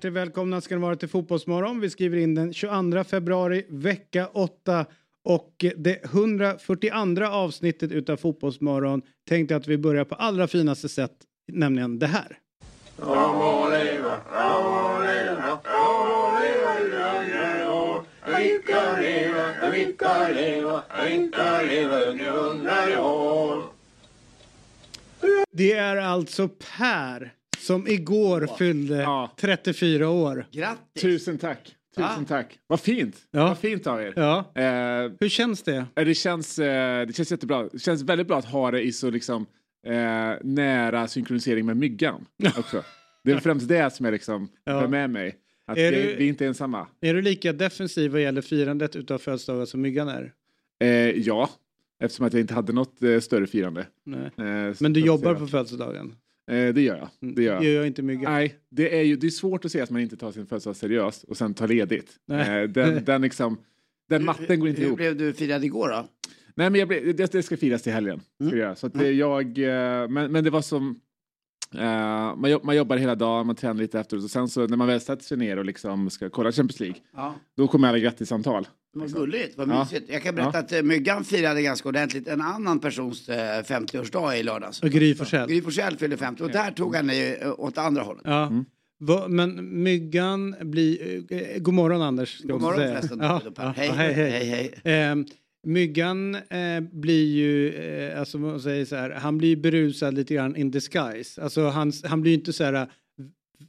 Hjärtligt välkomna ska ni vara till Fotbollsmorgon. Vi skriver in den 22 februari, vecka 8. Och det 142 avsnittet utav Fotbollsmorgon tänkte jag att vi börjar på allra finaste sätt, nämligen det här. Det är alltså Per som igår fyllde Ja. 34 år. Grattis! Tusen tack. Tusen Ah. tack. Vad fint. Ja. Vad fint av er. Ja. Eh, Hur känns det? det, känns, eh, det känns jättebra. Det känns väldigt bra att ha det i så liksom, eh, nära synkronisering med myggan. Också. Det är främst det som jag liksom Ja. med mig. Att Är vi, du- vi är inte ensamma. Är du lika defensiv vad gäller firandet utav födelsedagar som Myggan är? Eh, ja, eftersom att jag inte hade något eh, större firande. Eh, Men du jobbar på födelsedagen? Eh, det gör jag. Det gör jag. Gör jag inte Myggan. Nej, det är ju det är svårt att se att man inte tar sin födelsedag seriöst och sen tar ledigt. Nej. Eh, den, den, liksom, den matten går inte Hur ihop. blev du firad igår då? Nej, men jag blev, det, det ska firas till helgen. Mm. göra. Så att det, jag, eh, men, men det var som... eh, man, jobb, man jobbar hela dagen, man tränar lite efteråt och sen så när man väl sätter sig ner och liksom ska kolla Champions League, Ja. då kommer alla grattissamtal. Vad gulligt, vad Ja. mysigt. Jag kan berätta att eh, Myggan firade ganska ordentligt en annan persons eh, 50-årsdag i lördags. Gry Forssell. Gry Forssell fyllde 50 och där tog han det eh, åt andra hållet. Ja. Mm. Va, men Myggan blir... Eh, god morgon Anders. God morgon säga. förresten. Ja, ja, hej, hej, hej. hej, hej. Eh, myggan eh, blir ju, eh, alltså man säger så här, han blir berusad lite grann in disguise. Alltså han, han blir ju inte så här eh,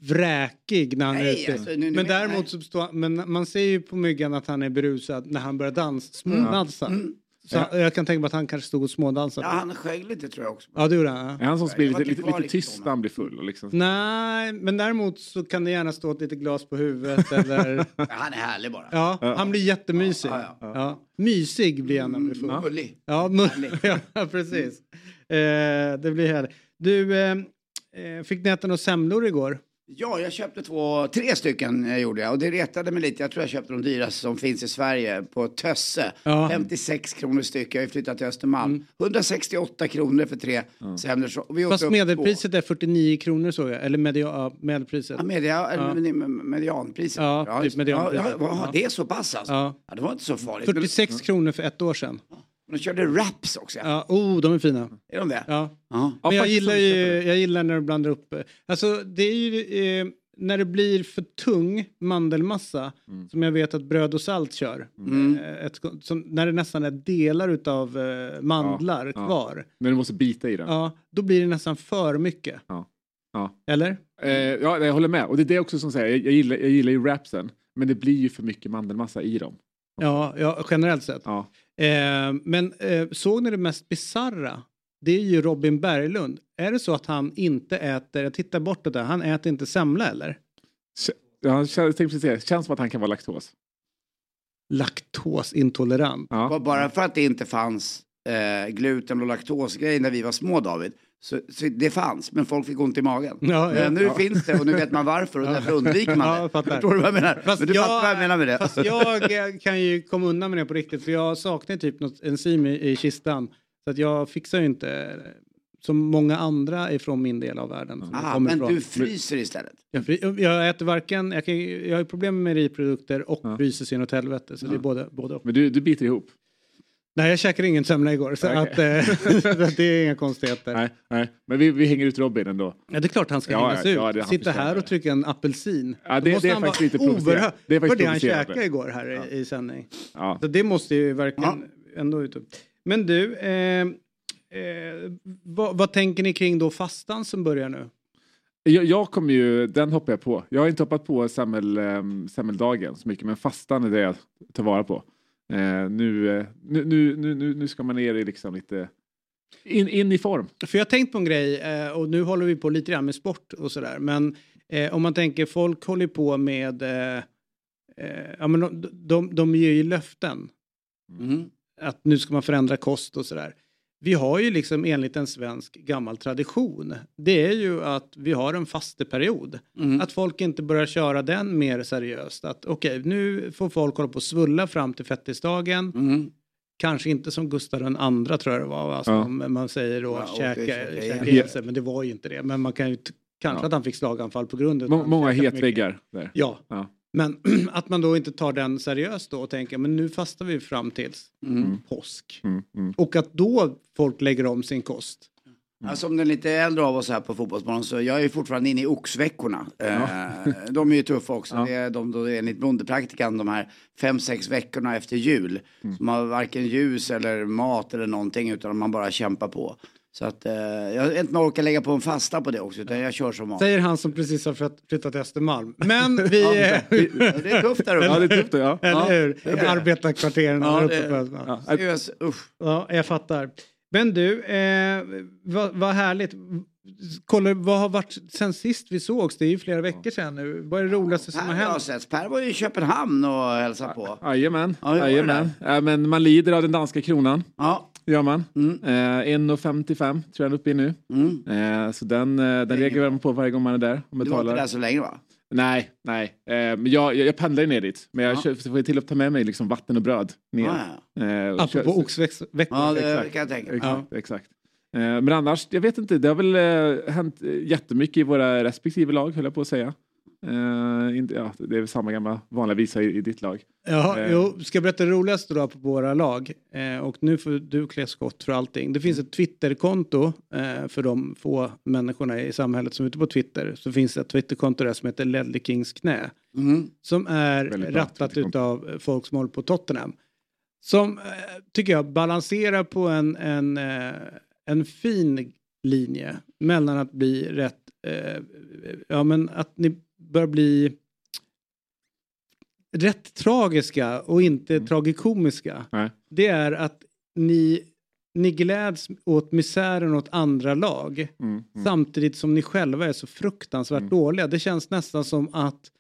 vräkig när han är Nej, ute. alltså, nu- nu men däremot så står, men man ser ju på myggan att han är berusad när han börjar dansa, smådansa. Mm. Så jag kan tänka mig att han kanske stod och smådansade. Ja, Ja, han sjöng lite tror jag också. det gjorde han. ja. Är han som blir var lite, lite, lite tyst när han blir full? Liksom. Nej, men däremot så kan det gärna stå ett litet glas på huvudet eller... Ja, Han är härlig bara. Ja, han blir jättemysig. Ja, ja, Ja, Mysig blir han när han blir full. Mm, Gullig. Ja, mu- ja precis. Eh, det blir härligt. Du, eh, eh, fick ni äta några semlor igår? Ja, jag köpte två, tre stycken eh, gjorde jag och det retade mig lite. Jag tror jag köpte de dyraste som finns i Sverige på Tösse. Ja. 56 kronor styck. Jag har ju flyttat till Östermalm. 168 kronor för tre semlor. Vi åt Fast medelpriset är 49 kronor såg jag. Eller media, ja, medelpriset. Två. Ja, media, med- medianpriset. Ja, typ medianpriset. Ja, ja, ja, Ja. det är så pass alltså? Ja. Ja. det var inte så farligt. Men 46 kronor för ett år sedan. De körde wraps också. Ja, oh, de är fina. Är de det? Ja. Ja. Men jag gillar ju, jag gillar när du blandar upp. Alltså det är ju eh, när det blir för tung mandelmassa som jag vet att bröd och salt kör. Eh, ett, som, när det nästan är delar utav eh, mandlar Ja, ja. kvar. När du måste bita i den. Ja, då blir det nästan för mycket. Ja. Ja. Eller? Eh, ja, jag håller med. Och det är det också som säger, jag, jag, gillar, jag gillar ju rapsen, men det blir ju för mycket mandelmassa i dem. Ja, ja generellt sett. Ja. Eh, men eh, såg ni det mest bizarra? Det är ju Robin Berglund. Är det så att han inte äter, jag tittar bort det där, han äter inte semla eller? Ja, jag tänkte precis säga, känns som att han kan vara laktos. Laktosintolerant. Ja. Bara- Bara för att det inte fanns eh, gluten och laktosgrejer när vi var små David. Så, så det fanns, men folk fick ont i magen. Ja, ja. men nu finns det och nu vet man varför och därför undviker man Ja, det. Förstår du vad jag menar? Fast men du jag- fattar vad jag menar med det. Fast jag eh, kan ju komma undan med det på riktigt för jag saknar typ något enzym i, i kistan. Så att jag fixar ju inte eh, som många andra ifrån min del av världen. Ah, men ifrån. du fryser istället. jag, fri- jag äter varken, jag, kan, jag har ju problem med mejeriprodukter och Ja. fryser sin åt helvete. Så det är både, både och. Men du, du biter ihop. Nej, jag käkade ingen semla igår så Okej. att, eh, så det är inga konstigheter. Nej, nej. Men vi, vi hänger ut Robin ändå. Ja, det är klart han ska Ja, hängas ja, ut. ja, Sitta här och trycka en apelsin. Ja, det- det är han faktiskt lite oerhört- Det är faktiskt för det han käkade igår här i, i sändning. Ja. Så det måste ju verkligen ändå ut. Men du, eh, eh, vad, vad tänker ni kring då fastan som börjar nu? Jag, jag kommer ju, den hoppar jag på. Jag har inte hoppat på semmel, semmeldagen så mycket, men fastan är det jag tar vara på. Eh, nu, eh, nu, nu, nu, nu, ska man ner i liksom lite in, in i form. För jag har tänkt på en grej eh, och nu håller vi på lite grann med sport och sådär. Men eh, om man tänker folk håller på med eh, eh, ja, men de, de, de ger ju löften. Mm. Att nu ska man förändra kost och sådär. Vi har ju liksom enligt en svensk gammal tradition. Det är ju att vi har en fasteperiod. Mm. Att folk inte börjar köra den mer seriöst. Att okej, nu får folk hålla på och svulla fram till fettisdagen. Mm. Kanske inte som Gustav den andra tror jag det var. Alltså, Ja. Man säger då Ja, käka, käka käka ihjäl sig, men det var ju inte det. Men man kan ju kanske Ja. att han fick slaganfall på grund av Må, många hetväggar där. Ja, Ja. Men att man då inte tar den seriöst då och tänker men nu fastar vi fram tills Mm. påsk. Mm, mm. Och att då folk lägger om sin kost. Ja, som den lite äldre av oss här på Fotbollsmorgon så jag är fortfarande inne i oxveckorna. Eh, de är ju tuffa också. Ja. Det är de, då enligt bondepraktikan de här fem, sex veckorna efter jul. Mm. Som har varken ljus eller mat eller någonting utan man bara kämpar på. Så att eh, jag vet inte orkar lägga på en fasta på det också utan jag kör som vanligt. Säger han som precis har flytt- flyttat till Östermalm. Men vi... Ja, det är tufft där uppe. Ja, det är tufft. Ja. Eller hur? Arbetarkvarteren Ja, där uppe på Östermalm. Ja. Seriöst, usch. Ja, jag fattar. Men du, eh, vad, vad härligt. Kolla, vad har varit sen sist vi sågs? Det är ju flera veckor sedan nu. Vad är det roligaste som Per har har hänt? sett. Per var ju i Köpenhamn och hälsade på. Ja, Jajamän. Ja, men man lider av den danska kronan. Ja. Gör man. Mm. Eh, 1,55 tror jag den är uppe i nu. Mm. Eh, så den, eh, den reagerar man på varje gång man är där och Du var inte betalar. där så länge va? Nej, nej. Eh, men jag, jag, jag pendlar ju ner dit. Men jag Ja. så får till att ta med mig liksom vatten och bröd ner. Ja, ja. Eh, och Apropå oxveckor. ja det Exakt. kan jag tänka mig. Exakt. exakt. Eh, men annars, jag vet inte. Det har väl eh, hänt jättemycket i våra respektive lag, höll jag på att säga. Eh, inte, ja, det är väl samma gamla vanliga visa i, i ditt lag. Ja, Eh. jo, ska jag berätta det roligaste då på våra lag? Eh, och nu får du klä skott för allting. Det finns ett Twitterkonto eh, för de få människorna i samhället som är ute på Twitter. Så finns det ett Twitterkonto där som heter Ledley Kings knä. Mm. Som är Väldigt rattat utav folk som håller på Tottenham. Som tycker jag balanserar på en, en, en fin linje mellan att bli rätt, ja men att ni bör bli rätt tragiska och inte Mm. tragikomiska. Nej. Det är att ni, ni gläds åt misären åt andra lag Mm, mm. samtidigt som ni själva är så fruktansvärt Mm. dåliga. Det känns nästan som att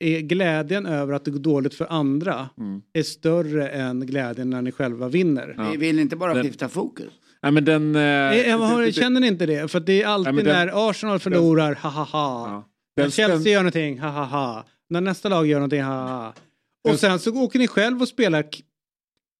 eh, glädjen över att det går dåligt för andra Mm. är större än glädjen när ni själva vinner. Ja. Vi vill inte bara Den- skifta fokus. Nej, men den... Eh, Eh, jag det- det- känner ni inte det? För att det är alltid Nej, den- när Arsenal förlorar, ha ha ha. ja. Den Chelsea gör någonting, ha ha ha. När nästa lag gör någonting, ha ha ha. Och Den- sen så åker ni själv och spelar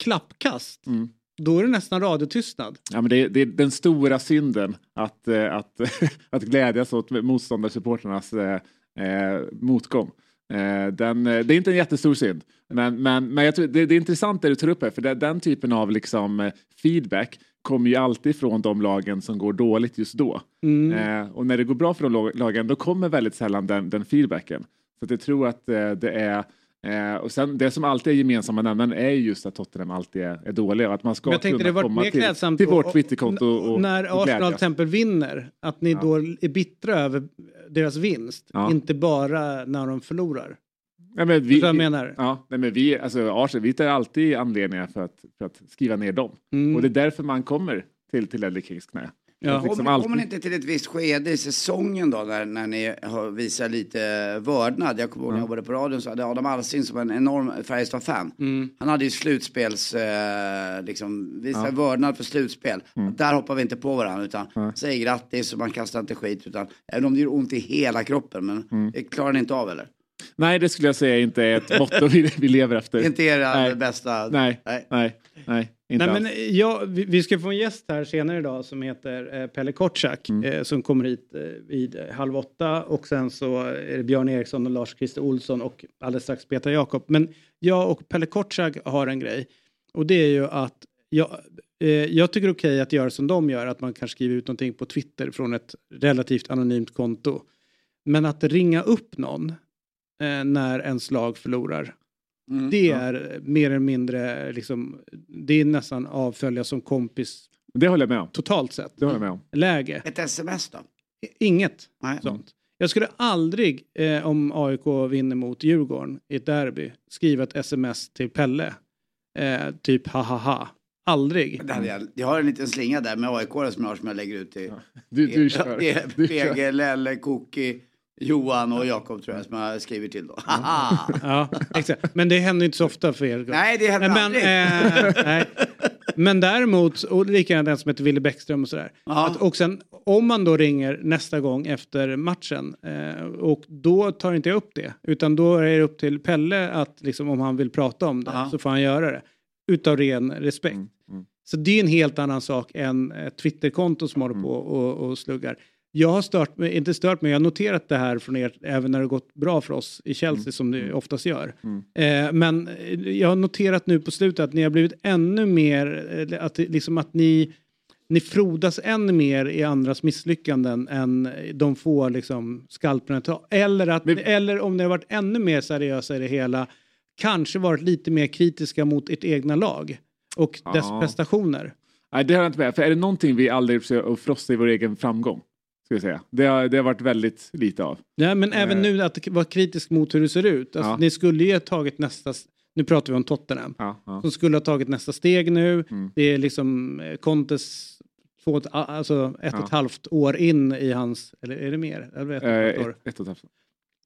klappkast. Mm. Då är det nästan radiotystnad. Ja, men det, är, det är den stora synden att, eh, att, att glädjas åt motståndarsupportrarnas eh, eh, motgång. Eh, den, eh, det är inte en jättestor synd. Men, men, men jag tror, det, det är intressant det du tar upp här, för det, den typen av liksom, eh, feedback kommer ju alltid från de lagen som går dåligt just då. Mm. Eh, och när det går bra för de lag- lagen, då kommer väldigt sällan den, den feedbacken. Så jag tror att eh, det är Eh, och sen det som alltid är gemensamma nämnaren är just att Tottenham alltid är, är dåliga och att man ska jag tänkte kunna det var komma mer till, till vårt Twitterkonto och, när och Arsenal till exempel vinner, att ni Ja. då är bittra över deras vinst. Ja. Inte bara när de förlorar. Ja, men vi, jag menar? ja, nej, men vi, alltså Arsenal, vi tar alltid anledningar för att, för att skriva ner dem. Mm. Och det är därför man kommer till, till Ledley Kings knä. Ja. Liksom kommer ni inte till ett visst skede i säsongen då när, när ni visar lite vördnad? Jag kommer ihåg när jag jobbade på radion så hade Adam Alsing som en enorm Färjestad-fan. Mm. Han hade ju slutspels, eh, liksom, visar Ja. vördnad för slutspel. Där hoppar vi inte på varandra utan Nej. säger grattis och man kastar inte skit utan även om det gör ont i hela kroppen men det klarar ni inte av eller? Nej, det skulle jag säga inte är ett motto vi, lever efter. Inte era Nej. bästa... Nej, Nej. nej, nej, inte Nej, alls. men jag, vi, vi ska få en gäst här senare idag som heter eh, Pelle Kortsak Mm. eh, som kommer hit eh, vid eh, halv åtta och sen så är det Björn Eriksson och Lars-Christer Olsson och alldeles strax Peter Jakob. Men jag och Pelle Kortsak har en grej och det är ju att jag, eh, jag tycker det är okej att göra som de gör, att man kan skriva ut någonting på Twitter från ett relativt anonymt konto. Men att ringa upp någon eh, när ens lag förlorar, Mm. det är mer eller mindre liksom, det är nästan avfölja som kompis Det håller jag med om. totalt sett. Det håller jag med om. Läge. Ett sms då? Inget Nej. sånt. Jag skulle aldrig, eh, om AIK vinner mot Djurgården i ett derby, skriva ett sms till Pelle. Eh, typ ha ha ha. Aldrig. Jag, jag har en liten slinga där med aik som jag har som jag lägger ut till Du, du Du kör. PG, Lelle, Koki, Johan och Jakob tror jag som jag skriver till då. Ja, exakt. Men det händer inte så ofta för er. Nej, det händer men, aldrig. eh, nej. men däremot, och likadant den som heter Wille Bäckström och sådär. Ja. Att, och sen om man då ringer nästa gång efter matchen eh, och då tar inte jag upp det. Utan då är det upp till Pelle att liksom, om han vill prata om det Ja. så får han göra det. Utav ren respekt. Mm, mm. Så det är en helt annan sak än ett Twitterkonto som håller på och, och sluggar. Jag har stört mig, inte stört mig, jag har noterat det här från er även när det gått bra för oss i Chelsea som det oftast gör. Eh, men eh, jag har noterat nu på slutet att ni har blivit ännu mer, eh, att, liksom att ni, ni frodas ännu mer i andras misslyckanden än de få liksom, skalperna tar. Eller, att, Men- eller om ni har varit ännu mer seriösa i det hela, kanske varit lite mer kritiska mot ert egna lag och dess Ja. prestationer. Nej, det har jag inte med. För är det någonting vi aldrig försöker frossa i vår egen framgång? Ska jag säga. Det, har, det har varit väldigt lite av. Nej, men även Eh. nu att vara kritisk mot hur det ser ut. Alltså, Ja. Ni skulle ju ha tagit nästa, nu pratar vi om Tottenham, Ja, ja. som skulle ha tagit nästa steg nu. Mm. Det är liksom eh, Contes två, alltså ett Ja. och ett halvt år in i hans, eller är det mer? Eller ett och ett Eh, år. ett, ett och ett halvt.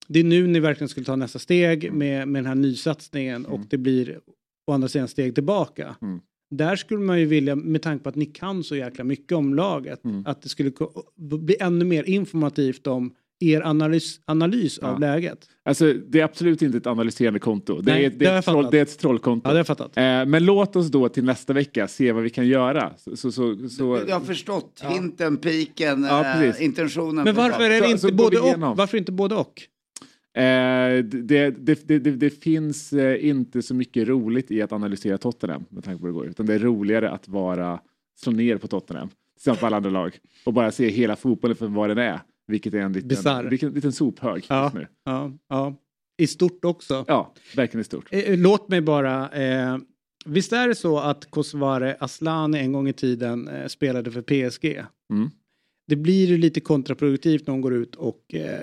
Det är nu ni verkligen skulle ta nästa steg Mm. med, med den här nysatsningen och det blir å andra sidan steg tillbaka. Mm. Där skulle man ju vilja, med tanke på att ni kan så jäkla mycket om laget, Mm. att det skulle bli ännu mer informativt om er analys, analys av Ja. läget. Alltså, det är absolut inte ett analyserande konto. Det, Nej, är, det det, är, ett troll, det är ett trollkonto. Ja, det har jag fattat. Eh, men låt oss då till nästa vecka se vad vi kan göra. Så, så, så, så, Jag har förstått hinten, piken, Ja, eh, intentionen. Men varför är det inte både och? Varför inte både och? Eh, det, det, det, det, finns eh, inte så mycket roligt i att analysera Tottenham med tanke på hur det går. Utan det är roligare att vara slå ner på Tottenham tillsammans med alla andra lag och bara se hela fotbollen för vad den är. Vilket är en liten, vilken, liten sophög Ja. just nu. Ja, ja. I stort också. Ja, verkligen i stort. Eh, Låt mig bara... Eh, visst är det så att Kosovare Asllani en gång i tiden eh, spelade för PSG? Mm. Det blir ju lite kontraproduktivt när hon går ut och eh,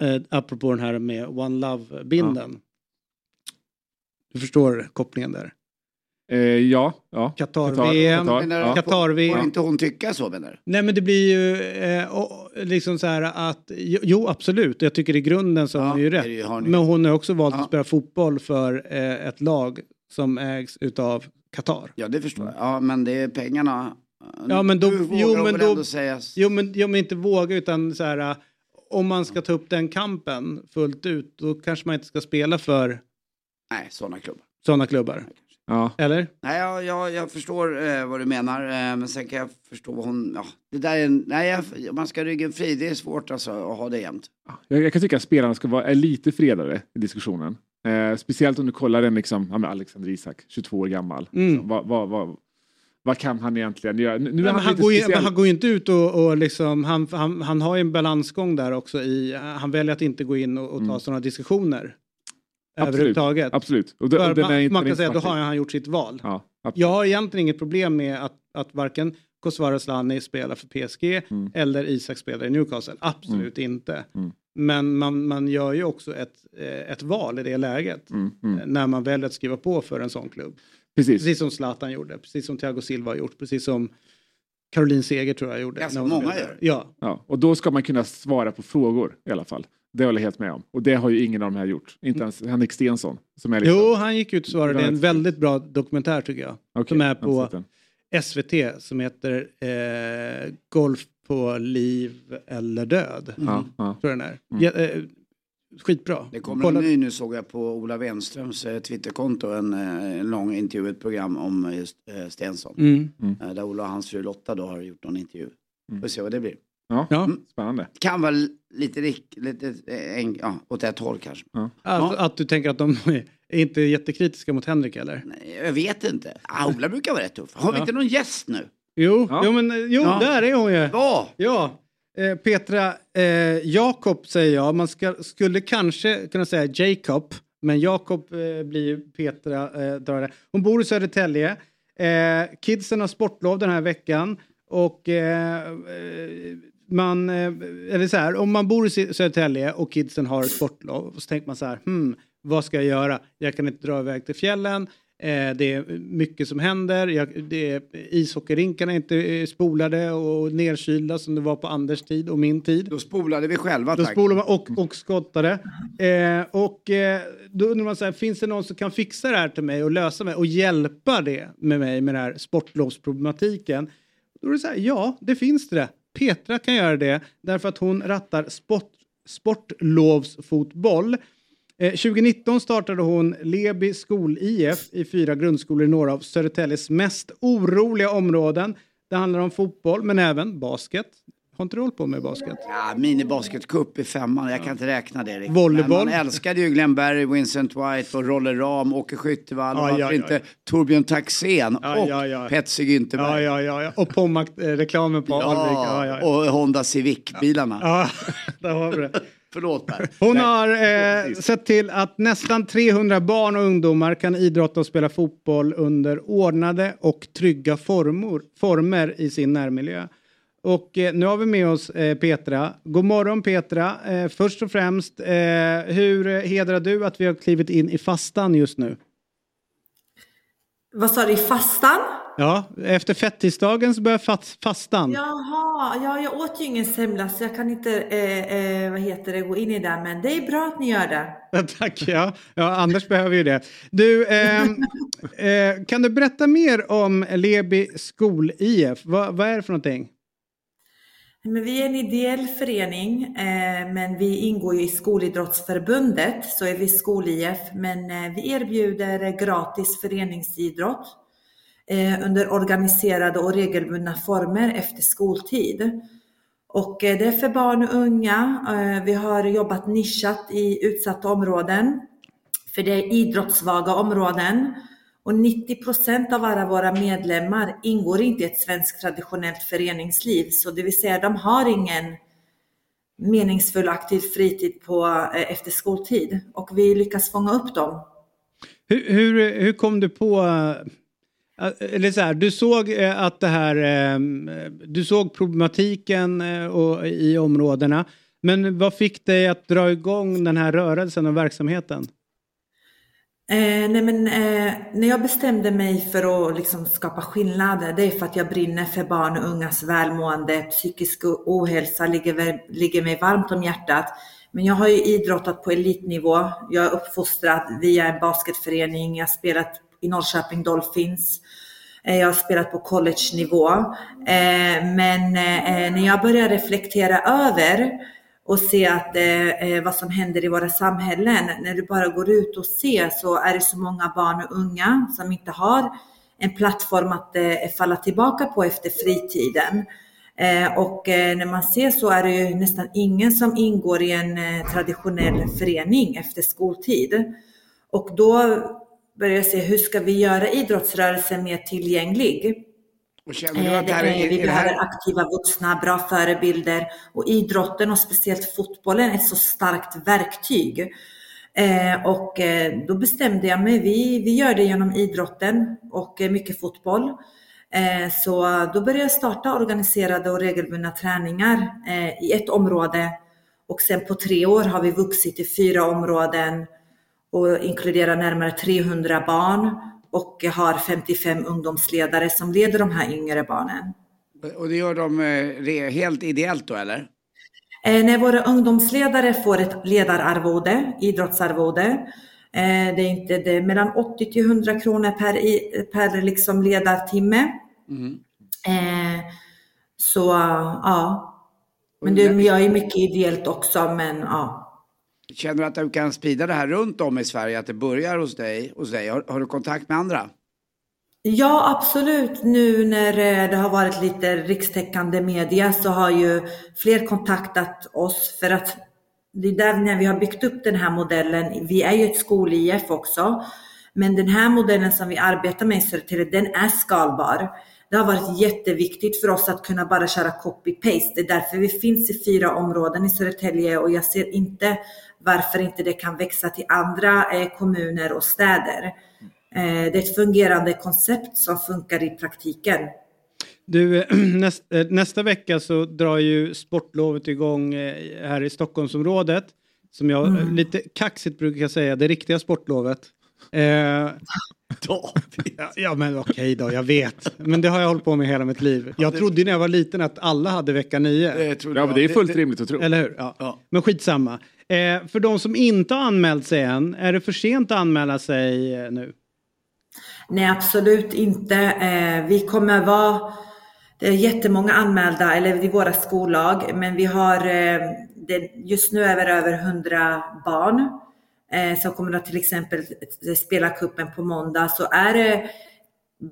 eh, apropå den här med One Love-binden. Du förstår kopplingen där. Eh, ja, ja. Qatar-VM. Qatar, ja. Qatar-VM. Får inte hon tycka så menar du? Nej men det blir ju eh, och, liksom så här att jo, jo absolut jag tycker i grunden så har Ja, hon ju rätt. ju, har ni. Men hon har också valt Ja. att spela fotboll för eh, ett lag som ägs utav Qatar. Ja, det förstår jag. Ja, men det är pengarna. Ja, men då- Nu vågar jo, hon men väl då- ändå sägas. Jo men, jo, men inte våga utan så här eh, om man ska ta upp den kampen fullt ut då kanske man inte ska spela för Nej, sådana klubbar. sådana klubbar. Ja. Eller? Nej, jag, jag, jag förstår eh, vad du menar, eh, men sen kan jag förstå vad hon... Ja, det där är en, nej, jag, man ska ha ryggen fri, det är svårt alltså att ha det jämt. Jag, jag kan tycka att spelarna ska vara lite fredade i diskussionen. Eh, speciellt om du kollar en liksom, ja, Alexander Isak, 22 år gammal. Mm. Liksom, vad, vad, vad, vad kan han egentligen göra? Nu, Men han, han, går ju, han går ju inte ut och, och liksom, han, han, han har ju en balansgång där också i, han väljer att inte gå in och, och ta Mm. sådana diskussioner. Absolut. Överhuvudtaget. Absolut. Och, det- För man, inte- man kan säga att då har han gjort sitt val. Ja. Jag har egentligen inget problem med att, att varken Kosovare Asllani spelar för PSG Mm. eller Isak spelar i Newcastle. Absolut inte. Mm. Men man, man gör ju också ett, eh, ett val i det läget. Mm, mm. När man väljer att skriva på för en sån klubb. Precis. Precis som Zlatan gjorde, precis som Thiago Silva har gjort, precis som Caroline Seger tror jag gjorde. Ganska många gör. Ja, Ja, och då ska man kunna svara på frågor i alla fall. Det håller jag helt med om. Och det har ju ingen av de här gjort. Inte ens Henrik Stensson. Som är liksom, Jo, han gick ut och svarade. Det är en Väldigt- bra dokumentär tycker jag. Okej, som är på-. SVT som heter eh, Golf på liv eller död. Ja, ja. Tror jag den är. Mm. Ja, eh, skitbra. Det kommer Kolla- en ny nu såg jag på Ola Wenströms eh, Twitterkonto, en, eh, en lång intervju, ett program om just eh, Stensson. Mm. Eh, där Ola och hans fru Lotta då har gjort någon intervju. Mm. Får se vad det blir. Ja, Ja. Mm. spännande. Kan vara lite, lite en, ja, åt ett håll kanske. Att, att du tänker att de är inte jättekritiska mot Henrik eller? Nej, jag vet inte. Ah, Ola brukar vara rätt tuff. Har vi Ja. inte någon gäst nu? Jo, Ja. jo, men, jo Ja. där är hon ju. Ja! Ja, eh, Petra eh, Jakob säger jag. Man ska, skulle kanske kunna säga Jacob, men Jakob eh, blir ju Petra. Eh, drar. Hon bor i Södertälje. Eh, kidsen har sportlov den här veckan och eh, eh man, eh, eller så här, om man bor i Södertälje och kidsen har sportlov så tänker man så här, hmm, vad ska jag göra? Jag kan inte dra iväg till fjällen, det är mycket som händer. Jag, det är, ishockeyrinkarna är inte eh, spolade och nerkylda som det var på Anders tid och min tid. Då spolade vi själva Då tack. spolade man och, och skottade. Eh, och eh, då undrar man så här, finns det någon som kan fixa det här till mig och lösa mig och hjälpa det med mig med den här sportlovsproblematiken? Då är det så här, ja, det finns det. Petra kan göra det därför att hon rattar sport, sportlovsfotboll. Eh, 2019 startade hon Leby skol-IF i fyra grundskolor i några av Södertäljes mest oroliga områden. Det handlar om fotboll men även basket. Har inte du hållit på med basket? Ja, minibasketcup i femman, jag kan inte räkna det riktigt. Volleyboll. Men man älskade ju Glenn Berry, Vincent White och Rolle Ram, Åke Skyttevall, Ja, varför ja, ja, inte ja. Torbjörn Taxén och. Petsi Ja, Güntherberg. ja, ja, ja. Och Pommac-reklamen på Alvik. Ja. och Honda Civic-bilarna. ja, där har vi det. Förlåt Per. Hon Nej. har eh, sett till att nästan 300 barn och ungdomar kan idrotta och spela fotboll under ordnade och trygga formor, former i sin närmiljö. Och eh, nu har vi med oss eh, Petra. God morgon Petra. Eh, först och främst, eh, hur hedrar du att vi har klivit in i fastan just nu? Vad sa du, i fastan? Ja, efter fettisdagen så börjar fast, fastan. Jaha, ja, jag åt ju ingen semla så jag kan inte, eh, eh, vad heter det, gå in i det. Men det är bra att ni gör det. Tack, ja. ja. Anders behöver ju det. Du, ehm, eh, kan du berätta mer om Leby skol-IF? Vad, vad är det för någonting? Men vi är en ideell förening, eh, men vi ingår ju i Skolidrottsförbundet, så är vi skol-IF. Men eh, vi erbjuder gratis föreningsidrott eh, under organiserade och regelbundna former efter skoltid. Och det är för barn och unga. Vi har jobbat nischat i utsatta områden, för det är idrottssvaga områden. Och 90 procent av alla våra medlemmar ingår inte i ett svenskt traditionellt föreningsliv, så det vill säga de har ingen meningsfull aktiv fritid på, eh, efter skoltid. Och vi lyckas fånga upp dem. Hur, hur, hur kom du på... Eh, eller så här, du såg eh, att det här... Eh, du såg problematiken och, i områdena. Men vad fick dig att dra igång den här rörelsen och verksamheten? Eh, nej men, eh, när jag bestämde mig för att liksom skapa skillnader, det är för att jag brinner för barn och ungas välmående. Psykisk ohälsa ligger, ligger mig varmt om hjärtat. Men jag har ju idrottat på elitnivå. Jag är uppfostrad via en basketförening. Jag har spelat i Norrköping Dolphins. Eh, Jag har spelat på college-nivå. Eh, Men eh, när jag började reflektera över och se att eh, eh, vad som händer i våra samhällen. När du bara går ut och ser så är det så många barn och unga som inte har en plattform att eh, falla tillbaka på efter fritiden. Eh, och eh, när man ser så är det ju nästan ingen som ingår i en eh, traditionell förening efter skoltid. Och då börjar jag se hur ska vi göra idrottsrörelsen mer tillgänglig? Och känner du Eh, att det här är, vi behöver här, aktiva vuxna, bra förebilder och idrotten och speciellt fotbollen är ett så starkt verktyg. Eh, och eh, då bestämde jag mig, vi, vi gör det genom idrotten och eh, mycket fotboll. Eh, så då började jag starta organiserade och regelbundna träningar eh, i ett område och sen på tre år har vi vuxit till fyra områden och inkluderar närmare 300 barn och har 55 ungdomsledare som leder de här yngre barnen. och det gör de eh, helt ideellt då eller? Eh, när våra ungdomsledare får ett ledararvode, idrottsarvode, eh, det är inte det mellan 80 till 100 kronor per, per liksom ledartimme. Mm. Så ja, men det, jag är mycket ideellt också, men ja. Känner du att du kan sprida det här runt om i Sverige, att det börjar hos dig? Hos dig? Har, har du kontakt med andra? Ja, absolut. Nu när eh, det har varit lite rikstäckande media så har ju fler kontaktat oss för att det är där när vi har byggt upp den här modellen. Vi är ju ett skol-IF också, men den här modellen som vi arbetar med i Södertälje, den är skalbar. Det har varit jätteviktigt för oss att kunna bara köra copy-paste. Det är därför vi finns i fyra områden i Södertälje och jag ser inte varför inte det kan växa till andra eh, kommuner och städer. Eh, Det är ett fungerande koncept som funkar i praktiken. Du, eh, näst, eh, nästa vecka så drar ju sportlovet igång här i Stockholmsområdet. Som jag eh, lite kaxigt brukar säga, det riktiga sportlovet. Eh, ja, ja men okej då, jag vet. Men det har jag hållit på med hela mitt liv. Jag trodde ju när jag var liten att alla hade vecka nio. Det Ja, jag. men det är fullt det, rimligt att tro. Eller hur? Ja. Ja. Men skitsamma. Eh, för de som inte har anmält sig än, är det för sent att anmäla sig eh, nu? Nej, absolut inte. Eh, vi kommer vara, det är jättemånga anmälda, eller i våra skollag, men vi har, eh, det, just nu är vi över 100 barn eh, som kommer att till exempel spela kuppen på måndag. Så är det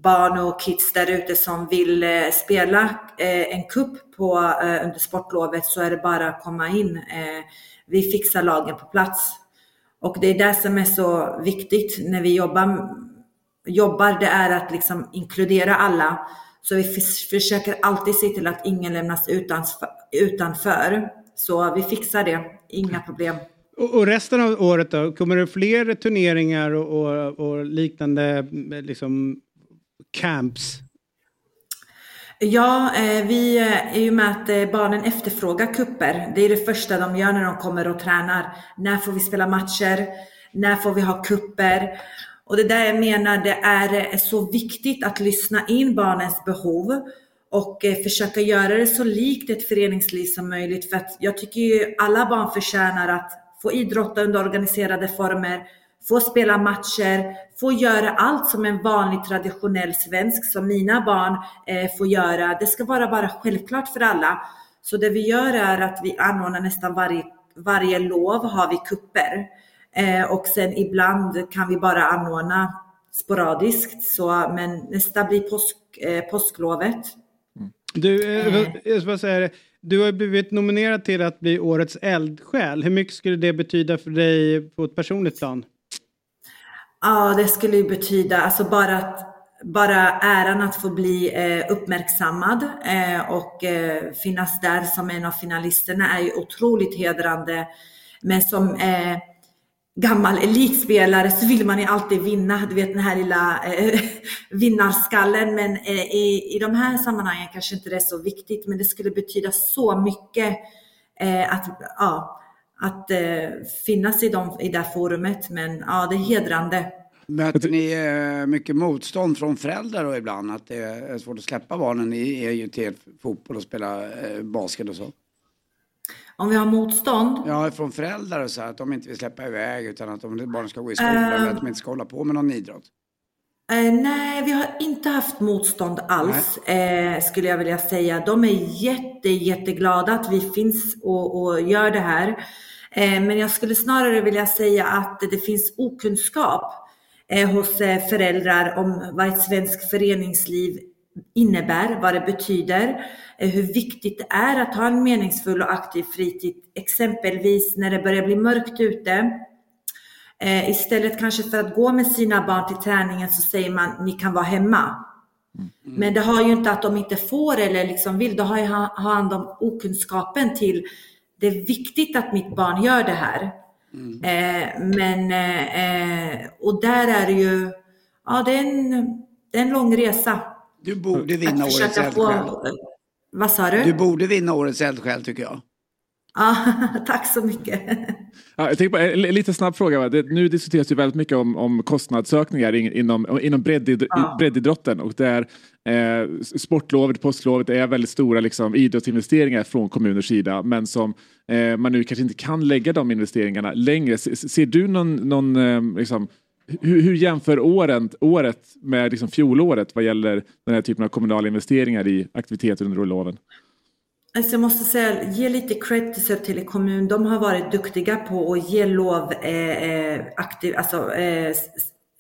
barn och kids där ute som vill eh, spela eh, en kupp på, eh, under sportlovet så är det bara att komma in. Eh, vi fixar lagen på plats. Och det är det som är så viktigt när vi jobbar, jobbar det är att liksom inkludera alla. Så vi försöker alltid se till att ingen lämnas utanför. Så vi fixar det, inga problem. Och, resten av året då? Kommer det fler turneringar och, och, och liknande liksom camps? Ja, eh, vi eh, är ju med att eh, barnen efterfrågar kupper. Det är det första de gör när de kommer och tränar. När får vi spela matcher? När får vi ha kupper? Och det där jag menar, det är så viktigt att lyssna in barnens behov och försöka göra det så likt ett föreningsliv som möjligt. För att jag tycker ju alla barn förtjänar att få idrotta under organiserade former, få spela matcher, få göra allt som en vanlig traditionell svensk som mina barn eh, får göra. Det ska vara bara självklart för alla. Så det vi gör är att vi anordnar nästan varje, varje lov har vi kupper. Eh, och sen ibland kan vi bara anordna sporadiskt. Så, men nästa blir påsk, eh, påsklovet. Du, eh, Eh. jag ska säga det. Du har blivit nominerad till att bli årets eldsjäl. Hur mycket skulle det betyda för dig på ett personligt plan? Ja, det skulle ju betyda alltså bara att bara äran att få bli eh, uppmärksammad eh, och eh, finnas där som en av finalisterna är ju otroligt hedrande. Men som eh, gammal elitspelare så vill man ju alltid vinna, du vet den här lilla eh, vinnarskallen. Men eh, i, i de här sammanhangen kanske inte det är så viktigt, men det skulle betyda så mycket eh, att, ja, att eh, finnas i, dem, i det forumet. Men ja, det är hedrande. Möter ni eh, mycket motstånd från föräldrar då ibland? Att det är svårt att släppa barnen? Ni är ju till fotboll och spela eh, basket och så. Om vi har motstånd? Ja, från föräldrar och så här, att de inte vill släppa iväg utan att de, barnen ska gå i skolan eller att de inte ska hålla på med någon idrott. Eh, nej, vi har inte haft motstånd alls, eh, skulle jag vilja säga. De är jätte, jätteglada att vi finns och, och gör det här. Eh, men jag skulle snarare vilja säga att det finns okunskap eh, hos eh, föräldrar om vad ett svenskt föreningsliv innebär, vad det betyder, hur viktigt det är att ha en meningsfull och aktiv fritid. Exempelvis när det börjar bli mörkt ute. Istället kanske för att gå med sina barn till träningen så säger man ni kan vara hemma. Men det har ju inte att de inte får eller liksom vill, det har ju ha ha hand om okunskapen till det är viktigt att mitt barn gör det här. Eh, men, eh, och där är det ju, ja det är en, det är en lång resa. Du borde vinna årets eldsjäl. vad sa du? Du borde vinna årets eldsjäl tycker jag. Ja, tack så mycket. Ja, jag tänker på en lite snabb fråga. Det, nu diskuteras ju väldigt mycket om, om kostnadsökningar in, inom, inom breddid, Ja. breddidrotten och där eh, sportlovet, påsklovet är väldigt stora liksom, idrottsinvesteringar från kommuners sida men som eh, man nu kanske inte kan lägga de investeringarna längre. Se- Ser du någon, någon eh, liksom, hur, hur jämför åren, året med liksom fjolåret vad gäller den här typen av kommunala investeringar i aktiviteter under loven? Alltså jag måste säga, ge lite cred till kommun. De har varit duktiga på att ge lov, eh, eh, aktiv, alltså, eh, s-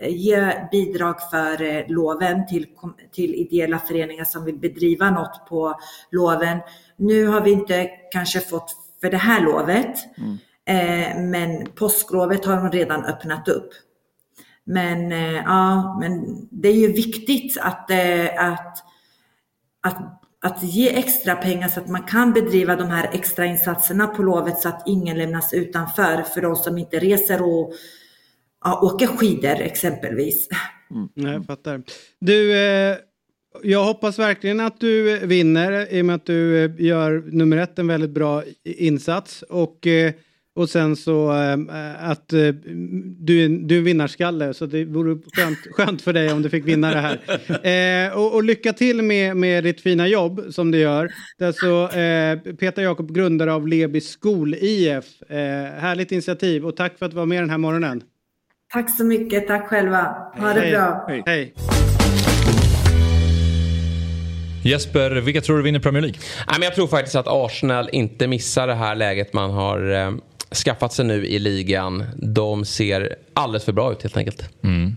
ge bidrag för eh, loven till, till ideella föreningar som vill bedriva något på loven. Nu har vi inte kanske fått för det här lovet, eh, men påsklovet har de redan öppnat upp. Men eh, ja, men det är ju viktigt att, eh, att, att, att ge extra pengar så att man kan bedriva de här extra insatserna på lovet så att ingen lämnas utanför för de som inte reser och ja, åker skidor exempelvis. Nej, jag fattar. Du, eh, jag hoppas verkligen att du vinner i och med att du eh, gör nummer ett en väldigt bra insats. Och eh, Och sen så äh, att äh, du, du är vinnarskalle så det vore skönt, skönt för dig om du fick vinna det här. Eh, och, och, lycka till med, med ditt fina jobb som du gör. Det är alltså Peter Jakob, grundare av Lebi skol IF. Härligt initiativ och tack för att du var med den här morgonen. Tack så mycket, tack själva. Ha det Hej. bra. Hej. Hej. Jesper, vilka tror du vinner Premier League? Nej, men jag tror faktiskt att Arsenal inte missar det här läget man har skaffat sig nu i ligan. De ser alldeles för bra ut helt enkelt. Mm.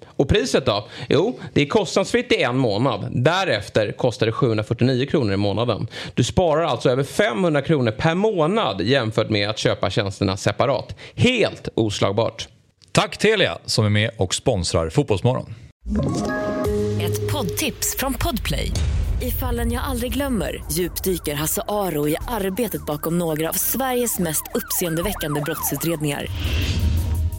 Och priset då? Jo, det är kostnadsfritt i en månad. Därefter kostar det 749 kronor i månaden. Du sparar alltså över 500 kronor per månad jämfört med att köpa tjänsterna separat. Helt oslagbart. Tack Telia som är med och sponsrar Fotbollsmorgon. Ett poddtips från Podplay. I fallen jag aldrig glömmer djupdyker Hasse Aro i arbetet bakom några av Sveriges mest uppseendeväckande brottsutredningar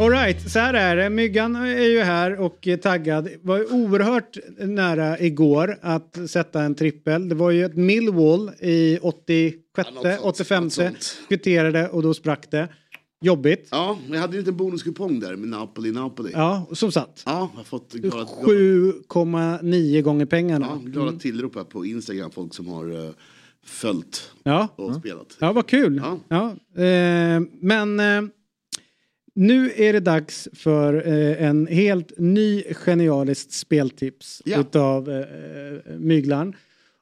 Alright, så här är det. Myggan är ju här och taggad. Var oerhört nära igår att sätta en trippel. Det var ju ett Millwall i 86, ja, 85 kvitterade och då sprack det. Jobbigt. Ja, jag hade ju en liten bonuskupong där med Napoli, Napoli. Ja, som satt. Ja, jag har fått 7,9 gånger pengarna. Ja, glada mm. tillrop här på Instagram, folk som har uh, följt ja. och ja. spelat. Ja, vad kul. Ja. ja eh, men eh, nu är det dags för eh, en helt ny genialiskt speltips ja. utav eh, Myglan.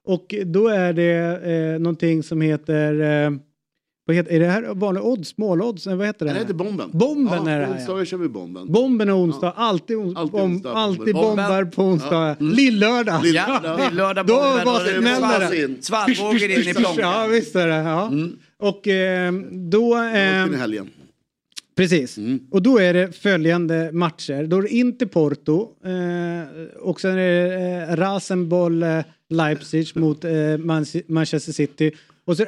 Och då är det eh, någonting som heter eh, vad heter, är det här vanliga odds? Smålodds? Vad heter det? Det heter Bomben. Bomben ja, är det här. Onsdagar kör vi Bomben. Bomben är onsdag. Ja. Alltid, ons alltid, onsdag, alltid bombar på onsdag. Ja. Mm. Lillördag. Ja, lillördag Då var smäller Svallvågor in i plånkan. Ja, visst är det. Ja. Mm. Och eh, då... Eh, helgen. Precis. Mm. Och då är det följande matcher. Då är det inte Porto. Eh, och sen är det eh, Rasenboll eh, Leipzig mot eh, Manchester City. Och så är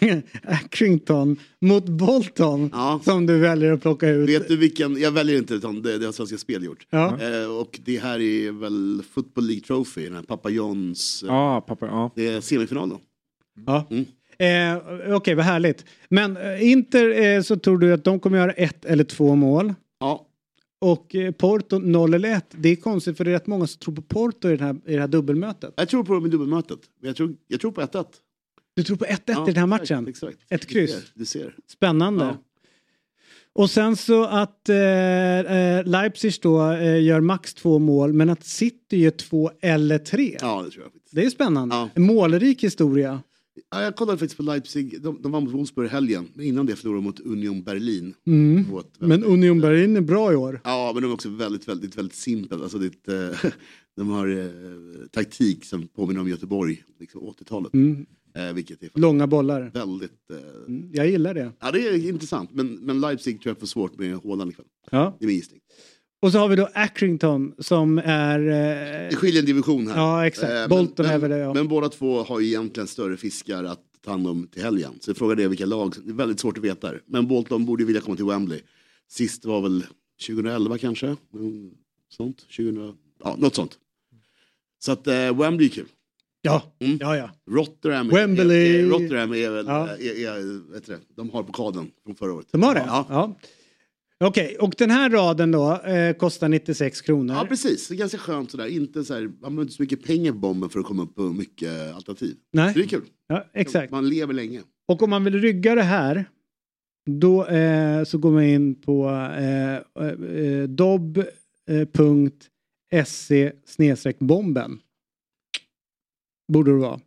det Accrington mot Bolton ja. som du väljer att plocka ut. Vet du vilken, jag väljer inte utan det, det har Svenska Spel gjort. Ja. Eh, och det här är väl Football League Trophy, den här Pappa Johns. Eh, ja, pappa, ja. Det är semifinal då. Ja. Mm. Eh, Okej, okay, vad härligt. Men eh, Inter eh, så tror du att de kommer göra ett eller två mål. Ja. Och eh, Porto 0 eller 1. Det är konstigt för det är rätt många som tror på Porto i, den här, i det här dubbelmötet. Jag tror på dem i dubbelmötet. Jag tror, jag tror på 1-1. Du tror på 1-1 ja, i den här matchen? Exakt. Ett kryss? Du ser. Du ser. Spännande. Ja. Och sen så att eh, eh, Leipzig då eh, gör max två mål men att City gör två eller tre. Ja, det tror jag. Det är spännande. Ja. Målrik historia. Ja, jag kollade faktiskt på Leipzig. De, de vann mot Wolfsburg i helgen. Men innan det förlorade de mot Union Berlin. Mm. Men Union Berlin är bra i år. Ja, men de är också väldigt, väldigt, väldigt simpelt. Alltså, det, eh, de har eh, taktik som påminner om Göteborg, liksom 80-talet. Mm. Eh, vilket är Långa bollar. Väldigt... Eh, mm, jag gillar det. Ja, det är intressant. Men, men Leipzig tror jag får svårt med Håland ikväll. Ja. Det är min gissning. Och så har vi då Accrington som är... Eh... Det skiljer en division här. Ja, exakt. Eh, Bolton men, är väl det, ja. Men båda två har ju egentligen större fiskar att ta hand om till helgen. Så jag frågade vilka lag, det är väldigt svårt att veta. Men Bolton borde vilja komma till Wembley. Sist var väl 2011 kanske? Mm, Sånt, 2000, ja, något sånt. Så att eh, Wembley är kul. Ja, ja, ja. Rotterdam, Wembley. Är, är, Rotterdam är väl, Ja. är, är, vet du, de har pokalen från förra året. De har det? Ja. ja. Okej, och den här raden då eh, kostar 96 kronor. Ja precis, det är ganska skönt sådär. Inte så här, man behöver inte så mycket pengar på bomben för att komma upp på mycket alternativ. Nej. Så det är kul. Ja, exakt. Man lever länge. Och om man vill rygga det här då eh, så går man in på eh, eh, dob.se bomben. Borde det vara.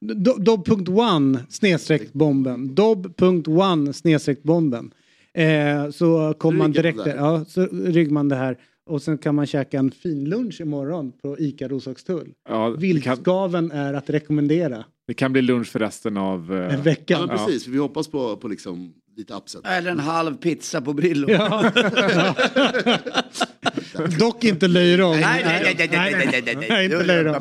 Do- Dob.one snedstreck bomben. Dob.one snedstreck bomben. Eh, så kommer man direkt där. Ja, så ryggar man det här. Och sen kan man käka en fin lunch imorgon på ICA Roslagstull. Ja, kan, Viltskaven är att rekommendera. det kan bli lunch för resten av... eh, En vecka. Ja, men precis, för vi hoppas på, på liksom lite upset. Eller en halv pizza på Brillo. Ja. Dock inte löjrom. Nej, nej, nej, nej, nej, nej, nej, nej. Nej, inte löjrom.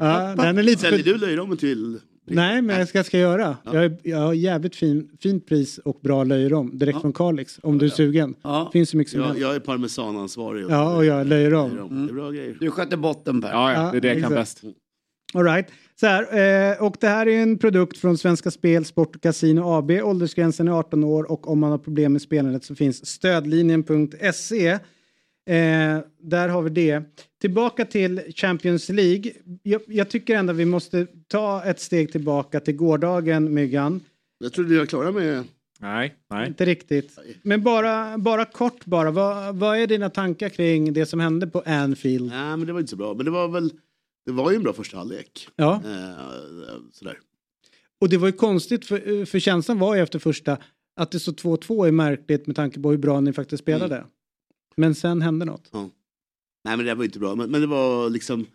Ja, den är lite Säljer för... du löjrommen till... Nej, men jag ska, ska göra. Jag, är- jag har jävligt fin, fint pris och bra löjrom direkt från Kalix. Om du är sugen. Ja. Finns så mycket som Jag, helst. jag är parmesanansvarig. och- Ja, och jag är löjrom. löjrom. Det är bra grejer. Du sköter botten Per. Ja, ja, det är det jag kan bäst. All right. Så här, eh, och det här är en produkt från Svenska Spel, Sport och Casino AB. Åldersgränsen är 18 år och om man har problem med spelandet så finns stödlinjen.se. Eh, där har vi det. Tillbaka till Champions League. Jag, jag tycker ändå vi måste ta ett steg tillbaka till gårdagen, Myggan. Jag trodde jag var klara med... Nej, nej. Inte riktigt. Men bara, bara kort bara. Vad, vad är dina tankar kring det som hände på Anfield? Nej, men det var inte så bra. Men det var väl... Det var ju en bra första halvlek. Ja. Eh, sådär. Och det var ju konstigt för, för känslan var ju efter första att det så 2-2 är märkligt med tanke på hur bra ni faktiskt spelade. Men sen hände något. Ja. Nej men det var inte bra. Men, men det var liksom...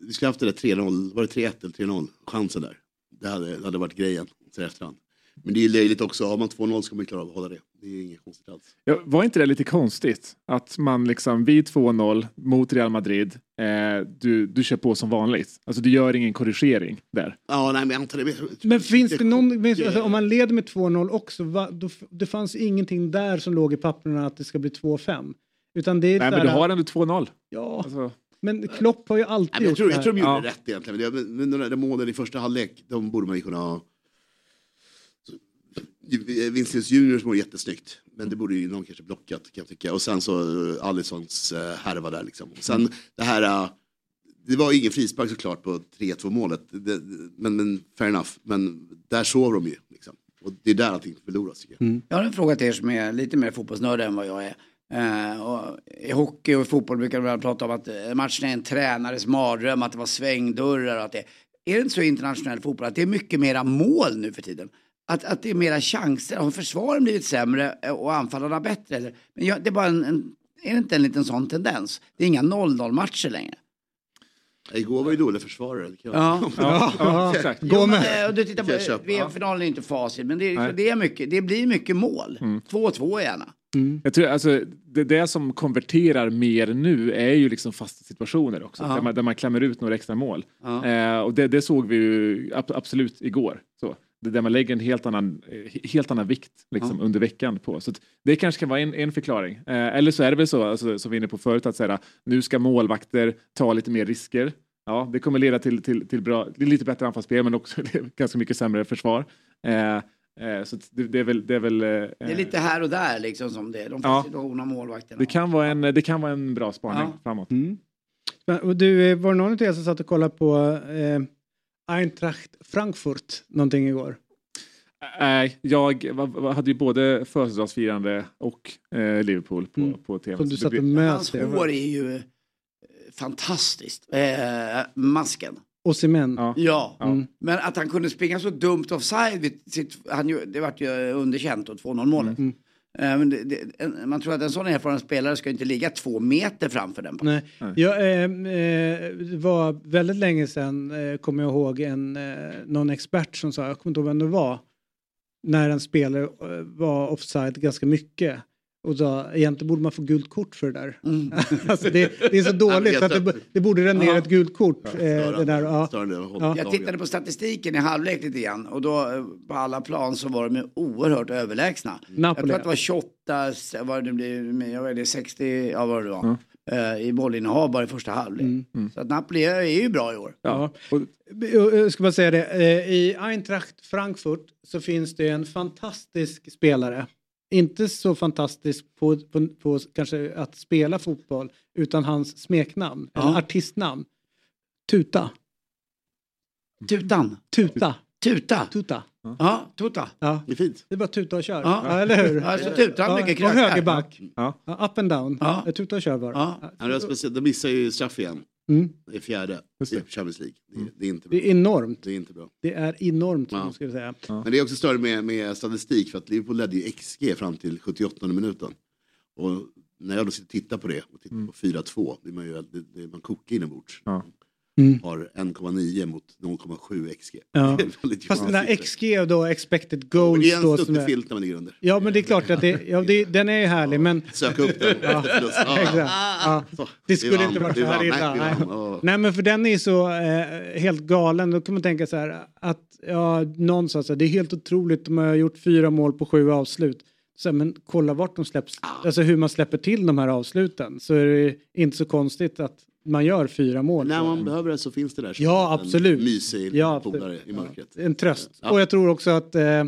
Vi skulle haft det där 3-0, var det 3-1 eller 3-0? Chansen där. Det hade, det hade varit grejen så i efterhand. Men det är löjligt också, har man 2-0 ska man klara av att hålla det. Det är inget konstigt alls. Ja, var inte det lite konstigt? Att man liksom vid 2-0 mot Real Madrid, eh, du, du kör på som vanligt. Alltså du gör ingen korrigering där. Ja, nej men jag antar det. Men finns det någon, men, alltså, om man leder med 2-0 också, va, då, det fanns ingenting där som låg i papperna att det ska bli 2-5. Utan det är Nej, men du har ändå 2-0. Ja, Alltså, men Klopp har ju alltid Nej, men jag, gjort tror, det jag här. tror de gjorde Ja. rätt egentligen. Men, det- men de där målen i första halvlek, de borde man ju kunna ha... Så- Vinicius Juniors mål jättesnyggt. Men det borde ju någon kanske blockat kan jag tycka. Och sen så eh, Alissons eh, härva där liksom. Och sen det här... Eh, det var ju ingen frispark såklart på 3-2 målet. Det, men, men fair enough. Men där sov de ju. Liksom. Och det är där allting förloras tycker jag. Mm. Jag har en fråga till er som är lite mer fotbollsnörd än vad jag är. Uh, och I hockey och i fotboll brukar man prata om att matchen är en tränares mardröm, att det var svängdörrar och att det... Är det inte så i internationell fotboll att det är mycket mera mål nu för tiden? Att, att det är mera chanser? Har försvaren blivit sämre eh, och anfallarna bättre? Eller? Men jag, det är bara en, en... Är det inte en liten sån tendens? Det är inga 0-0 matcher längre. Igår var ju dåliga försvarare. Ja. ja, ja, exakt. Gå med. Eh, och du tittar Kan jag på köpa. VM-finalen är inte facit, men det, det, är mycket, det blir mycket mål. 2-2 gärna. Jag tror, alltså, det, det som konverterar mer nu är ju liksom fasta situationer också. Där, man, där man klämmer ut några extra mål. Eh, och det, det såg vi ju ab, absolut igår. Där man lägger en helt annan, eh, helt annan vikt liksom, under veckan på. Så att det kanske kan vara en, en förklaring. Eh, eller så är det väl så, alltså, som vi var inne på förut, att säga, nu ska målvakter ta lite mer risker. Ja, det kommer leda till, till, till bra, är lite bättre anfallsspel men också ganska mycket sämre försvar. Eh, eh, så att det, det är väl... Det är, väl eh, Det är lite här och där liksom som det är. De Ja. situationer målvakterna. det, kan vara en, det kan vara en bra spaning Ja. framåt. Mm. Och du, eh, var det någon av er som satt och kollade på eh, Eintracht Frankfurt någonting igår? Nej, jag hade ju både födelsedagsfirande och eh, Liverpool på, Mm. på tv. Som du Så det satt blir- och mös Hans det. hår är ju eh, fantastiskt. Eh, masken. Osimhen. Ja. Ja. Mm. Men att han kunde springa så dumt offside, vid sitt, han, det vart ju underkänt och 2-0 målet. Mm. Eh, men det, det, man tror att en sån erfaren spelare ska inte ligga två meter framför den. Nej. Jag, eh, eh, det var väldigt länge sedan, eh, kommer jag ihåg, en, eh, någon expert som sa, jag kommer inte ihåg vem det var, när en spelare eh, var offside ganska mycket. Och sa egentligen borde man få gult kort för det där. Mm. alltså det, det är så dåligt så att det, det borde rendera Ja. ett gult kort. eh, det där, ja. Ja. Jag tittade på statistiken i halvlek lite grann och då eh, på alla plan så var de ju oerhört överlägsna. Napoli. Jag tror att det var 28, s- vad det blir, jag vet inte, 60, ja vad det var. eh, I bollinnehav bara i första halvlek. Så att Napoli är ju bra i år. Ja. Ska bara säga det, i Eintracht Frankfurt så finns det en fantastisk spelare. Inte så fantastisk på, på, på kanske att spela fotboll utan hans smeknamn, Ja. eller artistnamn. Tuta. Tutan. Tuta. Tuta. Tuta. Ja, Tuta. Ja. Det är fint. Det är bara tuta och kör. Ja. Ja. eller hur? Ja, så tutar mycket Och krök där. högerback. Ja. Ja, up and down. Ja. Tuta och kör bara. Ja. Ja, det var speciellt. De missar ju straff igen. Mm. Det är fjärde i det. Champions League. Det, är- det är inte bra. Det är enormt. Det är inte bra. Det är enormt Ja. man skulle säga. Men det är också större med, med statistik för att Liverpool ledde ju XG fram till 78 minuten. Och när jag då sitter och tittar på det och tittar Mm. på 4-2, blir man ju det, det, man kokar inombords. Ja. Mm. Har 1,9 mot 0,7 XG. Ja. Fast den siffror. XG då expected goals Det är en då som snutte är... filt när man ligger under. Ja men det är klart att det, ja, det, den är ju härlig men... Söka upp den. Ja, förlust. Ja. Ja. Så, Det skulle inte varit så här illa. Nej, Nej. Ja. Men för den är ju så eh, helt galen. Då kan man tänka så här att ja, någon sa så här, det är helt otroligt, de har gjort fyra mål på sju avslut. Så, här, men kolla vart de släpps, alltså hur man släpper till de här avsluten. Så är det inte så konstigt att man gör fyra mål. När man behöver det så finns det där. som Ja, en absolut. Mysig Ja, polare i mörkret. En tröst. Ja. Och jag tror också att eh,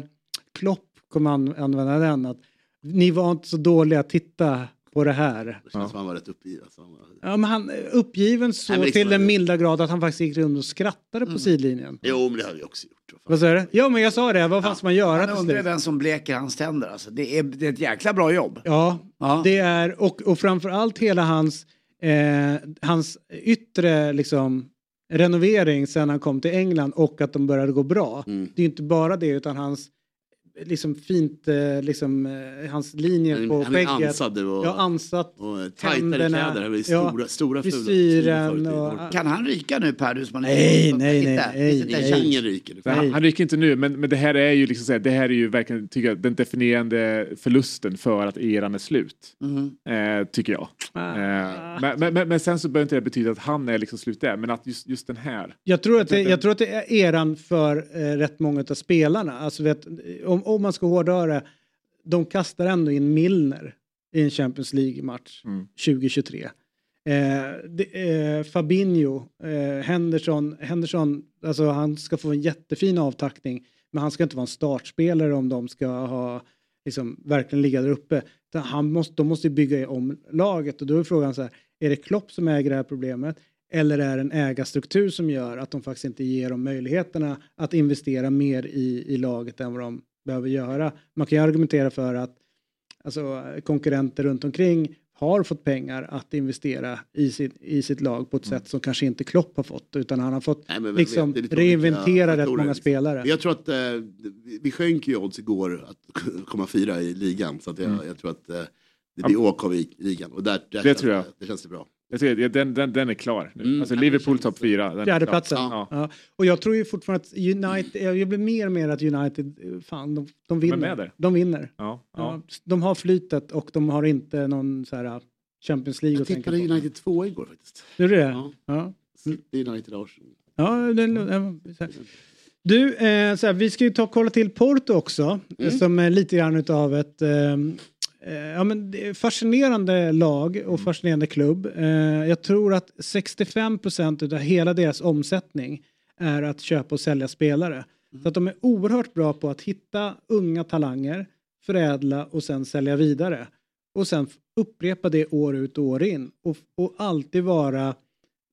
Klopp kommer an- använda den. Att ni var inte så dåliga, titta på det här. Det känns som han var rätt uppgiven. Alltså. Han var- Ja, men han är uppgiven så Nej, till den milda grad att han faktiskt gick runt och skrattade på sidlinjen. Jo, men det hade vi också gjort. Vad sa du? Ja, men jag sa det. Vad fan ska man göra till undrar vem som bleker hans tänder. Alltså. Det, är, det är ett jäkla bra jobb. Ja, Ja. det är och, och framförallt hela hans, eh, hans yttre liksom renovering sen han kom till England och att de började gå bra. Mm. Det är inte bara det utan hans liksom fint, eh, liksom eh, hans linjer Han- på han är skägget. ansad och- Ja, ansatt. Och tajtare kläder. Blir ja, stora, stora frisyren och-. Kan han ryka nu Per? Du som Nej, nej, nej, nej, nej. Ingen ryker. Nej, Han, han rycker inte nu, men, men det här är ju liksom så här, det här är ju verkligen tycker jag, den definierande förlusten för att eran är slut. Mhm. Eh, tycker jag. Ah. Eh, men, men, men, men sen så behöver inte det betyda att han är liksom slut där, men att just, just den här. Jag tror, att det, jag tror att det är eran för eh, rätt många av spelarna. Alltså vet, om, om man ska hårdra det, de kastar ändå in Milner i en Champions League-match Mm. 2023. Eh, det, eh, Fabinho, eh, Henderson, Henderson, alltså han ska få en jättefin avtackning, men han ska inte vara en startspelare om de ska ha, liksom, verkligen ligga där uppe. Han måste, de måste bygga om laget och då är frågan så här, är det Klopp som äger det här problemet? Eller är det en ägarstruktur som gör att de faktiskt inte ger dem möjligheterna att investera mer i, i laget än vad de behöver göra? Man kan ju argumentera för att alltså, konkurrenter runt omkring har fått pengar att investera i sitt, i sitt lag på ett sätt som kanske inte Klopp har fått utan han har fått Nej, men liksom vet, reinventera olika rätt många liksom. spelare. Jag tror att eh, vi- sjönk ju odds igår att komma fyra i ligan. Så att jag, jag tror att eh, det blir åk av i ligan. Och där, där Det känns tror jag. Det känns det bra. Jag det, den, den, den är klar. nu. Mm. Alltså Liverpool topp fyra. Fjärdeplatsen. Ja. Ja. Och jag tror ju fortfarande att United, jag blir mer och mer att United, fan de, de vinner. De vinner. Ja, Ja. ja. De har flytet och de har inte någon så här uh, Champions League Jag att tänka tippade på. United 2 igår faktiskt. Gjorde du det? Ja. Ja. City, United, Arsenal. Ja, den, så här. Du, eh, så här, vi ska ju ta och kolla till Porto också, Mm. som är lite grann utav ett eh, ja, men fascinerande lag och fascinerande klubb. Eh, jag tror att 65 procent av hela deras omsättning är att köpa och sälja spelare. Så att de är oerhört bra på att hitta unga talanger, förädla och sen sälja vidare. Och sen upprepa det år ut och år in. Och, och alltid vara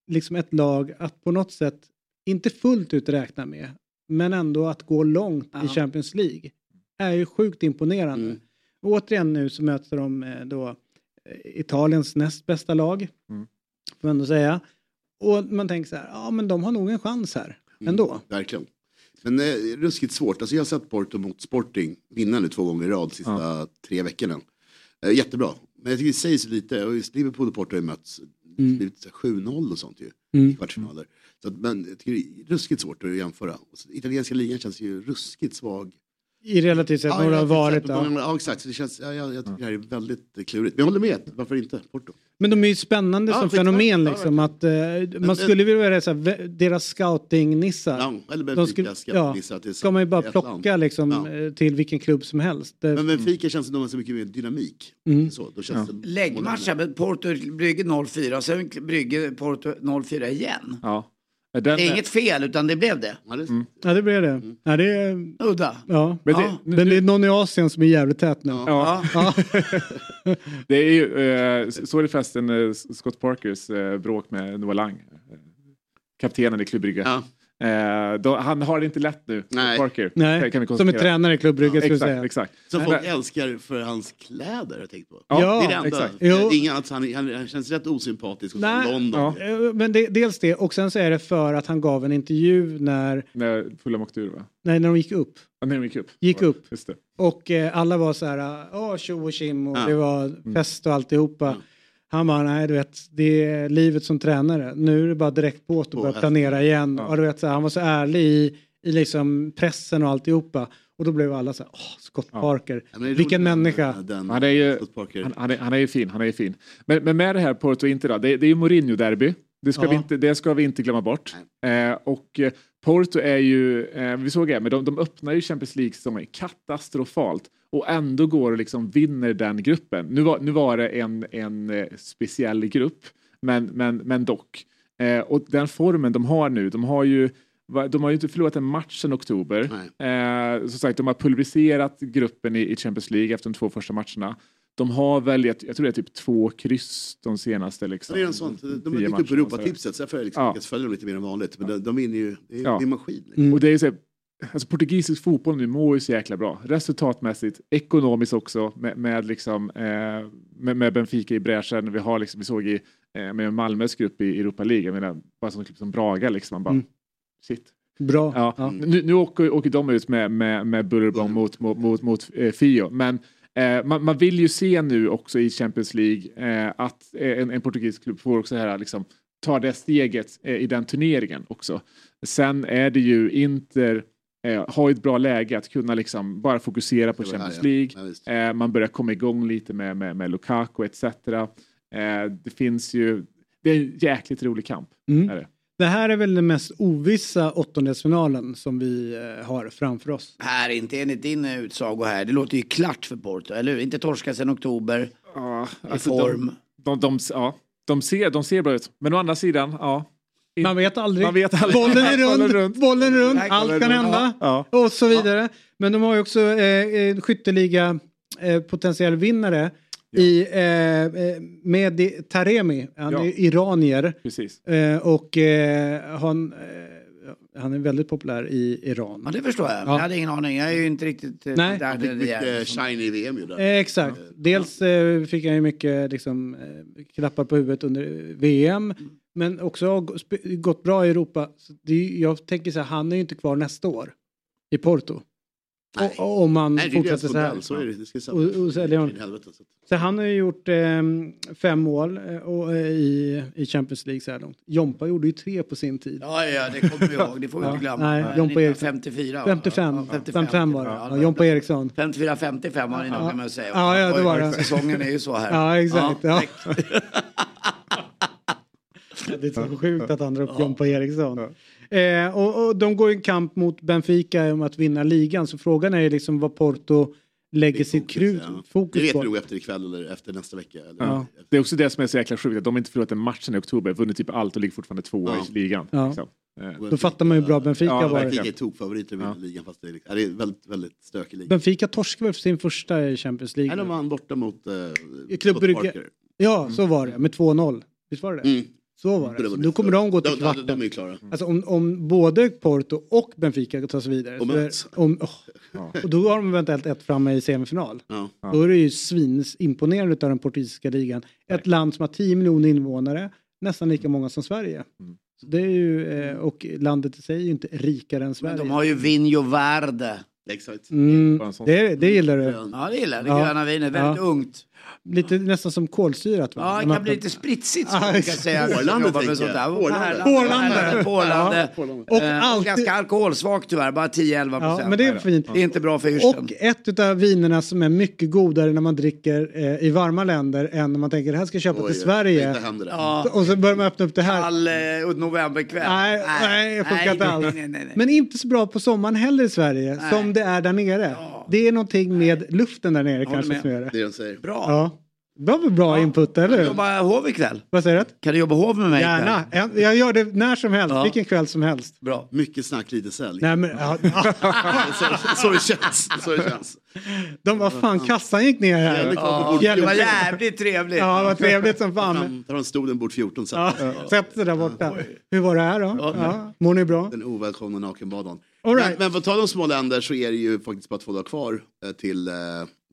liksom ett lag att på något sätt inte fullt ut räkna med, men ändå att gå långt i Ja. Champions League är ju sjukt imponerande. Mm. Och återigen nu så möter de eh, då eh, Italiens näst bästa lag, Mm. får man ändå säga. Och man tänker så här, ja men de har nog en chans här ändå. Verkligen. Men eh, ruskigt svårt. Alltså jag har sett Porto mot Sporting vinna nu två gånger i rad de sista tre veckorna. Eh, jättebra. Men jag tycker det sägs lite, och just Liverpool och Porto har ju mötts, det har blivit så här 7-0 och sånt ju. Mm. I kvartsfinaler. Så att, men jag tycker det är ruskigt svårt att jämföra. Italienska ligan känns ju ruskigt svag I relativt sett, några har varit där. många- Ja, exakt. Så det känns, ja, jag, jag tycker det här är väldigt eh, klurigt. Men jag håller med, varför inte? Porto. Men de är ju spännande Ja, som fenomen Ja, liksom. Att, eh, man men- skulle vilja vara så här, deras scouting-nissar. Ja, eller De Benfica skulle- scouting-nissar till Ska man ju bara plocka liksom, Ja. eh, till vilken klubb som helst. Men Benfica känns som de har så mycket mer dynamik. Mm. Så, då känns det Läggmatch, Porto Brygge 0-4 och sen Brygge Porto 0-4 igen. Ja. Den, Det är inget fel utan det blev det. Ja, det, ja, det blir det. Mm. Ja, det är, Udda. ja. Men det, Ja. Men det är någon i Asien som är jävligt tät nu. Ja. Ja. Det är ju, eh, såg du förresten eh, Scott Parkers eh, bråk med Noah Lang? eh, Kaptenen i Klubb. Ja. Eh, då, han har det inte lätt nu, Nej. Parker. Nej, kan- vi som är konstatera. tränare i Klubb Brygge skulle jag Exakt, säga. exakt. Som Men- folk älskar för hans kläder har jag tänkt på. Ja, det är det enda. exakt. Jo. Inga annat, han, han, han känns rätt osympatisk hos Nej. London. Ja. Eh, Men det, dels det och sen så är det för att han gav en intervju när, När Fulham åkte ur va? nej, när de gick upp. Ja, när de gick upp. Gick Ja, upp. Just det. Och eh, alla var så här, åh tjo och tjim och Ja. det var fest och alltihopa. Ja. Han bara, nej du vet, det är livet som tränare. Nu är det bara direkt på och börja hästen. planera igen. Ja. Och du vet, så här, han var så ärlig i, i liksom pressen och alltihopa. Och då blev alla så här, åh, Scott. Parker. Ja, Vilken människa. Den, Han är ju-. Han, han, är, han är ju fin, han är ju fin. Men, men med det här Porto Inter då, det, det är ju Mourinho-derby. Det ska, Ja. vi inte, det ska vi inte glömma bort. Eh, och eh, Porto är ju, eh, vi såg det, men de, de öppnar ju Champions League-säsongen katastrofalt och ändå går och liksom vinner den gruppen. Nu var, nu var det en, en eh, speciell grupp, men, men, men dock. Eh, och den formen de har nu, de har ju de har ju inte förlorat en match sedan oktober. Eh, som sagt, de har pulveriserat gruppen i, i Champions League efter de två första matcherna. De har väl, jag, jag tror det är typ två kryss de senaste liksom, det är en sån. De har dykt upp på Europatipset, så så därför har jag liksom Ja. följa dem lite mer än vanligt. Men de, de vinner ju, det är, Ja. det är maskin. Mm. Och det är så, här, alltså portugisisk fotboll nu mår ju så jäkla bra. Resultatmässigt, ekonomiskt också med, med, liksom, eh, med, med Benfica i bräschen. Vi, har liksom, vi såg i, eh, med Malmös grupp i Europa League, jag menar, bara som, som Braga liksom. Man bara, Mm. shit. Bra. Ja. Ja. Nu, nu åker, åker de ut med, med, med buller bång mot, mot, mot, mot eh, Fio. Men eh, man, man vill ju se nu också i Champions League eh, att eh, en, en portugisisk klubb får också här, liksom, ta det steget eh, i den turneringen också. Sen är det ju Inter eh, har ju ett bra läge att kunna liksom bara fokusera på här, Champions ja. League. Ja. Eh, man börjar komma igång lite med, med, med Lukaku etc. Eh, det finns ju, det är en jäkligt rolig kamp. Mm. Är det. Det här är väl den mest ovissa åttondelsfinalen som vi eh, har framför oss. Här, inte enligt din eh, utsago här. Det låter ju klart för Porto, eller hur? Inte torska sedan oktober. Ja, I alltså form. De, de, de, ja, de, ser, de ser bra ut. Men å andra sidan, ja. Man vet aldrig. Man vet aldrig. Bollen är rund, runt. bollen är rund, allt kan hända. Ja. Och så vidare. Men de har ju också eh, en skytteliga eh, potentiell vinnare i, eh, eh, med Taremi. Han Ja. är iranier. Precis. Eh, och eh, han, eh, han är väldigt populär i Iran. Ja, det förstår jag. Ja. Jag hade ingen aning. Jag är ju inte riktigt eh, Nej. där. Han fick mycket shiny i VM ju där. Eh, exakt. Dels eh, fick han ju mycket liksom, eh, klappar på huvudet under VM. Men också har gått bra i Europa. Så det, är- jag tänker så här, han är ju inte kvar nästa år i Porto. Nej. Och, och om man Nej, det fortsätter så här. Så är det. det ska Och- och så. Han har ju gjort eh, fem mål eh, och, eh, i, i Champions League så här långt. Jompa gjorde ju tre på sin tid. Ja, ja, det kommer vi ihåg. Det får vi inte glömma. Nej, Jompa Eriksson. 1954. va? 55, Ja, 55 var det. Ja, Jompa Eriksson. 54-55 var ni noga med att säga. Ja, ja, det var det. Säsongen är ju så här. Ja, exakt. Ja. Det är så sjukt att han drar upp Jompa Eriksson. Eh, och, och de går i en kamp mot Benfica om att vinna ligan. Så frågan är ju liksom vad Porto lägger sitt krut, ja. Det fokus vet vi på. nog efter ikväll eller efter nästa vecka. Eller Ja. Det är också det som är så jäkla sjukt, att de inte förlorat en match sedan i oktober, vunnit typ allt och ligger fortfarande tvåa Ja. i ligan. Ja. Liksom. Eh, Då fattar man ju hur bra Benfica Ja, var. Benfica är tokfavoriter i Ja. ligan fast det är, liksom- det är väldigt, väldigt stökig liga. Benfica torskade väl för sin första i Champions Nej, League. de vann borta mot I Club. Ja, så var det. Med 2-0. Visst var det det? Mm. Så var det. Så nu kommer de gå till de, de, kvarten. de är klara. Alltså om, om både Porto och Benfica tar sig vidare. Och möts. om, åh. Och då har de eventuellt ett framme i semifinal. Ja. Då är det ju svins imponerande av den portugisiska ligan. Ett land som har 10 miljoner invånare, nästan lika många som Sverige. Mm. Så det är ju, eh, och landet i sig är ju inte rikare än Men Sverige. de har ju Vinho Verde. Exakt. mm, det, det gillar du. Ja, det gillar jag. Det Ja. gröna vinet. Väldigt Ja. ungt. Lite nästan som kolsyrat. Va? Ja, det kan bli lite spritsigt så Ja, kan säga. Porlande, Jobbar med tänker jag. Porlande. Och Eh, alltid- ganska alkoholsvagt tyvärr, bara 10-11 Ja, procent. men det är fint. Det är inte bra för yrseln. Och ett av vinerna som är mycket godare när man dricker eh, i varma länder än när man tänker det här ska jag köpa Oj, till Sverige. Det. Ja. Och så börjar man öppna upp det här. All eh, novemberkväll. Nej, nej, det funkar nej, inte alls. nej, nej, nej. Men inte så bra på sommaren heller i Sverige Nej. som det är där nere. Det är någonting med luften där nere kanske med. som gör det. Det de säger. Bra. Ja. Det var väl bra input, eller hur? Jobba hov ikväll. Vad säger du? Kan du jobba hov med mig Gärna. ikväll? Jag, gör det när som helst, Ja. vilken kväll som helst. Bra. Mycket snack, lite sälj. Nej, men, ja, så, så det känns. Så det känns. de var fan, kassan gick ner här. Jävligt Ja, det var jävligt trevligt. Ja, det var trevligt som fan. Fram- Tar en stolen bort 14 så. Ja, sätt sig där borta. Hur var det här då? Ja, mår ni bra? Den ovälkomna nakenbadan. All right. Men, men på tal om små länder så är det ju faktiskt bara två dagar kvar eh, till, eh,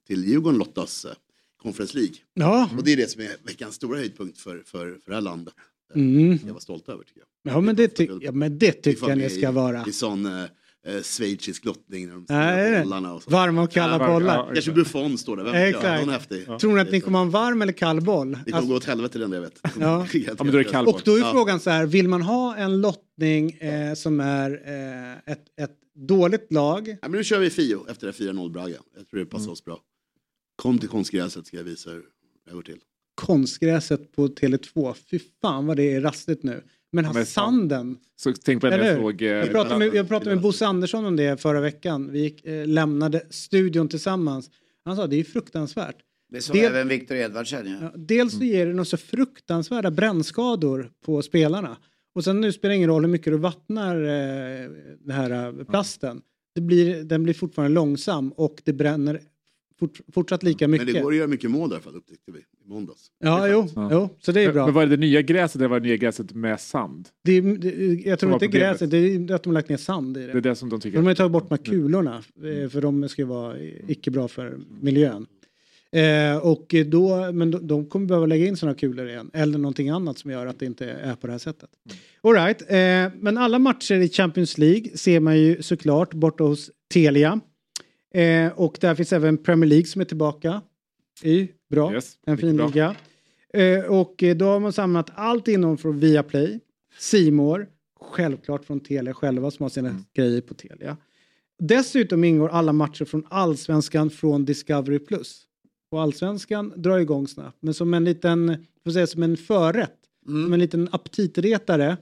till Djurgården lottas eh, Conference League. Ja. Och det är det som är veckans stora höjdpunkt för, för, för det här landet. Mm. Jag var stolt över tycker jag. Ja, men det, ty- ja, men det tycker jag ni ska i- vara. I sån eh, schweizisk lottning. När de Nej, bollarna och så. Varma och kalla Ja, bollar. ja, Kanske Buffon står där, vem? Exakt. Någon häftig. Tror ni att ni kommer ha en varm eller kall boll? Det kommer Alltså, gå åt helvete den jag vet. Ja. Ja, men då är det kall och då är Ja. frågan så här, vill man ha en lottning eh, som är eh, ett, ett dåligt lag? Ja, men nu kör vi Fio efter det 4-0 Braga. Jag tror det passar Mm. oss bra. Kom till konstgräset ska jag visa hur det går till. Konstgräset på Tele2, fy fan vad det är rastigt nu. Men fan. sanden, Så tänk på det eller jag såg... eh, Jag pratade med, jag pratade med Bosse Andersson om det förra veckan. Vi gick, eh, lämnade studion tillsammans. Han sa det är fruktansvärt. Det sa även Viktor Edvardsen. Ja. Ja, dels så ger det något så fruktansvärda brännskador på spelarna. Och sen nu spelar det ingen roll hur mycket du vattnar eh, den här eh, plasten. Det blir, den blir fortfarande långsam och det bränner fort, fortsatt lika Men mycket. det går att göra mycket mål där för att upptäckte vi i måndags. Ja, jo, jo, så det är Men, bra. men var det det nya gräset eller var det nya gräset med sand? Det, är- det, jag tror inte gräset, det är att de har lagt ner sand i det. Det är det som de tycker. De har tagit bort de här kulorna eh, för de ska ju vara icke bra för miljön. Eh, och då, men de, de kommer behöva lägga in sådana kulor igen eller någonting annat som gör att det inte är på det här sättet. All right, eh, men alla matcher i Champions League ser man ju såklart borta hos Telia. Eh, och där finns även Premier League som är tillbaka i bra, Yes, en fin liga. Eh, och eh, då har man samlat allt innehåll från Viaplay, Simor, självklart från Telia själva som har sina Mm. grejer på Telia. Dessutom ingår alla matcher från Allsvenskan från Discovery+. Och Allsvenskan drar igång snabbt, men som en liten, får säga som en förrätt, som en liten aptitretare,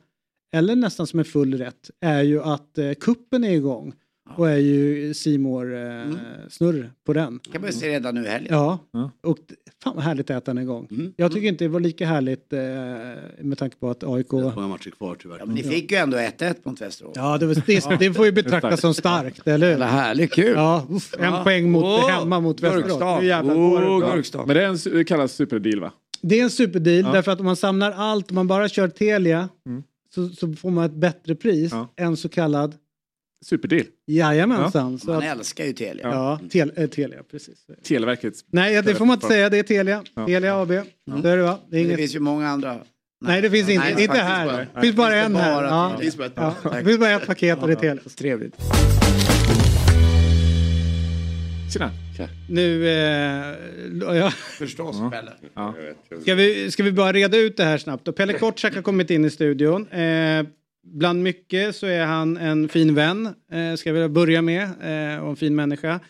eller nästan som en full rätt, är ju att eh, kuppen är igång. Och är ju Simor eh, snurr på den. kan man ju se redan nu i helgen. Ja, Ja. och fan vad härligt att äta den igång. Mm. Jag tycker inte det var lika härligt eh, med tanke på att AIK... Det är många matcher kvar tyvärr. Ja, men ni fick ju ändå 1-1 mot Västerås. Ja, det, var, det, det får ju betraktas som starkt, eller hur? Härligt, kul. Ja, uff, en Ja. poäng mot, Åh, hemma mot Västerås. Gurkstad. Men det, är en, det kallas superdeal va? Det är en superdeal Ja. därför att om man samlar allt, om man bara kör Telia Mm. så, så får man ett bättre pris Ja. än så kallad Superdeal. jajamensan. Så Man att, älskar ju Telia. ja, tel, äh, Telia, precis. Televerkets. Nej, det får man inte säga, det är Telia. Ja. Telia AB. Så är det va? Det är Men det inget... finns ju många andra. Nej, det finns inte. Nej, inte här. bara- Det finns bara en här. bara Ja. Det finns bara ett Ja. Det finns bara ett paket och det är Telia. Trevligt. Tjena. Nu... Eh, ja. Förstås, Pelle. Ja. Ska vi, ska vi bara reda ut det här snabbt? då? Pelle Kotschack har kommit in i studion. Eh, bland mycket så är han en fin vän, eh, ska jag vilja börja med, eh, och en fin människa.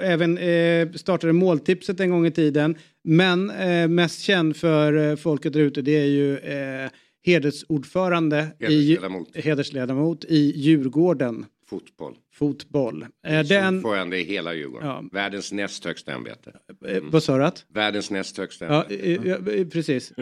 Även eh, startade måltipset en gång i tiden. Men eh, mest känd för eh, folket där ute det är ju eh, hedersordförande, Hedersledamot. I, hedersledamot i Djurgården Fotboll. Fotboll. Eh, den, Ordförande i hela Djurgården. Ja. Världens näst högsta ämbete. eh, vad sa du? att? Världens näst högsta Ja, ämbete. eh, ja, eh, precis.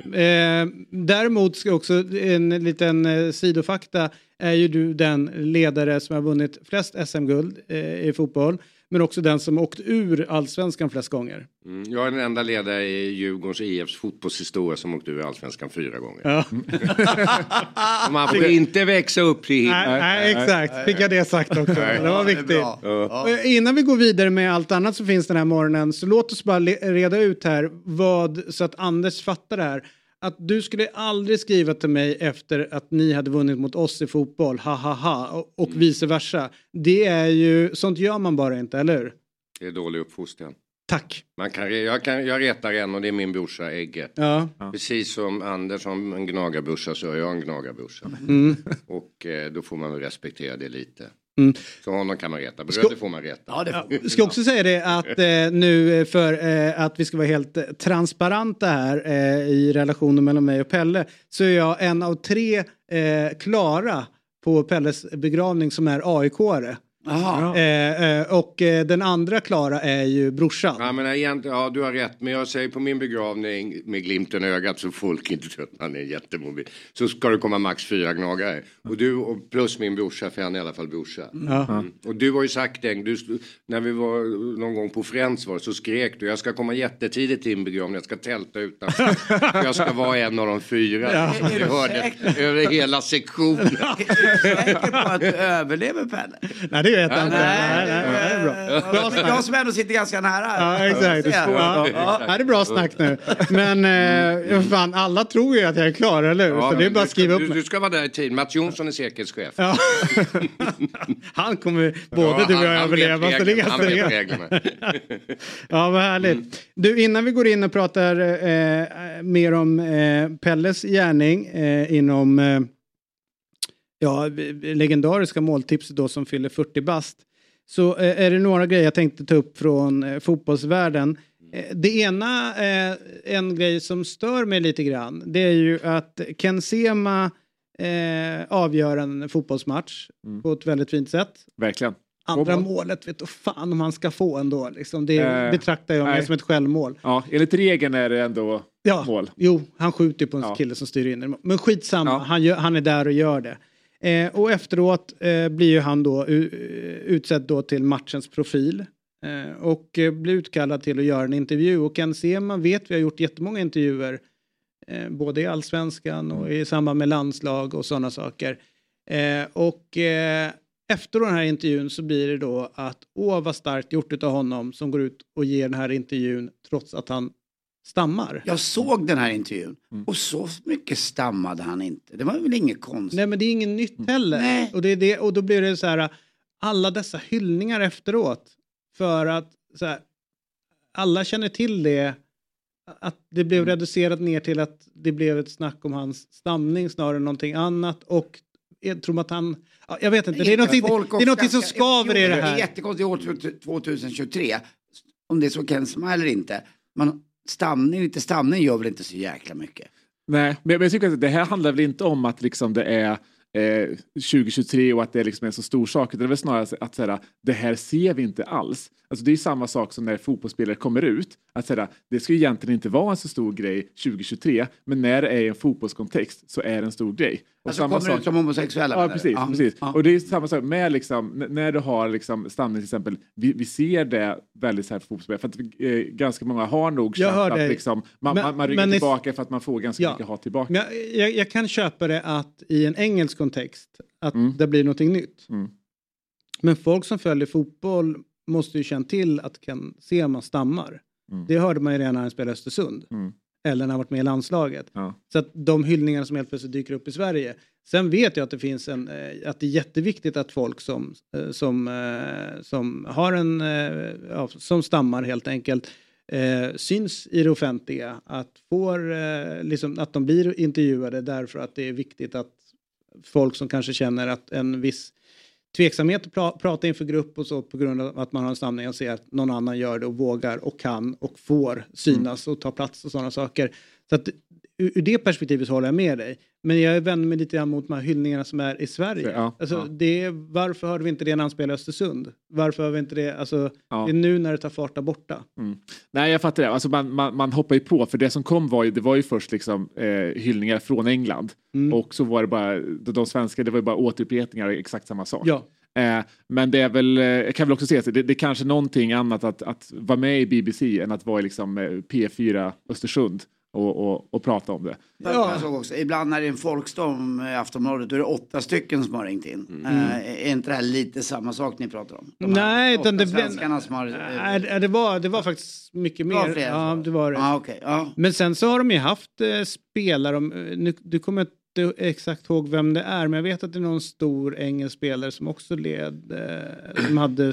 Däremot ska också en liten sidofakta är ju du den ledare som har vunnit flest SM-guld i fotboll. Men också den som åkt ur allsvenskan flest gånger. Mm. Jag är den enda ledare i Djurgårdens IFs fotbollshistoria som åkte ur allsvenskan fyra gånger. Ja. Man får inte växa upp till hit. Nej, nej, exakt. Fick jag det sagt också. Det var viktigt. bra. Och Innan vi går vidare med allt annat som finns den här morgonen så låt oss bara reda ut här vad så att Anders fattar det här. Att du skulle aldrig skriva till mig efter att ni hade vunnit mot oss i fotboll, ha ha ha, och, och vice versa. Det är ju, sånt gör man bara inte, eller hur? Det är dålig uppfostran. Tack. Man kan, jag, kan, jag retar en och det är min brorsa Egge. Ja. Precis som Anders har en gnagarbrorsa så har jag en gnagarbrorsa. Mm. Och eh, då får man väl respektera det lite. Mm. Så honom kan man reta. Ska- Bröder får man reta. Ja, det får Jag ska också säga det att eh, nu för eh, att vi ska vara helt eh, transparenta här eh, i relationen mellan mig och Pelle så är jag en av tre eh, klara på Pelles begravning som är AIK-are. Jaha. Eh, eh, och eh, den andra Klara är ju brorsan. Ja, men egentligen, ja, du har rätt. Men jag säger på min begravning med glimten i ögat så folk inte tror att han är jättemobil. Så ska det komma max fyra gnagare. Och du och plus min brorsa, för han är i alla fall brorsa. Ja. Mm. Och du har ju sagt det, du, när vi var någon gång på Friends var så skrek du jag ska komma jättetidigt till din begravning, jag ska tälta utanför. jag ska vara en av de fyra. Ja. Det hörde över hela sektionen. Är du säker på att du överlever Pelle? Det vet jag inte. Nej, Nej, nej, nej, det är bra. Bra, men jag som ändå sitter ganska nära. Ja, exakt. Ja, ja. det är bra snack nu. Men eh, fan, alla tror ju att jag är klar, eller hur? Ja, Så det är bara du att ska- skriva upp du, du ska vara där i tid. Mats Jonsson är säkerhetschef. Ja. Han kommer både du och jag överleva. Så det är ganska. Ja, vad härligt. Du, innan vi går in och pratar eh, mer om eh, Pelles gärning eh, inom eh, ja, legendariska måltipset då som fyller 40 bast. Så eh, är det några grejer jag tänkte ta upp från eh, fotbollsvärlden. Eh, det ena, en grej som stör mig lite grann, det är ju att Ken Sema eh, avgör en fotbollsmatch på ett väldigt fint sätt. Verkligen. Andra målet vet du fan om han ska få ändå. Liksom. Det Eh, betraktar jag nej. som ett självmål. Ja, enligt regeln är det ändå Ja, mål. jo, han skjuter ju på en Ja. kille som styr in. Men skitsamma, Ja. han, gör, han är där och gör det. Eh, och efteråt eh, blir ju han då eh, utsedd då till matchens profil. Eh, och eh, blir utkallad till att göra en intervju. Och Ken Sema vet vi har gjort jättemånga intervjuer. Eh, både i allsvenskan och i samband med landslag och sådana saker. Eh, och eh, efter den här intervjun så blir det då att åh vad starkt gjort av honom som går ut och ger den här intervjun trots att han stammar. Jag såg den här intervjun Mm. och så mycket stammade han inte. Det var väl inget konstigt. Nej men det är inget nytt heller. Och, det är det, och då blir det så här, alla dessa hyllningar efteråt. För att så här, alla känner till det. Att det blev reducerat ner till att det blev ett snack om hans stamning snarare än någonting annat. Och jag tror att han, ja, jag vet inte, det är någonting, det är någonting som skaver i det Det är här. jättekonstigt år 2023. Om det är så Ken Sema eller inte. Man, stamning, inte stamning gör väl inte så jäkla mycket. Nej, men jag tycker att det här handlar väl inte om att liksom det är eh, 2023 och att det liksom är en så stor sak. utan Det är väl snarare att säga, det här ser vi inte alls. Alltså det är samma sak som när fotbollsspelare kommer ut. Att säga, det ska ju egentligen inte vara en så stor grej 2023, men när det är i en fotbollskontext så är det en stor grej. Och Alltså kommer ut som homosexuella, Ja, precis. Ja. precis. Ja. Och det är samma sak med liksom, när du har liksom stamning till exempel. Vi, vi ser det väldigt så här för fotbollsspelare. För att eh, ganska många har nog Jag känt att liksom, man, Men- man, man ryggar men i- tillbaka för att man får ganska Ja. mycket hat tillbaka. Men jag, jag, jag kan köpa det att i en engelsk kontext att Mm. det blir någonting nytt. Mm. Men folk som följer fotboll måste ju känna till att Ken Sema stammar. Mm. Det hörde man ju redan när han spelade Östersund. Mm. Eller när han varit med i landslaget. Ja. Så att de hyllningarna som helt plötsligt dyker upp i Sverige. Sen vet jag att det finns en, eh, att det är jätteviktigt att folk som, eh, som, eh, som har en, ja, som stammar helt enkelt, eh, syns i det offentliga. Att, får, eh, liksom, att de blir intervjuade därför att det är viktigt att folk som kanske känner att en viss tveksamhet att pra- prata inför grupp och så på grund av att man har en stamning och ser att någon annan gör det och vågar och kan och får synas och ta plats och sådana saker. Så att ur, ur det perspektivet håller jag med dig. Men jag vänder mig lite grann mot de här hyllningarna som är i Sverige. Ja, alltså, ja. Det är, varför hörde vi inte det när han spelade i Östersund? Varför hör vi inte det? Alltså, Ja. Det är nu när det tar fart där borta. Mm. Nej, jag fattar det. Alltså man, man, man hoppar ju på, för det som kom var ju, det var ju först liksom, eh, hyllningar från England. Mm. Och så var det bara, de, de svenska, det var ju bara återupprepningar, exakt samma sak. Eh, men det är väl, eh, jag kan väl också se att det, det är kanske någonting annat att, att vara med i BBC än att vara i liksom, eh, P4 Östersund och, och, och prata om det. Ja. Jag såg också, ibland när det är en folkstorm i Aftonbladet då är det åtta stycken som har ringt in. Eh, är inte det här lite samma sak ni pratar om? De Nej, utan det svenskarna som har... Nej, det var, det var faktiskt mycket Det var mer. fler, ja, det var det. Ja, okej, ja. Men sen så har de ju haft eh, spelare, om, eh, nu, du kommer inte exakt ihåg vem det är, men jag vet att det är någon stor engelsk spelare som också led, eh, som hade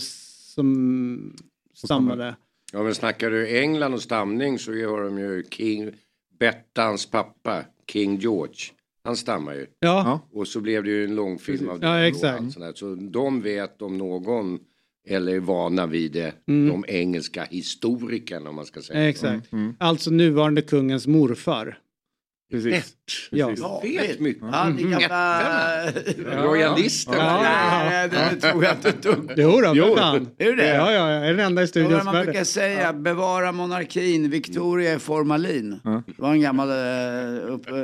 som stammade. Ja men snackar du England och stamning så har de ju King, Bettans pappa, King George. Han stammar ju. Ja. Och så blev det ju en långfilm av det. Ja, exakt. Så de vet om någon eller är vana vid det, Mm. de engelska historikerna om man ska säga. Exakt. Alltså nuvarande kungens morfar. Precis. Ja. Ja, vet mycket. Han är gamla... Royalisten. Ja. Nej, det tror jag inte ett dugg. Jo då, fan. Är det det? Ja, ja, jag är den enda i studion som man brukar det. säga, bevara monarkin, Victoria är formalin. Det var en gammal uh, upp, uh,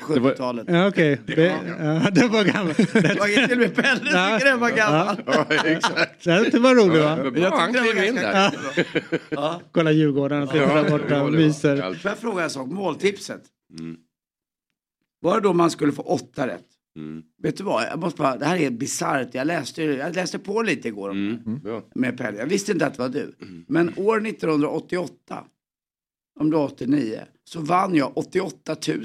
70-talet. Ja, okej. Det, ja, det var gammalt. Det var till och med Pelle tycker den var gammal. Ja, exakt. Det var roligt va? Ja, bra, han klev in där. Ja. Kolla Djurgården, sitter där borta var och myser. Får jag fråga en sak? Måltipset. Mm. Var det då man skulle få åtta rätt? Mm. Vet du vad? Jag måste bara, det här är bisarrt. Jag läste, jag läste på lite igår om Mm. Bra. med Pelle. Jag visste inte att det var du. Men år 1988, om det var 89, så vann jag 88 000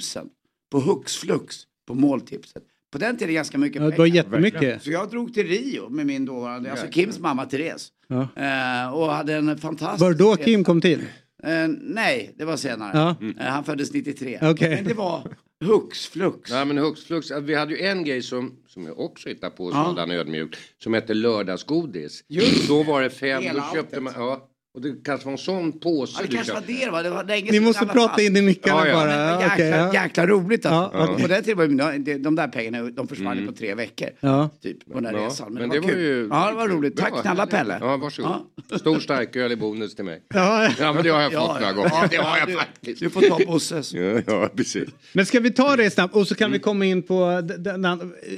på hux flux på måltipset. På den tiden ganska mycket Ja, det var pengar. jättemycket. Så jag drog till Rio med min dåvarande, alltså Kims mamma Therese. Ja. Eh, och hade en fantastisk... Var då Kim kom till? Eh, nej, det var senare. Ja. Eh, han föddes 93. Okej. Men det var hux flux. Nej men hux flux, att vi hade ju en grej som, som jag också hittade på, som ja. ödmjukt, som hette lördagsgodis. Just. Då var det fem, Hela då köpte alltet. man, ja, och det kanske var en sån påse Ja, det du kanske var det va? Det var länge Ni måste alla prata in i mickarna Ja, ja. bara. Ja, jäkla, okej, ja. jäkla roligt alltså. Ja, den tiden var ju- de, de där pengarna de försvann ju på tre veckor. Ja. Typ på den Ja, resan. Men, men det, var, kul. ju... Ja, det var roligt. Tack snälla Pelle. Ja, varsågod. Stor starköl i bonus till mig. Ja. Ja men det har jag Ja, fått några ja. gånger. Ja, det har jag du- faktiskt. Du får ta Bosses. Ja, ja precis. Men ska vi ta det snabbt och så kan vi komma in på den,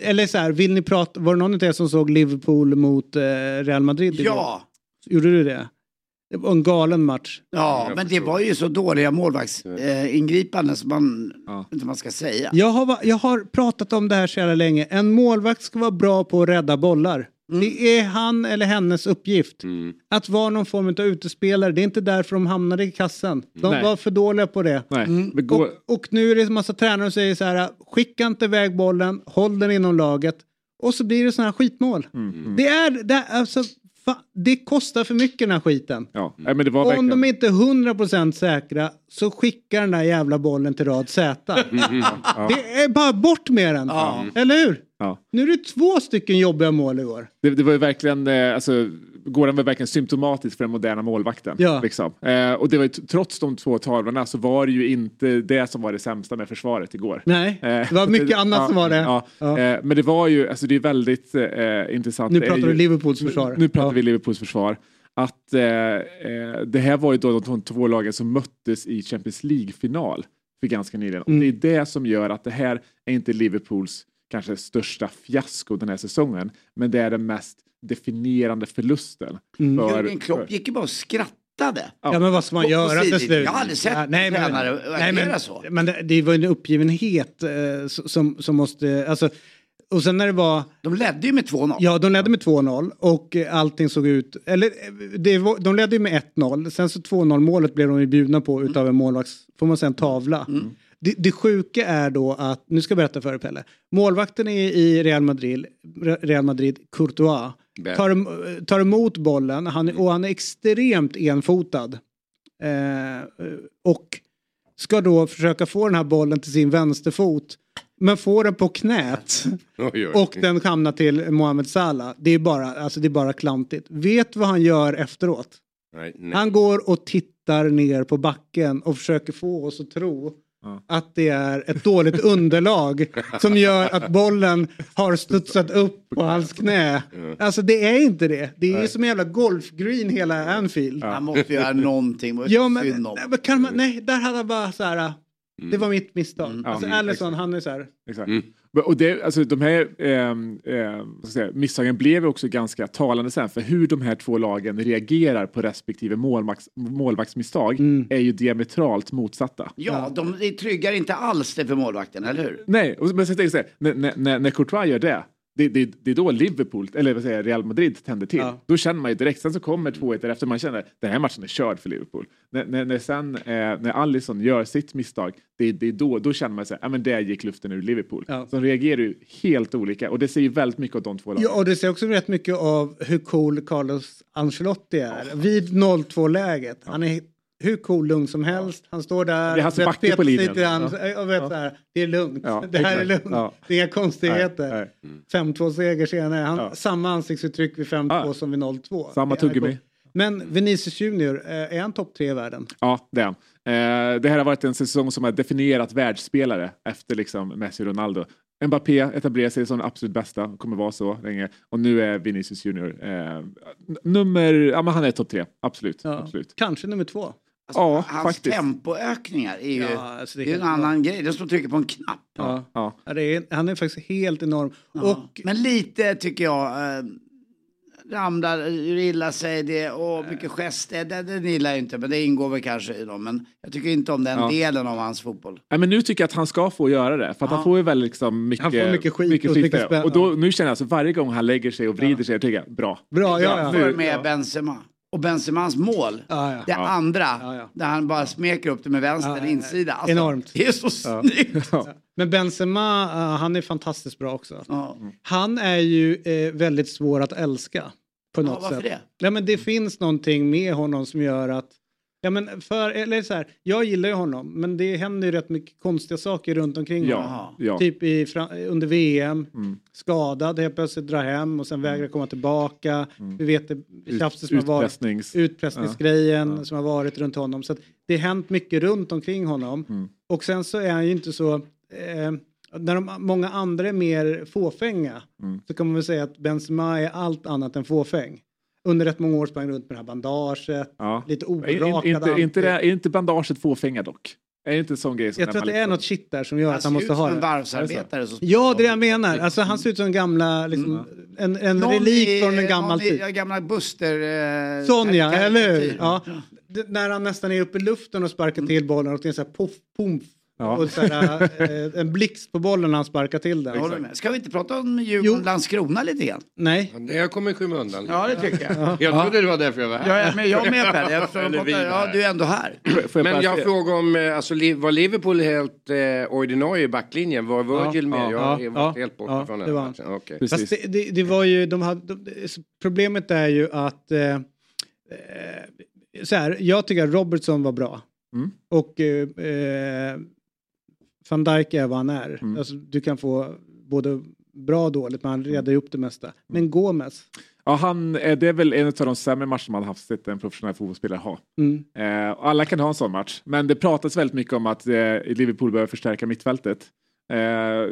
eller så här, vill ni prata, var det någon av er som såg Liverpool mot eh, Real Madrid? igår? Ja. Gjorde du det? Det var en galen match. Ja, Jag men det var ju så dåliga målvaktsingripanden eh, ingripanden som man inte vad man ska säga. Jag har, jag har pratat om det här så jävla länge. En målvakt ska vara bra på att rädda bollar. Det är han eller hennes uppgift. Mm. Att vara någon form av utespelare. Det är inte därför de hamnade i kassen. De Nej. var för dåliga på det. Gå, Och, och nu är det en massa tränare som säger så här. Skicka inte iväg bollen, håll den inom laget. Och så blir det sådana här skitmål. Mm, Det är, det, är alltså, det kostar för mycket den här skiten. ja, nej, men det var Om de inte är 100% säkra så skickar den där jävla bollen till rad Z. Det är bara bort med den. Eller hur? Ja. Nu är det två stycken jobbiga mål igår. Det, det var ju verkligen, eh, alltså, Gordon var verkligen symptomatisk för den moderna målvakten. Ja. Liksom. Eh, och det var ju, trots de två tavlorna så var det ju inte det som var det sämsta med försvaret igår. Nej, Eh, det var mycket annat som var det. Ja, Ja. Eh, men det var ju, alltså det är väldigt eh, intressant. Nu Det pratar du Liverpools försvar. Nu, nu pratar Ja. vi Liverpools försvar. Att eh, eh, det här var ju då de två lagen som möttes i Champions League-final för ganska nyligen. Mm. Och det är det som gör att det här är inte Liverpools kanske största fiasko den här säsongen. Men det är den mest definierande förlusten. Mm. För, Jürgen Klopp gick ju bara och skrattade. Ja, men vad ska man På- göra till slut? Jag har aldrig sett Ja, nej, men, tränare nej, men, så. Men det, det var en uppgivenhet eh, som, som måste... Alltså, och sen när det var... De ledde ju med 2-0. Ja, de ledde med 2-0 och eh, allting såg ut... Eller eh, det var, de ledde ju med 1-0. Sen så 2-0 målet blev de ju bjudna på utav en målvakts... Får man säga en tavla. Det, det sjuka är då att... Nu ska jag berätta för dig Pelle. Målvakten i, i Real Madrid, Real Madrid, Courtois. Tar, tar emot bollen han, och han är extremt enfotad. Eh, och ska då försöka få den här bollen till sin vänsterfot. Men får den på knät. Oj, oj. Och den hamnar till Mohamed Salah. Det är bara, alltså det är bara klantigt. Vet vad han gör efteråt? Nej, nej. Han går och tittar ner på backen och försöker få oss att tro att det är ett dåligt underlag som gör att bollen har studsat upp på hans knä. Alltså det är inte det. Det är som en jävla golfgreen hela Anfield. Han måste göra någonting. Ja, men, nej, kan man, nej, där hade han bara så här. Det var mitt misstag. Mm. Alltså Ja, mm, Alisson, han är så här. Exakt. Men- Och det, alltså, de här ska jag säga, misstagen blev också ganska talande sen för hur de här två lagen reagerar på respektive målvakts, målvaktsmisstag Mm. är ju diametralt motsatta. Ja, de, tryggar inte alls det för målvakten, eller hur? Nej, och, men så tänker jag så här, när, när, när, när Courtois gör det, det, det, det är då Liverpool, eller vad säger Real Madrid tänder till. Ja. Då känner man ju direkt, sen så kommer 2-1 därefter, man känner den här matchen är körd för Liverpool. När, när, när sen, eh, när Alisson gör sitt misstag, det, det är då, då känner man sig, ja men där gick luften ur Liverpool. Ja. Så de reagerar ju helt olika och det säger ju väldigt mycket åt de två lagen. Ja, och det ser också rätt mycket av hur cool Carlos Ancelotti är. Vid 0-2-läget. Han är hur cool lugn som helst. Han står där. Det är hans backe på linjen. lite grann, Ja. vet Ja. så här, det är lugnt. Ja, det här är exakt. lugnt. Ja. Det är inga konstigheter. Nej, 5-2 seger senare. Han, Ja. Samma ansiktsuttryck vid 5-2 Ja. som vid 0-2. Samma är tuggummi. Men Vinicius Junior, eh, är han topp tre i världen? Ja, det är han. Eh, det här har varit en säsong som har definierat världsspelare efter liksom Messi och Ronaldo. Mbappé etablerar sig som den absolut bästa, kommer vara så länge. Och nu är Vinicius Junior eh, nummer, ja men han är topp tre, absolut. absolut. Kanske nummer två. Ja, Hans faktiskt. tempoökningar är ju, Ja, alltså det det är är ju en helt annan grej. Det är som att trycka på en knapp. Ja. Ja. Ja, det är, han är faktiskt helt enorm. Och Men lite tycker jag, eh, ramlar, gör illa sig, det, och mycket gester, det, det gillar jag inte, men det ingår väl kanske i dem. Men jag tycker inte om den Ja. delen av hans fotboll. Nej, men nu tycker jag att han ska få göra det. För att Ja. han får ju väl liksom mycket, Han får mycket skit och mycket det. spänn- Och då, nu känner jag alltså varje gång han lägger sig och vrider sig, jag tycker jag, bra. bra, ja, ja. För med Benzema. Och Benzemans mål, Ja, ja. det Ja. andra, Ja, ja. där han bara smeker upp det med vänster Ja, ja, ja. insida. Alltså, Enormt. Det är så Ja. snyggt. Ja. Men Benzema, eh, han är fantastiskt bra också. Ja. Han är ju eh, väldigt svår att älska. På Ja, något varför sätt. det? Ja, men det finns någonting med honom som gör att Ja, men för, eller så här, jag gillar ju honom, men det händer ju rätt mycket konstiga saker runt omkring honom. Ja, ja. Typ i, under VM, Mm. skadad, helt plötsligt drar hem och sen vägrar komma tillbaka. Vi vet det tjafset som har varit. Utpressnings... Utpressningsgrejen Ja. som har varit runt honom. Så det har hänt mycket runt omkring honom. Mm. Och sen så är han ju inte så... Eh, när de, många andra är mer fåfänga Mm. så kan man väl säga att Benzema är allt annat än fåfäng. Under rätt många år sprang runt med det här bandaget, Ja. lite In- orakad inte, inte, ansikte. det, är inte bandaget fåfänga dock? Är det inte en sån grej som Jag tror att det är liksom- något shit där som gör Han att han ser måste ut ha som en det. varvsarbetare. Ja, det är det jag menar. Alltså, han ser ut som en gamla, liksom, en, en Någon relik i- från en gammal någon tid. ja, Gamla Buster... Eh, Sonja, eller hur? Ja. D- när han nästan är uppe i luften och sparkar till bollen och det är så här poff, pomf. Ja. Och så här, eh, en blixt på bollen när han sparkar till den. Jag håller med. Ska vi inte prata om Djurgården-Landskrona lite grann? Nej. Det kommer i skymundan. Ja, det tycker jag. Jag trodde det var därför jag var här. Jag är med, jag är med Per. Jag pratar, ja, du är ändå här. Jag Men jag frågar om, eh, alltså, var Liverpool helt eh, ordinarie i backlinjen? Var Virgil Ja, med? ja, jag ja, ja, helt borta ja, från det den var han. matchen. Okej. Precis. Fast det, det, det var ju, de hade, de, problemet är ju att eh, eh, så här, jag tycker att Robertson var bra. Mm. Och eh, van Dijk är vad han är. Mm. Alltså, du kan få både bra och dåligt, men han redar ju upp det mesta. Men Gomes, Ja, han, det är väl en av de sämre matcher man haft sett en professionell fotbollsspelare ha. mm. Eh, alla kan ha en sån match, men det pratas väldigt mycket om att eh, Liverpool behöver förstärka mittfältet. Eh,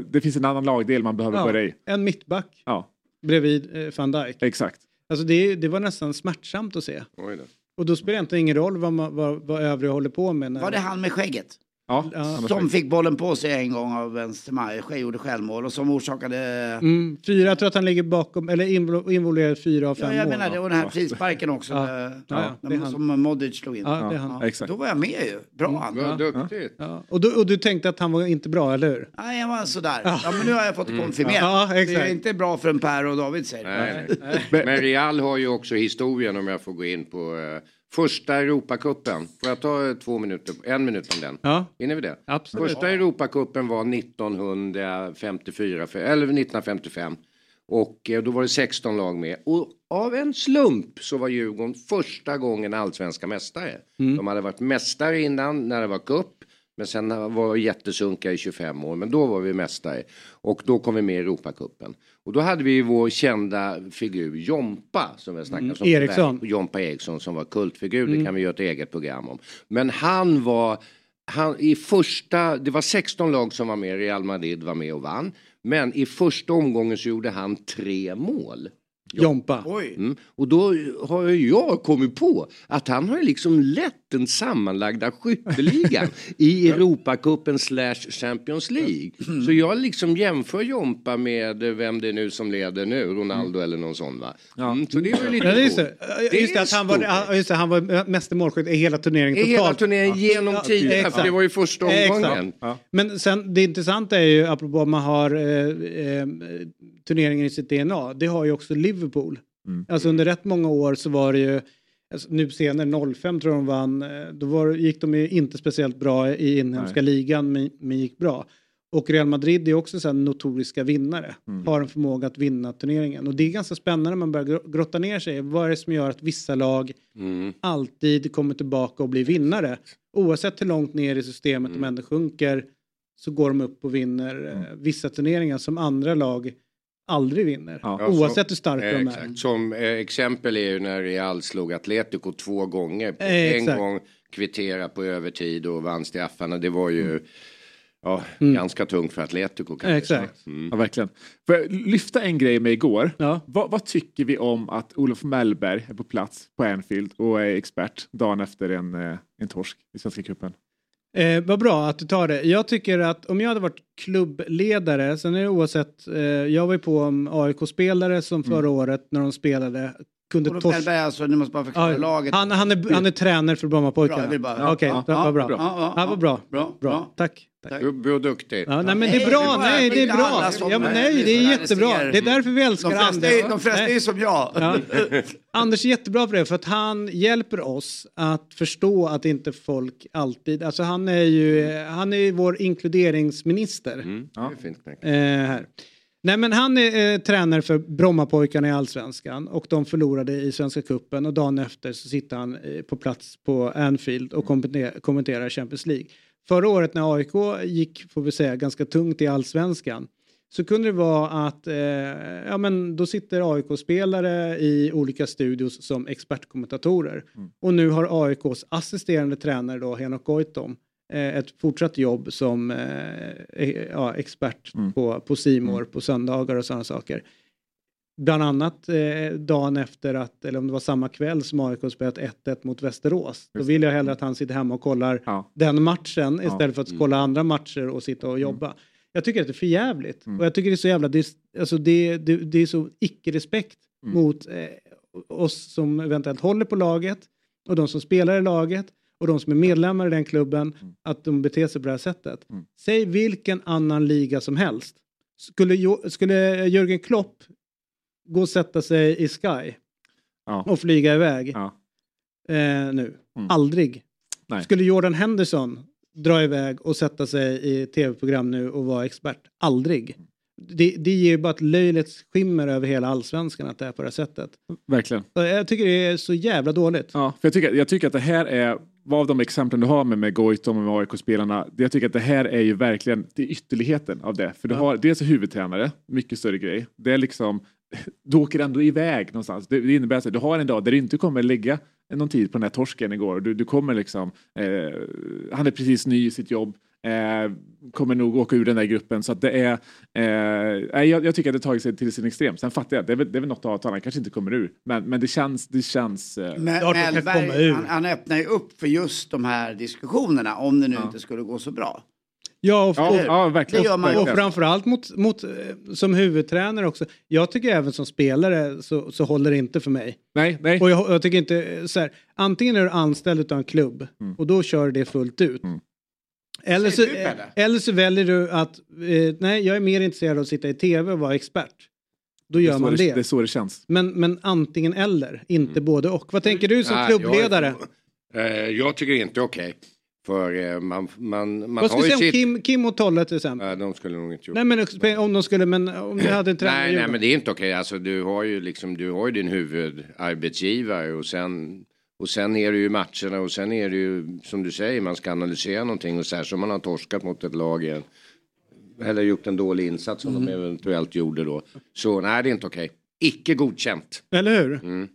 det finns en annan lagdel man behöver ja, börja i. en mittback Ja, bredvid van Dijk. exakt. Alltså det, det var nästan smärtsamt att se. Oj då. Och då spelar det inte ingen roll vad, man, vad, vad övriga håller på med. När, Var det han med skägget? Ja, han Som fick bollen på sig en gång av Benzema, gjorde självmål och som orsakade... Mm, fyra, jag tror att han ligger bakom, eller invol- involverad i fyra av fem Ja, jag mål. menar det. Och den här frisparken också. Ja. eh, Ja, han. Som Modric slog in. Ja, det är han. Ja, Exakt. Då var jag med ju. Bra han. Vad duktigt. Ja. Och, du, och du tänkte att han var inte bra, eller hur? Nej, jag var sådär. Ja, men nu har jag fått det konfirmerat. Ja, det är inte bra för en Per och David säger. Nej, nej. Men Real har ju också historien om jag får gå in på eh, första Europacupen. Får jag ta eh, två minuter, en minut om den? Ja, Hinner vi det? absolut. Första Europacupen var 1954, för- eller 1955. Och eh, då var det 16 lag med. Och av en slump så var Djurgården första gången allsvenska mästare. De hade varit mästare innan när det var cup. Men sen var jättesunka i 25 år. Men då var vi mästare. Och då kom vi med i Europacupen. Och då hade vi ju vår kända figur Jompa. Som vi snackade om. Eriksson. Jompa Eriksson som var kultfigur. Det kan vi göra ett eget program om. Men han var han, i första, det var 16 lag som var med, Real Madrid var med och vann. Men i första omgången så gjorde han tre mål. Jompa. Oj. Mm. Och då har jag kommit på att han har liksom lett den sammanlagda skytteligan i Europacupen slash Champions League. Så jag liksom jämför Jompa med vem det är nu som leder nu, Ronaldo eller någon sån va. Mm, så det är väl lite Ja, det är just det. Just det, är att han var, stort. ja, just det, han var meste målskytt i hela turneringen I totalt. hela turneringen genom Ja, tiderna, exakt. för det var ju första omgången. Ja. Men sen det intressanta är ju, apropå om man har eh, eh, turneringen i sitt DNA. Det har ju också Liverpool. Mm. Alltså under rätt många år så var det ju, alltså nu senare 05 tror jag de vann, eh, då var, gick de ju inte speciellt bra i inhemska ligan men, men gick bra. Och Real Madrid är också så notoriska vinnare. Mm. Har en förmåga att vinna turneringen. Och det är ganska spännande när man börjar gro- grotta ner sig. Vad är det som gör att vissa lag Mm. alltid kommer tillbaka och blir vinnare? Oavsett hur långt ner i systemet Mm. de ändå sjunker så går de upp och vinner eh, vissa turneringar som andra lag aldrig vinner. Ja, Oavsett så- hur starka eh, de är. Som eh, exempel är ju när Real slog Atletico två gånger. Eh, en exakt. gång kvittera på övertid och vann straffarna. Det var ju ja, Mm. ganska tungt för Atletico. Kan Eh, exakt. Mm. Ja, verkligen. Får jag lyfta en grej med igår? Vad, vad tycker vi om att Olof Mellberg är på plats på Anfield och är expert dagen efter en, eh, en torsk i Svenska cupen? Eh, vad bra att du tar det. Jag tycker att om jag hade varit klubbledare, sen är det oavsett, eh, jag var ju på om AIK-spelare som Mm. förra året när de spelade kunde Olof torska. Mellberg alltså, ni måste bara förklara Ja, laget. Han, han, är, han är tränare för Brommapojkarna. Bra, Okej, ja, bra, ja, vad bra. bra. Ja, ja, Ja, vad bra. bra, bra. bra. Tack. Du, du är duktig. Ja, nej men det är bra, nej det är bra. Ja, men nej det är jättebra. Det är därför vi älskar De flesta Anders. är- de flesta är Nej. som jag. Ja. Anders är jättebra på det för att han hjälper oss att förstå att inte folk alltid, alltså han är ju, han är ju vår inkluderingsminister. Mm, det är fint. Eh, här. Nej men han är eh, tränare för Brommapojkarna i Allsvenskan och de förlorade i Svenska Cupen och dagen efter så sitter han eh, på plats på Anfield och kommenterar, kommenterar Champions League. Förra året när AIK gick, får vi säga, ganska tungt i Allsvenskan så kunde det vara att eh, ja, men då sitter AIK-spelare i olika studios som expertkommentatorer. Och nu har AIKs assisterande tränare då, Henok Goitom, ett fortsatt jobb som eh, eh, ja, expert på, på Simor på söndagar och sådana saker. Bland annat eh, dagen efter att, eller om det var samma kväll som AIK spelat 1-1 mot Västerås. Då vill jag hellre att han sitter hemma och kollar den matchen istället för att kolla andra matcher och sitta och jobba. Jag tycker att det är för jävligt. Och jag tycker det är så jävla, det är, alltså det, det, det är så icke-respekt mot eh, oss som eventuellt håller på laget och de som spelar i laget och de som är medlemmar i den klubben att de beter sig på det här sättet. Säg vilken annan liga som helst. Skulle, skulle Jürgen Klopp gå och sätta sig i Sky och flyga iväg eh, nu? Aldrig. Nej. Skulle Jordan Henderson dra iväg och sätta sig i tv-program nu och vara expert? Aldrig. Det, det ger ju bara ett löjligt skimmer över hela allsvenskan att det är på det här sättet. Verkligen. Jag tycker det är så jävla dåligt. Ja, för jag, tycker, jag tycker att det här är, vad av de exemplen du har med, med Goitom och med AIK-spelarna, jag tycker att det här är ju verkligen det ytterligheten av det. För du har dels huvudtränare, mycket större grej. Det är liksom, du åker ändå iväg någonstans. Det, det innebär att du har en dag där du inte kommer lägga någon tid på den här torsken igår. Du, du kommer liksom, eh, han är precis ny i sitt jobb. Eh, kommer nog åka ur den där gruppen. Så att det är, eh, nej, jag, jag tycker att det tagit sig till sin extrem. Sen fattar jag, det är väl, det är väl något avtal, han kanske inte kommer ur. Men, men det känns, det känns... Eh, Men Mellberg, han, han öppnar ju upp för just de här diskussionerna om det nu inte skulle gå så bra. Ja, och, Ja, och, ja, verkligen. Det gör man ju. och framförallt mot, mot, eh, som huvudtränare också. Jag tycker även som spelare så, så håller det inte för mig. Nej, nej. Och jag, jag tycker inte så här, antingen är du anställd av en klubb och då kör det fullt ut. Eller, så, du, eller så väljer du att, eh, nej jag är mer intresserad av att sitta i tv och vara expert. Då det gör så man det, det. det är så det känns. Men, men antingen eller, inte både och. Vad tänker du som Nej, jag klubbledare? Eh, jag tycker inte okej. För eh, man, man, man Vad har skulle ju du säga om sitt... Kim, Kim och Tolle till exempel? Nej, de skulle nog inte gjort Nej men om de skulle, men om du hade en tränare Nej, nej, men det är inte okej. Alltså, du har ju liksom, du har ju din huvudarbetsgivare och sen, och sen är det ju matcherna och sen är det ju som du säger, man ska analysera någonting och särskilt om man har torskat mot ett lag igen. Eller gjort en dålig insats som Mm. de eventuellt gjorde då. Så nej, det är inte okej. Icke godkänt. Eller hur? Mm.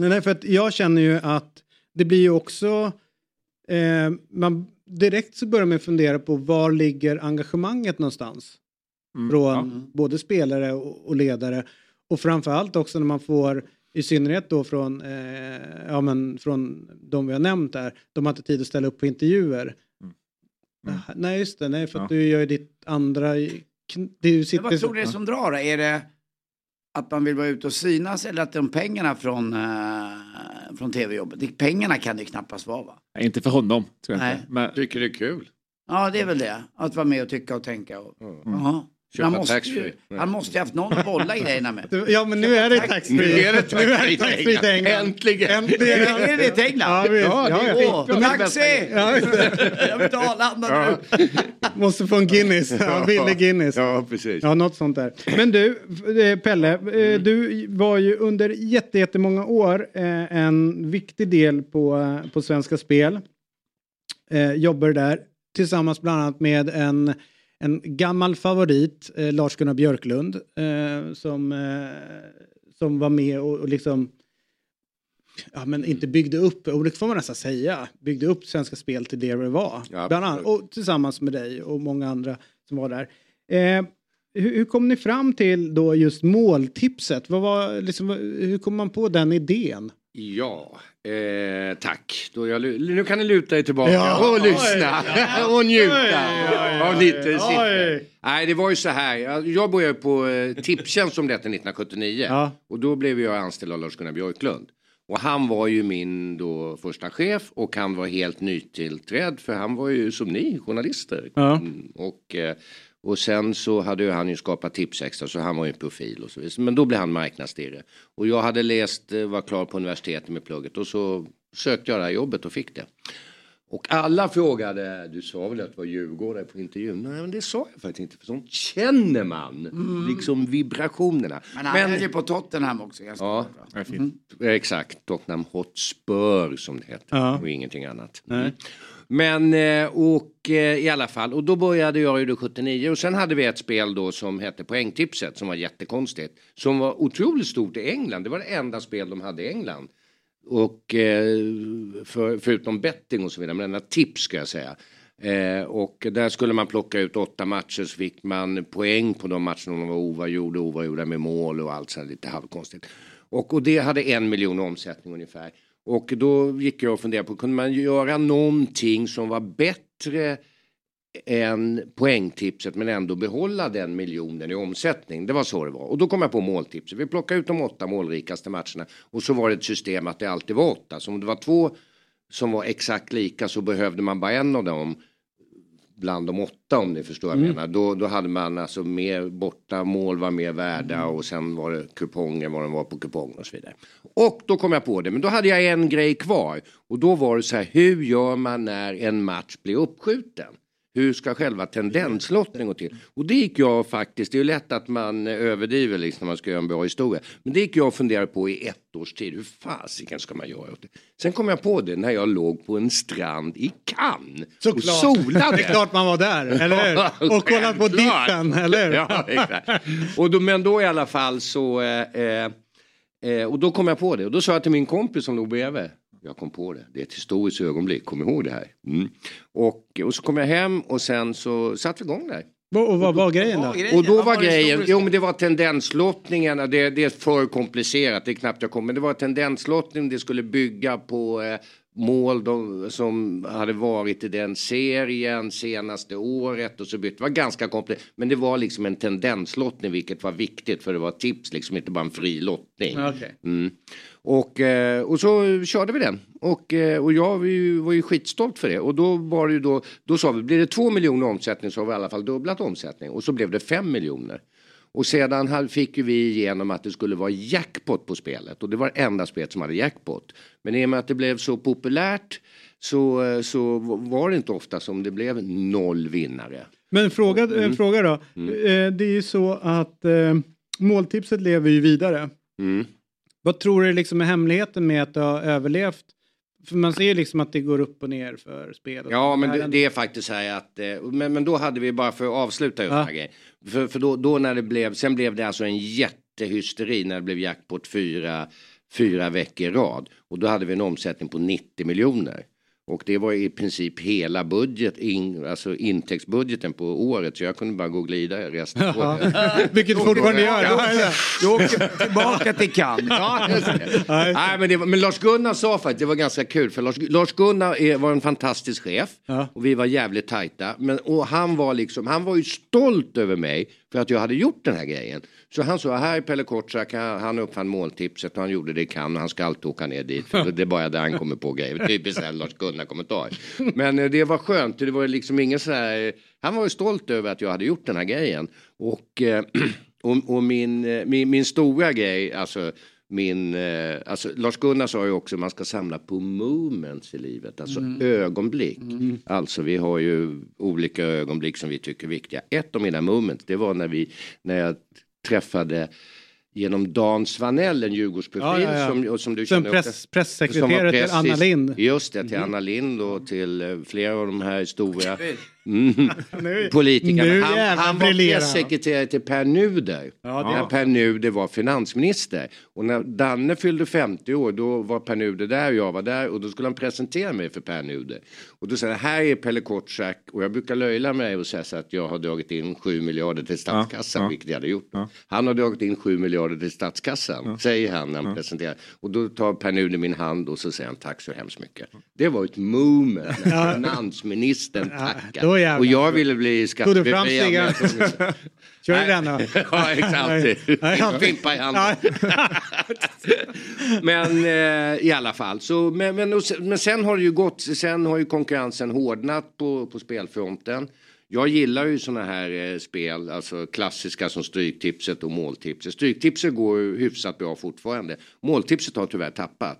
Nej, för att jag känner ju att det blir ju också... Eh, man, direkt så börjar man fundera på var ligger engagemanget någonstans? Mm, Från både spelare och, och ledare. Och framförallt också när man får, i synnerhet då från, eh, ja, men från de vi har nämnt där, de har inte tid att ställa upp på intervjuer. Ah, Nej, just det, nej, för att du gör ju ditt andra... Du Men sitter, vad tror du det är som drar? Är det att man vill vara ute och synas eller att de pengarna från, uh, från tv-jobbet? Pengarna kan det knappast vara va? Nej, inte för honom, tror jag Nej. inte. Men, Tycker det är kul. Ja, det är väl det. Att vara med och tycka och tänka. Och, Jaha. Köpa Han måste, ju, han måste ju haft någon att bolla grejerna med. Ja men nu är det taxfree. Nu är det taxfree till England. Äntligen! Äntligen. Är det till England? Ja. Ja, det är är Taxi! Ja. Jag vill till Arlanda nu. Måste få en Guinness. Ja, billig Guinness. Ja, precis. Ja, något sånt där. Men du, eh, Pelle, eh, du var ju under jätte, jättemånga år eh, en viktig del på, på Svenska Spel. Jobbar där tillsammans bland annat med en, en gammal favorit, eh, Lars-Gunnar Björklund, eh, som, eh, som var med och, och liksom Ja men inte byggde upp, och det får man nästan säga, byggde upp Svenska Spel till det det var. Ja, Bland annat, och tillsammans med dig och många andra som var där. Eh, hur, hur kom ni fram till då just måltipset? Vad var, liksom, hur kom man på den idén? Ja, eh, tack. Jag, nu kan ni luta er tillbaka Ja. och lyssna och njuta Oj, oj, av oj, lite oj. Nej, det var ju så här. Jag, började på eh, Tipstjänst som det hette 1979 Ja. och då blev jag anställd av Lars-Gunnar Björklund. Och han var ju min då första chef och han var helt nytillträdd för han var ju som ni journalister. Ja. Mm, och, eh, och sen så hade ju han ju skapat Tipsextra så han var ju en profil och så vidare. Men då blev han marknadsdirre. Och jag hade läst, eh, var klar på universitetet med plugget och så sökte jag det här jobbet och fick det. Och alla frågade, du sa väl att det var Djurgårdare på intervjun? Nej men det sa jag faktiskt inte för sånt känner man. Liksom vibrationerna. Men han höll ju på Tottenham också. ganska Ja, bra. exakt. Tottenham Hotspur som det heter. Ja. Och ingenting annat. Nej. Mm. Men eh, och eh, i alla fall och då började jag ju då 79 och sen hade vi ett spel då som hette Poängtipset som var jättekonstigt. Som var otroligt stort i England. Det var det enda spel de hade i England. Och eh, för, förutom betting och så vidare, men enda tips ska jag säga. Eh, och där skulle man plocka ut åtta matcher så fick man poäng på de matcherna om de var oavgjorda, oavgjorda med mål och allt sånt lite halvkonstigt. Och, och det hade en miljon omsättning ungefär. Och då gick jag och funderade på, kunde man göra någonting som var bättre än poängtipset men ändå behålla den miljonen i omsättning. Det var så det var. Och då kom jag på måltipset. Vi plockade ut de åtta målrikaste matcherna och så var det ett system att det alltid var åtta. Så om det var två som var exakt lika så behövde man bara en av dem bland de åtta om ni förstår vad jag Mm. menar. Då, då hade man alltså mer borta mål var mer värda och sen var det kupongen vad den var på kupongen och så vidare. Och då kom jag på det, men då hade jag en grej kvar och då var det så här, hur gör man när en match blir uppskjuten? Hur ska själva tendenslottningen gå till? Och det gick jag faktiskt, det är ju lätt att man överdriver liksom när man ska göra en bra historia. Men det gick jag och funderade på i ett års tid. Hur fasiken ska man göra åt det? Sen kom jag på det när jag låg på en strand i Cannes och Såklart. solade. Det är klart man var där, eller hur? Och kollat på diffen, eller hur? Ja, exakt. Och då, men då i alla fall så... Eh, eh, och då kom jag på det. Och då sa jag till min kompis som låg bredvid. Jag kom på det. Det är ett historiskt ögonblick. Kom ihåg det här. Mm. Och, och så kom jag hem och sen så satte vi igång där. Och vad var grejen då? Och då var grejen, jo men det var tendenslottningarna, det, det är för komplicerat, det är knappt jag kom, men det var tendenslottning, det skulle bygga på eh, mål de, som hade varit i den serien senaste året och så bytte. Det var ganska komplicerat, men det var liksom en tendenslottning vilket var viktigt för det var tips, liksom inte bara en fri lottning. Okej. Mm. Och, eh, och så körde vi den. Och, eh, och jag var ju, var ju skitstolt för det. Och då var det ju då, då sa vi, blir det två miljoner omsättning så har vi i alla fall dubblat omsättning. Och så blev det fem miljoner. Och sedan fick ju vi igenom att det skulle vara jackpot på spelet. Och det var det enda spelet som hade jackpot. Men i och med att det blev så populärt så, eh, så var det inte ofta som det blev noll vinnare. Men fråga, Mm. fråga då. Eh, det är ju så att eh, måltipset lever ju vidare. Mm. Vad tror du liksom är hemligheten med att det har överlevt? För man ser ju liksom att det går upp och ner för spel. Ja, men det, det är faktiskt så här att, eh, men, men då hade vi bara för att avsluta just Ja. den här grejen. För, för då, då när det blev, sen blev det alltså en jättehysteri när det blev jackpot fyra, fyra veckor i rad. Och då hade vi en omsättning på 90 miljoner. Och det var i princip hela budget, in, alltså intäktsbudgeten på året. Så jag kunde bara gå och glida resten på det. Vilket du fortfarande gör. Du åker tillbaka till Cannes. Ja. Nej, men, var, men Lars Gunnar sa faktiskt, det var ganska kul för Lars, Lars Gunnar är, var en fantastisk chef och vi var jävligt tajta. Men, och han var liksom, han var ju stolt över mig för att jag hade gjort den här grejen. Så han sa, här är Pelle Kortsak, han, uppfann måltipset och han gjorde det i Cannes han ska alltid åka ner dit. För det är bara där han kommer på grejer. Typiskt en Lars Gunnar-kommentar. Men eh, det var skönt, det var liksom ingen så här Han var ju stolt över att jag hade gjort den här grejen. Och, eh, och, och min, eh, min, min stora grej, alltså min, eh, alltså Lars Gunnar sa ju också att man ska samla på moments i livet, alltså Mm. ögonblick. Alltså vi har ju olika ögonblick som vi tycker är viktiga. Ett av mina moments, det var när, vi, när jag träffade genom Dan Svanell, en Djurgårdsprofil Ja, ja, ja. som, och som du Som känner press- pressekreterare till Anna Lindh. Just det, till Mhm. Anna Lind och till eh, flera av de här stora Nu- mm, politikerna. nu han, han var pressekreterare till Per Nuder. Ja, när Per Nuder var finansminister. Och när Danne fyllde 50 år då var Per Nuder där och jag var där och då skulle han presentera mig för Per Nuder. Och då sa han, här är Pelle Kortsak och jag brukar löjla mig och säga så att jag har dragit in 7 miljarder till statskassan, Ja, ja. vilket jag hade gjort. Han har dragit in 7 miljarder till statskassan, säger han när han presenterar. Och då tar Per Nuder min hand och så säger han tack så hemskt mycket. Det var ett moment när finansministern tackade. Då jävlar. och jag ville bli Tog du fram skattebefriad. Kör du den då? ja, exakt. Fimpa i handen. men eh, i alla fall. Så, men, men, och sen, men sen har det ju gått, sen har ju konkurrensen hårdnat på, på spelfronten. Jag gillar ju såna här eh, spel, alltså klassiska som Stryktipset och Måltipset. Stryktipset går ju hyfsat bra fortfarande. Måltipset har tyvärr tappat.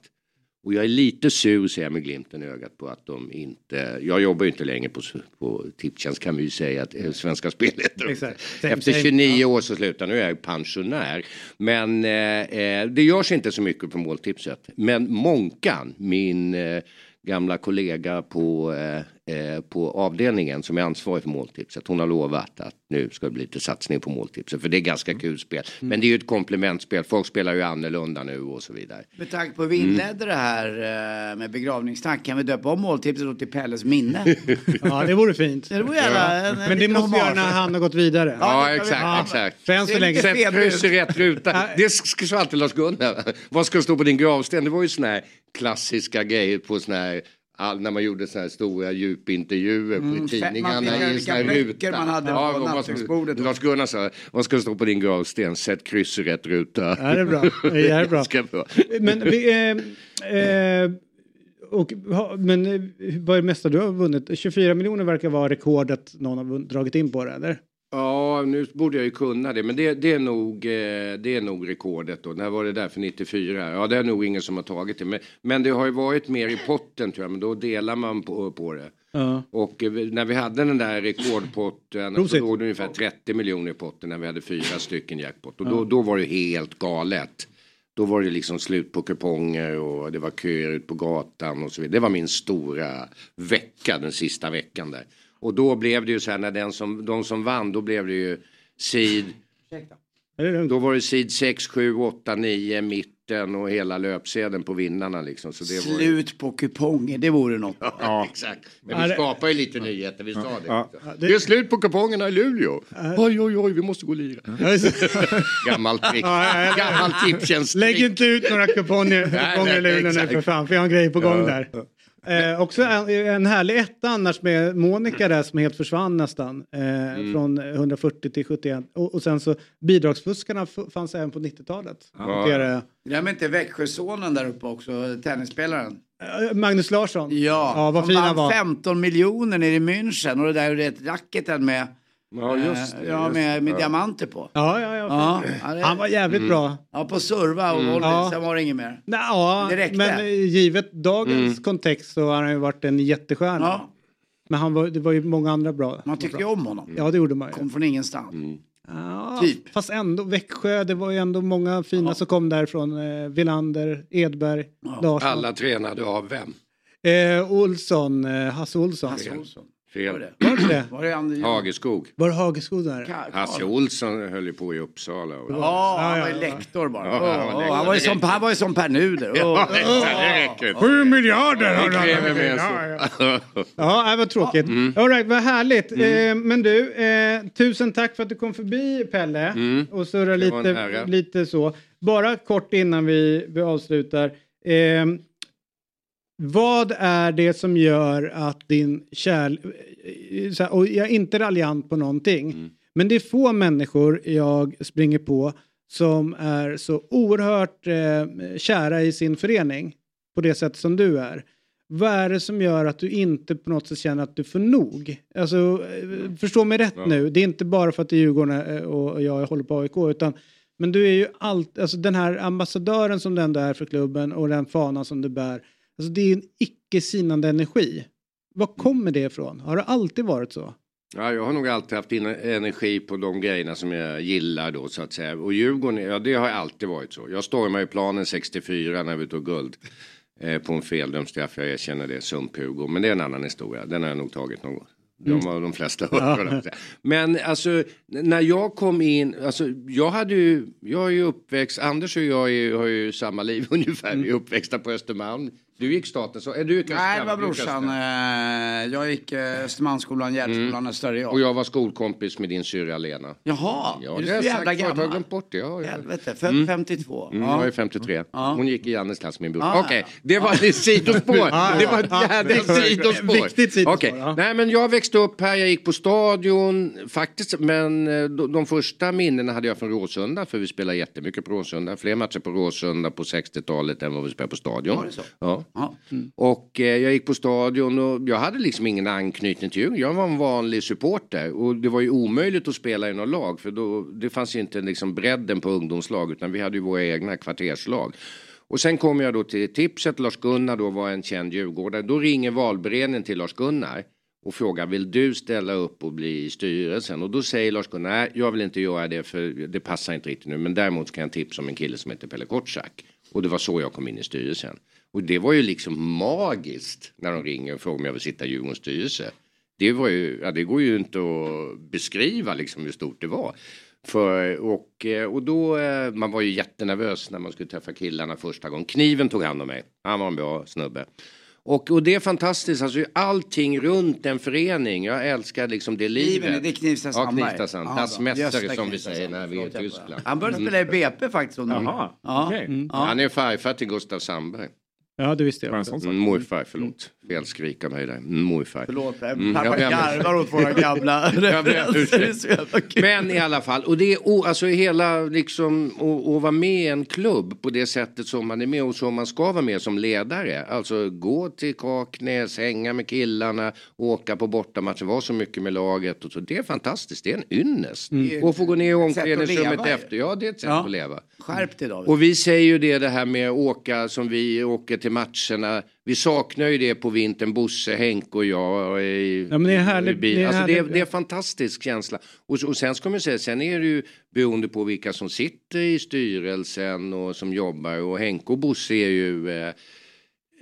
Och jag är lite sur ser jag med glimten i ögat på att de inte, jag jobbar ju inte längre på, på Tipstjänst kan vi ju säga att eh, Svenska Spel heter Efter same. 29 år så slutar nu är jag pensionär. Men eh, eh, det görs inte så mycket på måltipset. Men Monkan, min eh, gamla kollega på, eh, på avdelningen som är ansvarig för måltipset. Hon har lovat att nu ska det bli lite satsning på måltipset. För det är ganska kul spel. Men det är ju ett komplementspel. Folk spelar ju annorlunda nu och så vidare. Med tanke på hur vi inledde det här eh, med begravningstack kan vi döpa om måltipset till Pelles minne. Ja, det vore fint. Det vore en- en Men det måste vi göra när han har gått vidare. Ja, vi- exakt, ja. exakt. För än så länge. Sätt kryss i rätt ruta. Det sk- sa alltid Lars Gunnar. Vad ska stå på din gravsten? Det var ju såna här klassiska grejer på såna här all, när man gjorde såna här stora djupintervjuer på Mm, tidningarna i vilka såna här ruta. man hade på vad- vad- nattduksbordet. Lars Gunnar sa, vad ska stå på din gravsten? Sätt kryss i rätt ruta. Ja, det är bra. Det är bra. Ganska bra. Men, vi, eh, eh, och, ha, men eh, vad är det mesta du har vunnit? 24 miljoner verkar vara rekordet någon har dragit in på det, eller? Ja, nu borde jag ju kunna det, men det, det, är, nog, eh, det är nog rekordet då. När var det där för 94? Ja, det är nog ingen som har tagit det. Men, men det har ju varit mer i potten tror jag, men då delar man på, på det. Ja. Och eh, när vi hade den där rekordpotten så Prosit. låg det ungefär 30 miljoner i potten när vi hade fyra stycken jackpot. Och Ja. då, då var det helt galet. Då var det liksom slut på kuponger och det var köer ut på gatan och så vidare. Det var min stora vecka, den sista veckan där. Och då blev det ju så här när den som, de som vann, då blev det ju sid. Då var det sid 6, 7, 8, 9, mitten och hela löpsedeln på vinnarna liksom. Så det var ju... Slut på kuponger, det vore något. Ja, exakt. Men Ja, vi det- skapar ju lite nyheter, vi sa det. Ja. Det... är slut på kupongerna i Luleå. Oj, oj, oj, vi måste gå och lira. Gammalt trick. Gammalt tipstjänst Lägg inte ut några kuponger, kuponger i nej, Luleå nu för fan, för jag har en grej på gång Ja. där. Eh, också en, en härlig etta annars med Monica där som helt försvann nästan. Eh, Mm. Från 140 till 71. Och, och sen så bidragsfuskarna fanns även på 90-talet. Ja. Glöm inte Växjösonen där uppe också, tennisspelaren. Eh, Magnus Larsson. Ja, ja vad han vann var. 15 miljoner nere i München och det där rätt racketen med, Ja, just det, eh, ja, just med, med Ja. diamanter på. Ja, ja, ja. Ja, ja, det- Han var jävligt Mm. bra. Ja, på serva och Mm. volley, Ja. sen var det inget mer. Nej, ja, Det räckte. men givet dagens Mm. kontext så har han ju varit en jättestjärna. Ja. Men han var, det var ju många andra bra. Man tyckte ju om honom. Ja, det gjorde man ju. Kom från ingenstans. Mm. Ja, Typ. Fast ändå, Växjö, det var ju ändå många fina som kom därifrån. Eh, Villander, Edberg, Larsson. Alla tränade av vem? Eh, Olsson, eh, Hasse Olsson. Hasse Olsson. Fel. Var det det? Var det André? Hageskog. Var det Hageskog där? Hasse Olsson höll ju på i Uppsala. Och... Ja, han var ju lektor bara. Ja, han var lektor. han, var ju som, han var ju som Per Nuder. Ja, det räcker. Sju miljarder har Det han. Ja, det var tråkigt. Mm. All right, vad härligt. Eh, men du, eh, tusen tack för att du kom förbi Pelle Mm. och surra Det var en lite, lite så. Bara kort innan vi, vi avslutar. Eh, vad är det som gör att din kärlek... Och jag är inte raljant på någonting. Mm. Men det är få människor jag springer på som är så oerhört eh, kära i sin förening på det sätt som du är. Vad är det som gör att du inte på något sätt känner att du får nog? Alltså, eh, förstå mig rätt Ja. nu. Det är inte bara för att det är Djurgården eh, och jag håller på AIK. Utan, men du är ju allt, alltså den här ambassadören som du ändå är för klubben och den fanan som du bär. Alltså det är en icke sinande energi. Var kommer det ifrån? Har det alltid varit så? Ja, jag har nog alltid haft energi på de grejerna som jag gillar då så att säga. Och Djurgården, ja det har alltid varit så. Jag stormade ju planen 64 när vi tog guld. Eh, på en feldömd straff, jag erkänner det, sump-Hugo. Men det är en annan historia, den har jag nog tagit någon gång. De Mm. har de flesta hört. Ja. Men alltså när jag kom in, alltså jag hade ju, jag är ju uppväxt, Anders och jag är, har ju samma liv ungefär. Vi är uppväxta på Östermalm. Du gick statens, är du gick Nej, det var brorsan. Eh, Jag gick eh, Östermalmsskolan, Gärdsskolan, Östra Och jag var skolkompis med din syrra Lena. Jaha, Ja, är du så jag jävla förut, jag har gammal? glömt bort det. Ja, ja. Helvete, fem- 52. Mm, Ja. Jag är 53. Hon gick i Jannes klass, min bror. Ah, Okej, det var ett sidospår. Det var ett ja. jävla sidospår. viktigt sidospår, ja. Nej, men jag växte upp här, jag gick på stadion faktiskt, men eh, de, de första minnena hade jag från Råsunda, för vi spelade jättemycket på Råsunda. Fler matcher på Råsunda på 60-talet än vad vi spelade på stadion. Var det så? Ja. Mm. Och eh, jag gick på stadion och jag hade liksom ingen anknytning till Djurgården. Jag var en vanlig supporter och det var ju omöjligt att spela i något lag för då, det fanns ju inte liksom bredden på ungdomslag utan vi hade ju våra egna kvarterslag. Och sen kom jag då till tipset, Lars-Gunnar då var en känd djurgårdare. Då ringer valberedningen till Lars-Gunnar och frågar vill du ställa upp och bli i styrelsen? Och då säger Lars-Gunnar nej jag vill inte göra det för det passar inte riktigt nu men däremot kan jag tipsa om en kille som heter Pelle Kotschack. Och det var så jag kom in i styrelsen. Och det var ju liksom magiskt när de ringer och frågar om jag vill sitta i Djurgårdens styrelse. Det, var ju, ja, det går ju inte att beskriva liksom hur stort det var. För, och, eh, och då, eh, man var ju jättenervös när man skulle träffa killarna första gången. Kniven tog hand om mig. Han var en bra snubbe. Och, och det är fantastiskt, alltså allting runt en förening. Jag älskar liksom det livet. Kniven, det är Knivsta Ja, Sandberg. Knivsta Sand. Ja, bra. Das Mästare Gösta som vi Knivsta säger när vi är i Sandberg. Tyskland. Han började Mm. spela i BP faktiskt. under- Jaha, ja. okej. Mm. Ja. Han är farfar till Gustav Sandberg. Ja, det visste jag. också. Mm, morfar, förlåt. Fel skrik av mig där. Mm, Morfar. Förlåt, Mm, pappa garvar åt våra gamla referenser. Men i alla fall, och det är o- alltså hela liksom att vara med i en klubb på det sättet som man är med och som man ska vara med som ledare. Alltså gå till Kaknäs, hänga med killarna, åka på bortamatcher, vara så mycket med laget och så. Det är fantastiskt, det är en ynnest. Mm. Och få gå ner i omklädningsrummet efter, ja det är ett sätt Ja. att leva. Skärp dig David. Och vi säger ju det, det här med att åka som vi åker till matcherna. Vi saknar ju det på vintern, Bosse, Henke och jag. I, Ja, men det är härligt- det är alltså, det, är, det är en fantastisk känsla. Och, och sen ska man säga, sen är det ju beroende på vilka som sitter i styrelsen och som jobbar. Och Henke och Bosse är ju eh,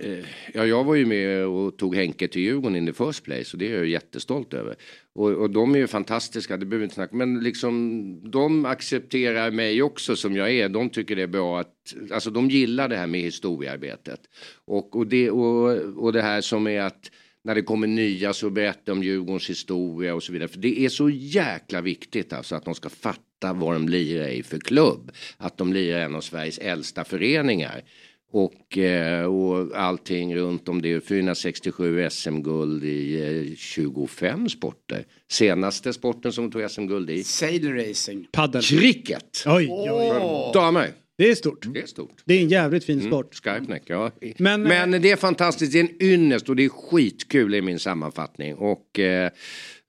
Eh, Ja, jag var ju med och tog Henke till Djurgården in the first place och det är jag jättestolt över. Och, och de är ju fantastiska, det behöver vi inte snacka Men liksom, de accepterar mig också som jag är. De tycker det är bra att, alltså de gillar det här med historiearbetet. Och, och, det, och, och det här som är att när det kommer nya så berätta om Djurgårdens historia och så vidare. För det är så jäkla viktigt alltså att de ska fatta vad de lirar i för klubb. Att de lirar i en av Sveriges äldsta föreningar. Och, eh, och allting runt om det. 467 SM-guld i eh, 25 sporter. Senaste sporten som tog SM-guld i? Sail racing. Paddel. Cricket. Oj, oj, oj. Damer. Det är stort. Det är stort. Det är en jävligt fin sport. Skypeneck, ja. Men, Men, det är fantastiskt, det är en ynnest och det är skitkul i min sammanfattning. Och eh,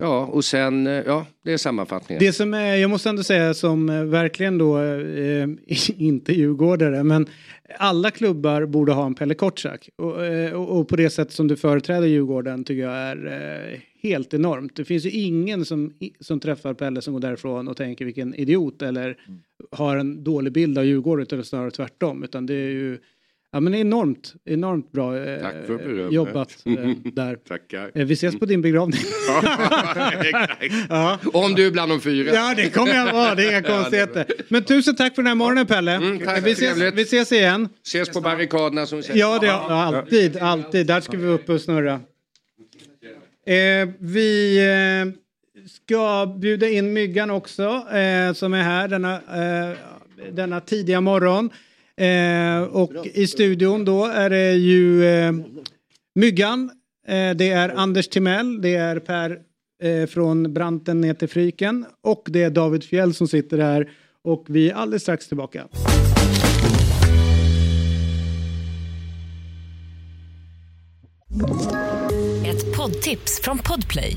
ja, och sen, eh, ja, det är sammanfattningen. Det som är, jag måste ändå säga som eh, verkligen då, eh, inte djurgårdare, men alla klubbar borde ha en Pelle Kotschack. Och, eh, och, på det sätt som du företräder Djurgården tycker jag är eh, helt enormt. Det finns ju ingen som, som träffar Pelle som går därifrån och tänker vilken idiot eller har en dålig bild av Djurgården utan snarare tvärtom. Utan det är ju Ja men enormt, enormt bra eh, Tack för berömmet. jobbat eh, där. Tackar. Eh, vi ses på din begravning. ja. Om du är bland de fyra. Ja det kommer jag vara, det är inga konstigheter. Men tusen tack för den här morgonen Pelle. tack, vi, ses, vi ses igen. Ses på barrikaderna som säger. Ja, det, ja alltid, alltid. Där ska vi upp och snurra. Eh, vi eh, ska bjuda in Myggan också eh, som är här denna, denna tidiga morgon. Eh, och i studion då är det ju eh, Myggan, eh, det är Anders Timell, det är Per eh, från Branten ner till Fryken och det är David Fjell som sitter här och vi är alldeles strax tillbaka. Ett poddtips från Podplay.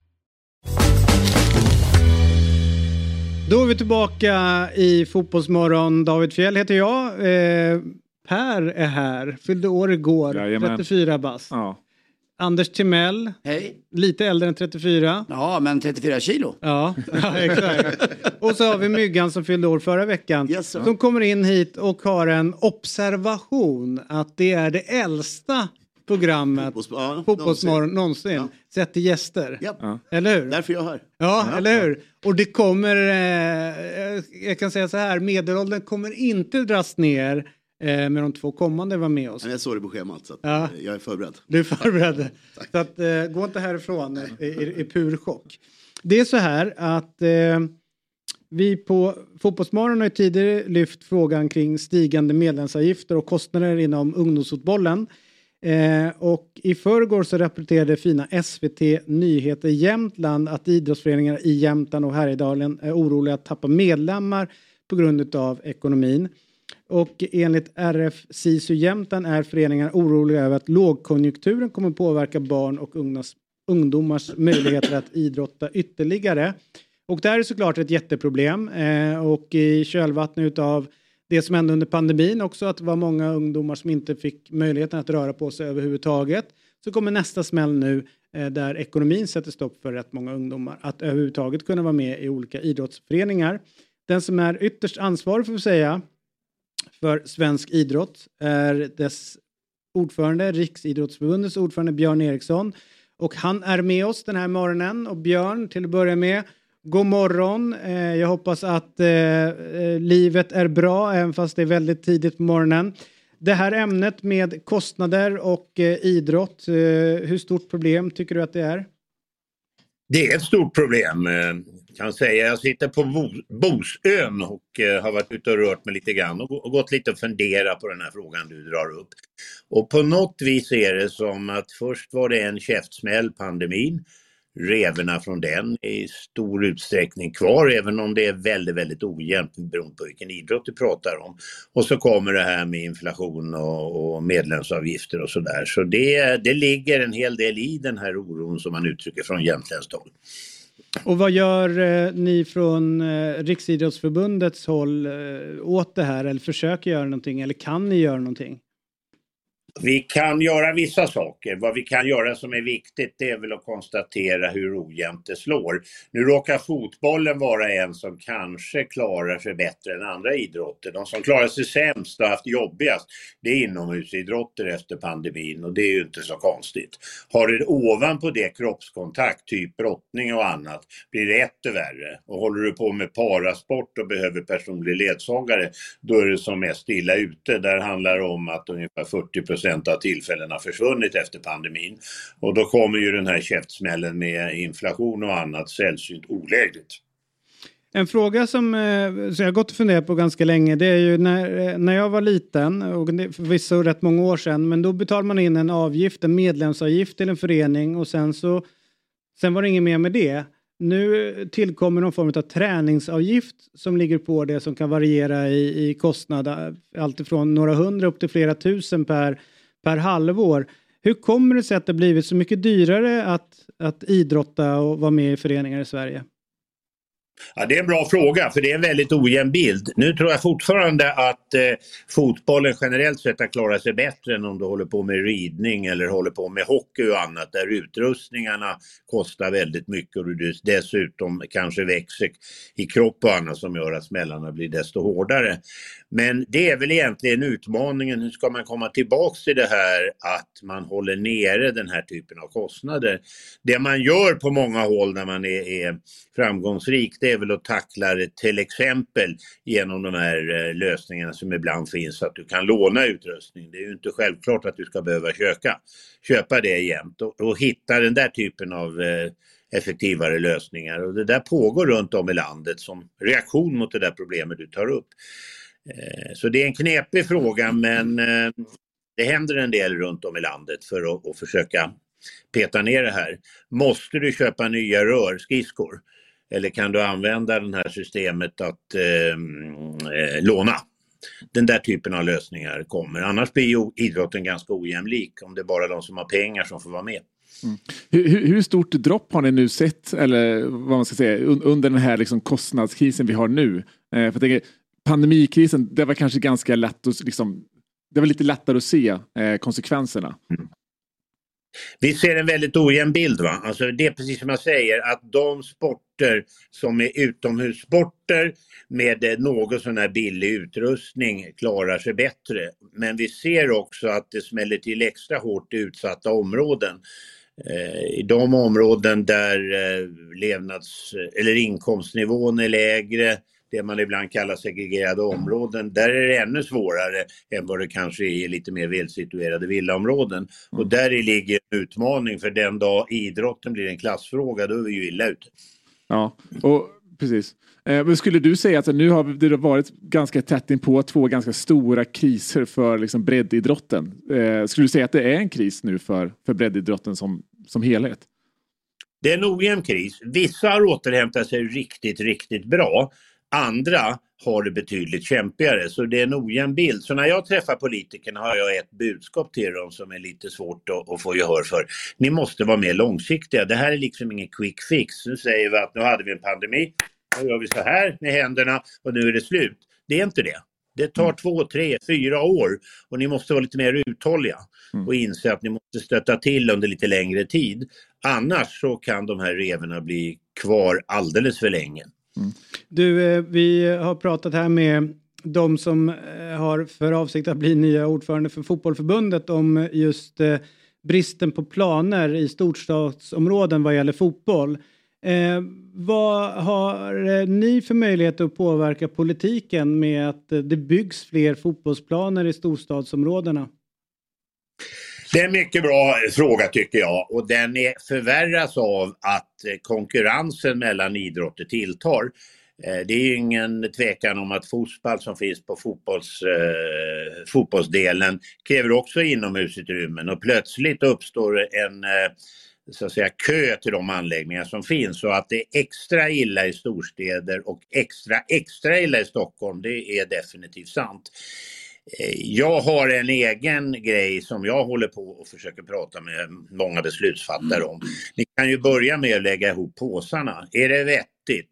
Då är vi tillbaka i Fotbollsmorgon. David Fjell heter jag. Eh, per är här, fyllde år igår, Jajamän. 34 bast. Ja. Anders Timell, Hej. lite äldre än 34. Ja, men 34 kilo. Ja, ja exakt. Och så har vi Myggan som fyllde år förra veckan. Yes, som kommer in hit och har en observation att det är det äldsta programmet Fotbolls- ja, Fotbollsmorgon någonsin. Ja. Sett till gäster. Ja. Eller hur? Därför är jag här. Ja, eller hur? Och det kommer, eh, jag kan säga så här, medelåldern kommer inte dras ner eh, med de två kommande var med oss. Men jag såg det på schemat så att, Ja. eh, jag är förberedd. Du är förberedd. så att, eh, gå inte härifrån i, i, i pur chock. Det är så här att eh, vi på Fotbollsmorgon har tidigare lyft frågan kring stigande medlemsavgifter och kostnader inom ungdomsfotbollen. Eh, och i förrgår så rapporterade fina SVT Nyheter Jämtland att idrottsföreningar i Jämtland och Härjedalen är oroliga att tappa medlemmar på grund av ekonomin. Och enligt RF SISU Jämtland är föreningar oroliga över att lågkonjunkturen kommer påverka barn och ungdomars, ungdomars möjligheter att idrotta ytterligare. Och det här är såklart ett jätteproblem eh, och i kölvattnet av det som hände under pandemin också att det var många ungdomar som inte fick möjligheten att röra på sig överhuvudtaget. Så kommer nästa smäll nu eh, där ekonomin sätter stopp för rätt många ungdomar att överhuvudtaget kunna vara med i olika idrottsföreningar. Den som är ytterst ansvarig får vi säga för svensk idrott är dess ordförande, Riksidrottsförbundets ordförande Björn Eriksson. Och han är med oss den här morgonen. Och Björn, till att börja med, god morgon. Eh, jag hoppas att eh, eh, livet är bra, även fast det är väldigt tidigt på morgonen. Det här ämnet med kostnader och eh, idrott, eh, hur stort problem tycker du att det är? Det är ett stort problem. eh, Kan säga. Jag sitter på Bo- Bosön och eh, har varit ute och rört mig lite grann och och gått lite och funderat på den här frågan du drar upp. Och på något vis är det som att först var det en käftsmäll, pandemin. Revorna från den är i stor utsträckning kvar, även om det är väldigt, väldigt ojämnt beroende på vilken idrott du pratar om. Och så kommer det här med inflation och, och medlemsavgifter och sådär. Så det, det ligger en hel del i den här oron som man uttrycker från jämtländskt håll. Och vad gör eh, ni från eh, Riksidrottsförbundets håll eh, åt det här? Eller försöker göra någonting? Eller kan ni göra någonting? Vi kan göra vissa saker. Vad vi kan göra som är viktigt det är väl att konstatera hur ojämnt det slår. Nu råkar fotbollen vara en som kanske klarar sig bättre än andra idrotter. De som klarar sig sämst och haft jobbigast det är inomhusidrotter efter pandemin och det är ju inte så konstigt. Har du ovanpå det kroppskontakt, typ brottning och annat, blir det etter värre. Och håller du på med parasport och behöver personlig ledsagare, då är det som mest illa ute. Där handlar det om att ungefär 40 procent av tillfällena försvunnit efter pandemin. Och då kommer ju den här käftsmällen med inflation och annat sällsynt olägligt. En fråga som, eh, som jag har gått och funderat på ganska länge det är ju när, eh, när jag var liten, och förvisso rätt många år sedan, men då betalade man in en avgift, en medlemsavgift till en förening och sen så sen var det inget mer med det. Nu tillkommer någon form av träningsavgift som ligger på det som kan variera i, i kostnad, alltifrån några hundra upp till flera tusen per, per halvår. Hur kommer det sig att det blivit så mycket dyrare att, att idrotta och vara med i föreningar i Sverige? Ja, det är en bra fråga för det är en väldigt ojämn bild. Nu tror jag fortfarande att eh, fotbollen generellt sett har klarat sig bättre än om du håller på med ridning eller håller på med hockey och annat där utrustningarna kostar väldigt mycket och du dessutom kanske växer i kropp och annat som gör att smällarna blir desto hårdare. Men det är väl egentligen utmaningen, hur ska man komma tillbaks till det här att man håller nere den här typen av kostnader. Det man gör på många håll när man är, är framgångsrik det är väl att tackla det till exempel genom de här eh, lösningarna som ibland finns så att du kan låna utrustning. Det är ju inte självklart att du ska behöva köka, köpa det jämt och, och hitta den där typen av eh, effektivare lösningar. Och det där pågår runt om i landet som reaktion mot det där problemet du tar upp. Eh, så det är en knepig fråga men eh, det händer en del runt om i landet för att, att försöka peta ner det här. Måste du köpa nya rörskridskor? Eller kan du använda det här systemet att eh, eh, låna? Den där typen av lösningar kommer. Annars blir ju idrotten ganska ojämlik om det är bara de som har pengar som får vara med. Mm. Hur, hur, stort dropp har ni nu sett, eller vad man ska säga, under den här liksom kostnadskrisen vi har nu? Eh, för jag tänker, pandemikrisen, det var kanske ganska lätt att liksom, det var lite lättare att se eh, konsekvenserna. Mm. Vi ser en väldigt ojämn bild. Va? Alltså det är precis som jag säger att de sporter som är utomhussporter med eh, någon sån här billig utrustning klarar sig bättre. Men vi ser också att det smäller till extra hårt i utsatta områden. Eh, I de områden där eh, levnads eller inkomstnivån är lägre, det man ibland kallar segregerade områden, där är det ännu svårare än vad det kanske är i lite mer välsituerade villaområden. Och mm. där ligger en utmaning för den dag idrotten blir en klassfråga, då är vi ju illa ute. Ja, och precis. Eh, men skulle du säga att nu har det varit ganska tätt in på två ganska stora kriser för liksom breddidrotten. Eh, skulle du säga att det är en kris nu för, för breddidrotten som, som helhet? Det är en ojämn kris. Vissa har återhämtat sig riktigt, riktigt bra. Andra har det betydligt kämpigare, så det är en ojämn bild. Så när jag träffar politikerna har jag ett budskap till dem som är lite svårt att, att få gehör för. Ni måste vara mer långsiktiga. Det här är liksom ingen quick fix. Nu säger vi att nu hade vi en pandemi, nu gör vi så här med händerna och nu är det slut. Det är inte det. Det tar mm. två, tre, fyra år och ni måste vara lite mer uthålliga mm. och inse att ni måste stötta till under lite längre tid. Annars så kan de här revorna bli kvar alldeles för länge. Mm. Du, eh, vi har pratat här med de som eh, har för avsikt att bli nya ordförande för fotbollförbundet om just eh, bristen på planer i storstadsområden vad gäller fotboll. Eh, vad har ni för möjlighet att påverka politiken med att det byggs fler fotbollsplaner i storstadsområdena? Det är en mycket bra fråga tycker jag och den är, förvärras av att konkurrensen mellan idrotter tilltar. Eh, det är ingen tvekan om att fotboll som finns på fotbolls, eh, fotbollsdelen kräver också inomhusutrymmen och plötsligt uppstår en eh, så att säga, kö till de anläggningar som finns. Så att det är extra illa i storstäder och extra, extra illa i Stockholm, det är definitivt sant. Eh, jag har en egen grej som jag håller på och försöker prata med många beslutsfattare om. Ni kan ju börja med att lägga ihop påsarna. Är det vettigt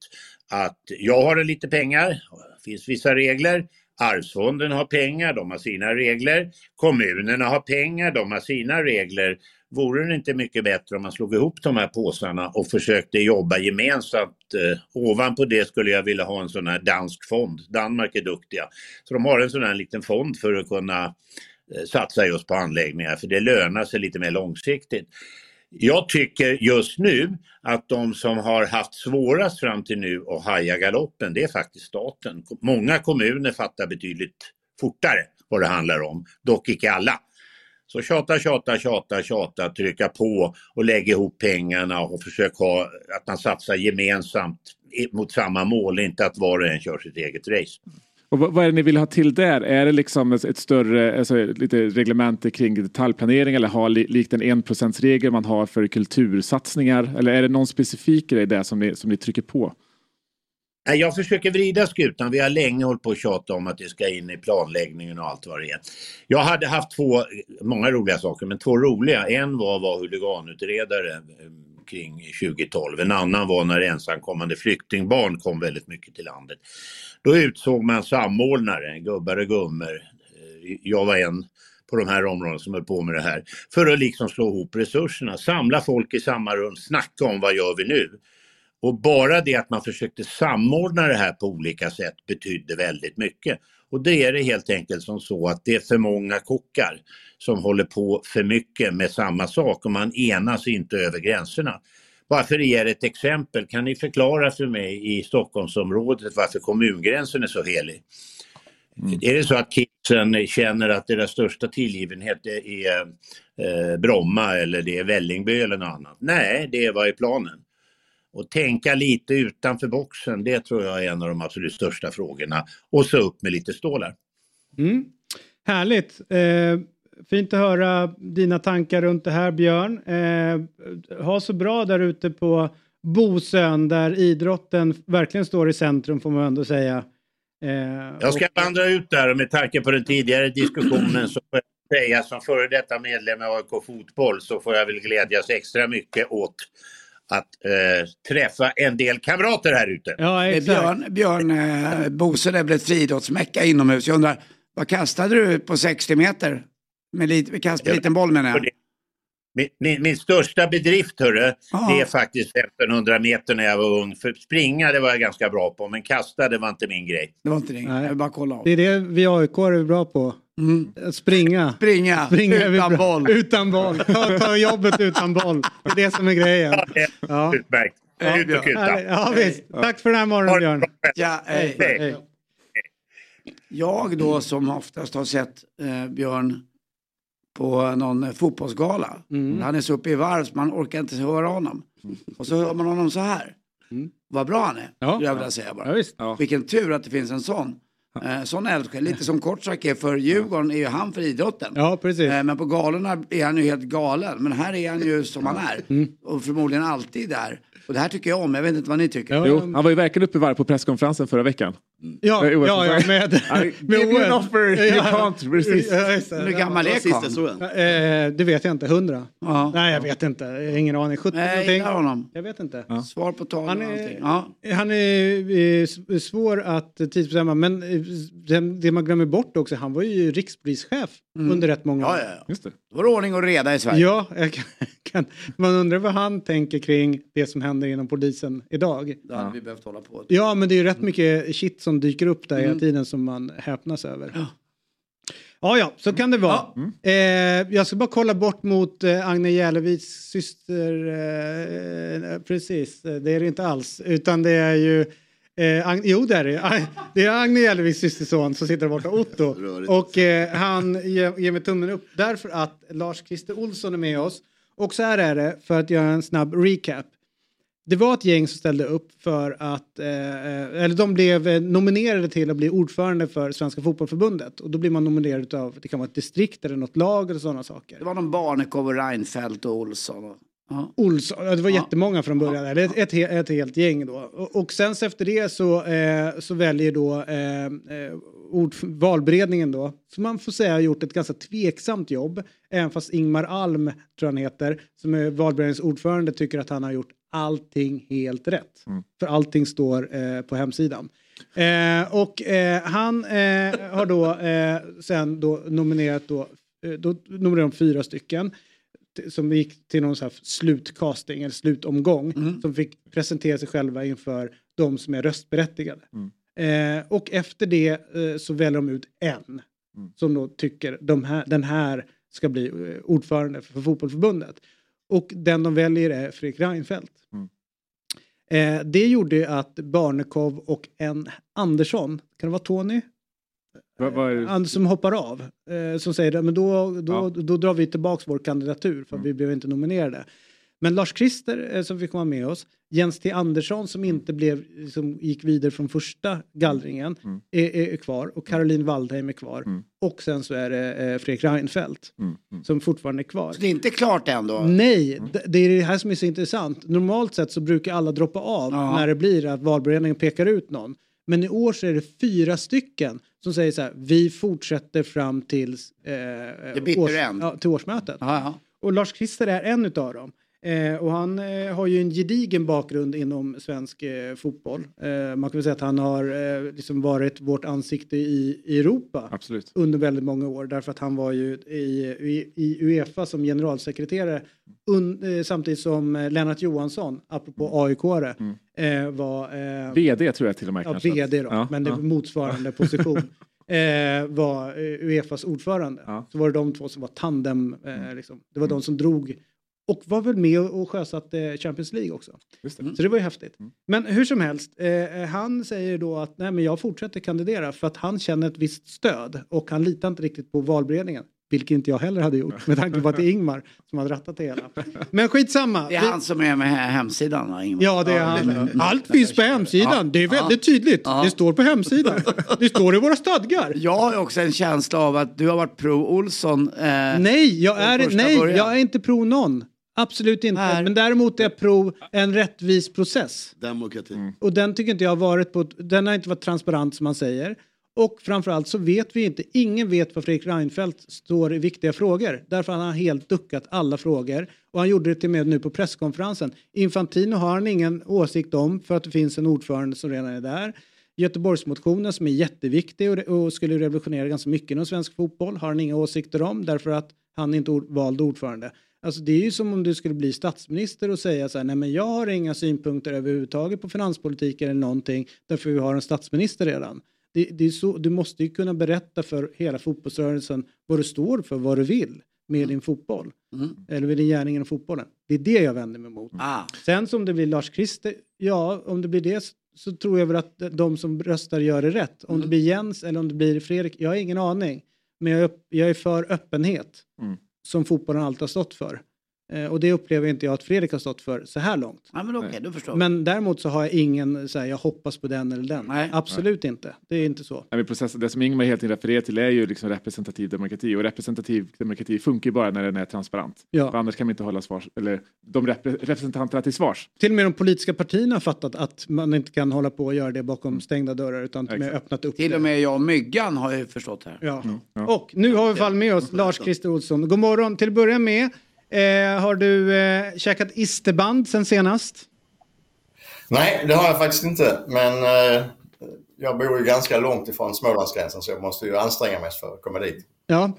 att jag har lite pengar, det finns vissa regler, Arvsfonden har pengar, de har sina regler. Kommunerna har pengar, de har sina regler. Vore det inte mycket bättre om man slog ihop de här påsarna och försökte jobba gemensamt? Eh, ovanpå det skulle jag vilja ha en sån här dansk fond. Danmark är duktiga. Så de har en sån här liten fond för att kunna eh, satsa just på anläggningar för det lönar sig lite mer långsiktigt. Jag tycker just nu att de som har haft svårast fram till nu att haja galoppen, det är faktiskt staten. Många kommuner fattar betydligt fortare vad det handlar om, dock icke alla. Så tjata, tjata, tjata, tjata, trycka på och lägga ihop pengarna och försök ha att man satsar gemensamt mot samma mål, inte att var och en kör sitt eget race. Och vad, vad är det ni vill ha till där? Är det liksom ett, större, alltså lite reglemente kring detaljplanering eller ha li, likt en enprocentsregel man har för kultursatsningar? Eller är det någon specifik grej där som ni, som ni trycker på? Jag försöker vrida skutan. Vi har länge hållit på att tjata om att det ska in i planläggningen och allt vad det är. Jag hade haft två, många roliga saker, men två roliga. En var att vara huliganutredare kring 2012. En annan var när ensamkommande flyktingbarn kom väldigt mycket till landet. Då utsåg man samordnare, gubbar och gummor. Eh, jag var en på de här områdena som höll på med det här. För att liksom slå ihop resurserna, samla folk i samma rum, snacka om vad gör vi nu? Och bara det att man försökte samordna det här på olika sätt betydde väldigt mycket. Och det är det helt enkelt som så att det är för många kockar som håller på för mycket med samma sak och man enas inte över gränserna. Bara för att ge er ett exempel, kan ni förklara för mig i Stockholmsområdet varför kommungränsen är så helig? Mm. Är det så att kidsen känner att deras största tillgivenhet är eh, Bromma eller det är Vällingby eller något annat? Nej, det vad i planen. Och tänka lite utanför boxen, det tror jag är en av de absolut största frågorna. Och så upp med lite stålar. Mm. Härligt. Eh, fint att höra dina tankar runt det här Björn. Eh, ha så bra där ute på Bosön där idrotten verkligen står i centrum får man ändå säga. Eh, Jag ska och- vandra ut där och med tanke på den tidigare diskussionen så får jag säga som före detta medlem i AIK Fotboll så får jag väl glädjas extra mycket åt att eh, träffa en del kamrater här ute. Ja, Eh, Björn, Björn eh, Bosön är väl ett friidrottsmecka inomhus. Jag undrar, vad kastade du på 60 meter? Med lite, kast med liten boll menar jag. Min, min, min största bedrift hörru, Ja. det är faktiskt 1500 meter när jag var ung. För springa det var jag ganska bra på, men kasta det var inte min grej. Det var inte det. Jag vill bara kolla av. Det är det vi AIK är bra på. Att Springa. Springa, vi utan boll. Utan boll. Ta, ta jobbet utan boll. Det är det som är grejen. Ja. Utmärkt. Ut och kuta. Ja, visst. Tack för den här morgonen Björn. Ja, hej. Hej. Jag då som oftast har sett eh, Björn på någon eh, fotbollsgala. Mm. Han är så uppe i varv så man orkar inte höra honom. Och så hör man honom så här. Vad bra han är, Mm. Ja. jag vilja säga bara. Ja, visst. Vilken tur att det finns en sån. Eh, sån eldsjäl, lite som Kortsak är för Djurgården, är ju han för idrotten. Ja, precis. Eh, men på galorna är han ju helt galen. Men här är han ju som han är. Mm. Och förmodligen alltid där. Och det här tycker jag om, jag vet inte vad ni tycker. Jo, han var ju verkligen uppe i varv på presskonferensen förra veckan. Ja, Eh, OS. ja, ja, med, med give you an offer, you Ja. can't resist. Ja, just det. Hur gammal är karln? Eh, det vet jag inte, hundra? Ja. Nej, jag vet inte. Jag har ingen aning. 70 Nej, jag någonting? gillar honom. Jag vet inte. Svar på tal Han är. Ja. han är eh, svår att tidsbestämma, men eh, det, det man glömmer bort också, han var ju rikspolischef Mm. under rätt många år. Ja, ja, ja. Då var det ordning och reda i Sverige. Ja, jag kan, kan, man undrar vad han tänker kring det som händer inom polisen idag. Då hade vi behövt hålla på. Ja, men det är ju rätt mycket shit som dyker upp där hela Mm. tiden som man häpnas över. Ja, ja, så kan det vara. Eh, jag ska bara kolla bort mot eh, Agne Jälleviks syster. Eh, precis, eh, det är det inte alls. Utan det är ju... Eh, Ag- jo, det är det. Det är Agne Jälleviks systerson som sitter där borta, Otto. Och eh, han ger, ger mig tummen upp därför att Lars-Christer Olsson är med oss. Och så här är det, för att göra en snabb recap. Det var ett gäng som ställde upp för att, eh, eller de blev eh, nominerade till att bli ordförande för Svenska Fotbollförbundet. Och då blir man nominerad av, det kan vara ett distrikt eller något lag eller sådana saker. Det var någon Barnekow och Reinfeldt och Olsson. Och, ja. Olsson, ja, det var jättemånga från början, eller ett, ett, ett helt gäng då. Och, och sen så efter det så, eh, så väljer då eh, eh, ord, valberedningen då, som man får säga har gjort ett ganska tveksamt jobb, även fast Ingmar Alm, tror han heter, som är valberedningens ordförande, tycker att han har gjort allting helt rätt. För allting står eh, på hemsidan. Eh, och eh, han eh, har då eh, sen då nominerat då, eh, då nominerat de fyra stycken som gick till någon så slutcasting eller slutomgång som fick presentera sig själva inför de som är röstberättigade. Eh, och efter det så väljer de ut en som då tycker de här, den här ska bli ordförande för fotbollförbundet. Och den de väljer är Fredrik Reinfeldt. Eh, det gjorde att Barnekow och en Andersson, kan det vara Tony? Vad är det? Han som hoppar av. Eh, som säger men då, då, då drar vi tillbaka vår kandidatur för vi blev inte nominerade. Men Lars Christer eh, som fick vara med oss, Jens T Andersson som inte blev, som gick vidare från första gallringen är, är kvar och Caroline Waldheim är kvar. Och sen så är det eh, Fredrik Reinfeldt som fortfarande är kvar. Så det är inte klart än då? Nej, det, det är det här som är så intressant. Normalt sett så brukar alla droppa av när det blir att valberedningen pekar ut någon. Men i år så är det fyra stycken som säger så här, vi fortsätter fram tills, eh, end. ja, till årsmötet. Ja, ja. Och Lars Christer är en utav dem. Eh, och han eh, har ju en gedigen bakgrund inom svensk eh, fotboll. Eh, man kan väl säga att han har eh, liksom varit vårt ansikte i, i Europa Absolut. under väldigt många år. Därför att han var ju i, i, i Uefa som generalsekreterare un, eh, samtidigt som Lennart Johansson, apropå aik eh, var... Eh, VD tror jag till och med Ja, kanske. vd då, Ja, men det ja. motsvarande position. var Uefas ordförande. Så var det de två som var tandem. Eh, liksom. Det var de som drog och var väl med och sjösatte Champions League också. Just det. Så det var ju häftigt. Men hur som helst, eh, han säger då att nej, men jag fortsätter kandidera för att han känner ett visst stöd och han litar inte riktigt på valberedningen. Vilket inte jag heller hade gjort med tanke på att det är Ingmar som har rattat det hela. Men skitsamma. Det är han som är med he- hemsidan va, Ingmar? Ja, det är han. Allt finns på hemsidan. Det är väldigt tydligt. Det står på hemsidan. Det står i våra stadgar. Jag har också en känsla av att du har varit pro Olsson. Eh, Nej, jag är, nej början. jag är inte pro någon. Absolut inte. Men däremot är jag pro en rättvis process. Demokrati. Och den tycker inte jag har varit på, den har inte varit transparent som man säger. Och framförallt så vet vi inte, ingen vet vad Fredrik Reinfeldt står i viktiga frågor. Därför har han helt duckat alla frågor. Och han gjorde det till och med nu på presskonferensen. Infantino har han ingen åsikt om för att det finns en ordförande som redan är där. Göteborgsmotionen som är jätteviktig och, och skulle revolutionera ganska mycket inom svensk fotboll har han inga åsikter om därför att han inte ord, vald ordförande. Alltså det är ju som om du skulle bli statsminister och säga så här, nej men jag har inga synpunkter överhuvudtaget på finanspolitiken eller någonting därför vi har en statsminister redan. Det, det är så, du måste ju kunna berätta för hela fotbollsrörelsen vad du står för, vad du vill med din fotboll. Eller med din gärning inom fotbollen. Det är det jag vänder mig mot. Ah. Sen som det blir Lars Christer, ja om det blir det så, tror jag väl att de som röstar gör det rätt. Om det blir Jens eller om det blir Fredrik, jag har ingen aning. Men jag är, jag är för öppenhet Mm som fotbollen alltid har stått för. Eh, och det upplever inte jag att Fredrik har stått för så här långt. Ja, men okej, då förstår. Men däremot så har jag ingen, så här, jag hoppas på den eller den. Absolut inte. Det är inte så. Nej, men process, det som Ingmar helt enkelt refererar till är ju liksom representativ demokrati och representativ demokrati funkar ju bara när den är transparent. Ja. För annars kan man inte hålla svars, eller de repre, representanterna till svars. Till och med de politiska partierna har fattat att man inte kan hålla på och göra det bakom stängda dörrar utan till och med öppnat upp Till det. och med jag och Myggan har ju förstått här. Ja. Och nu har vi fall med oss Lars-Christer Olsson. God morgon. Till att börja med, eh, har du eh, käkat isterband sen senast? Nej, det har jag faktiskt inte. Men eh, jag bor ju ganska långt ifrån Smålandsgränsen så jag måste ju anstränga mig för att komma dit. Ja.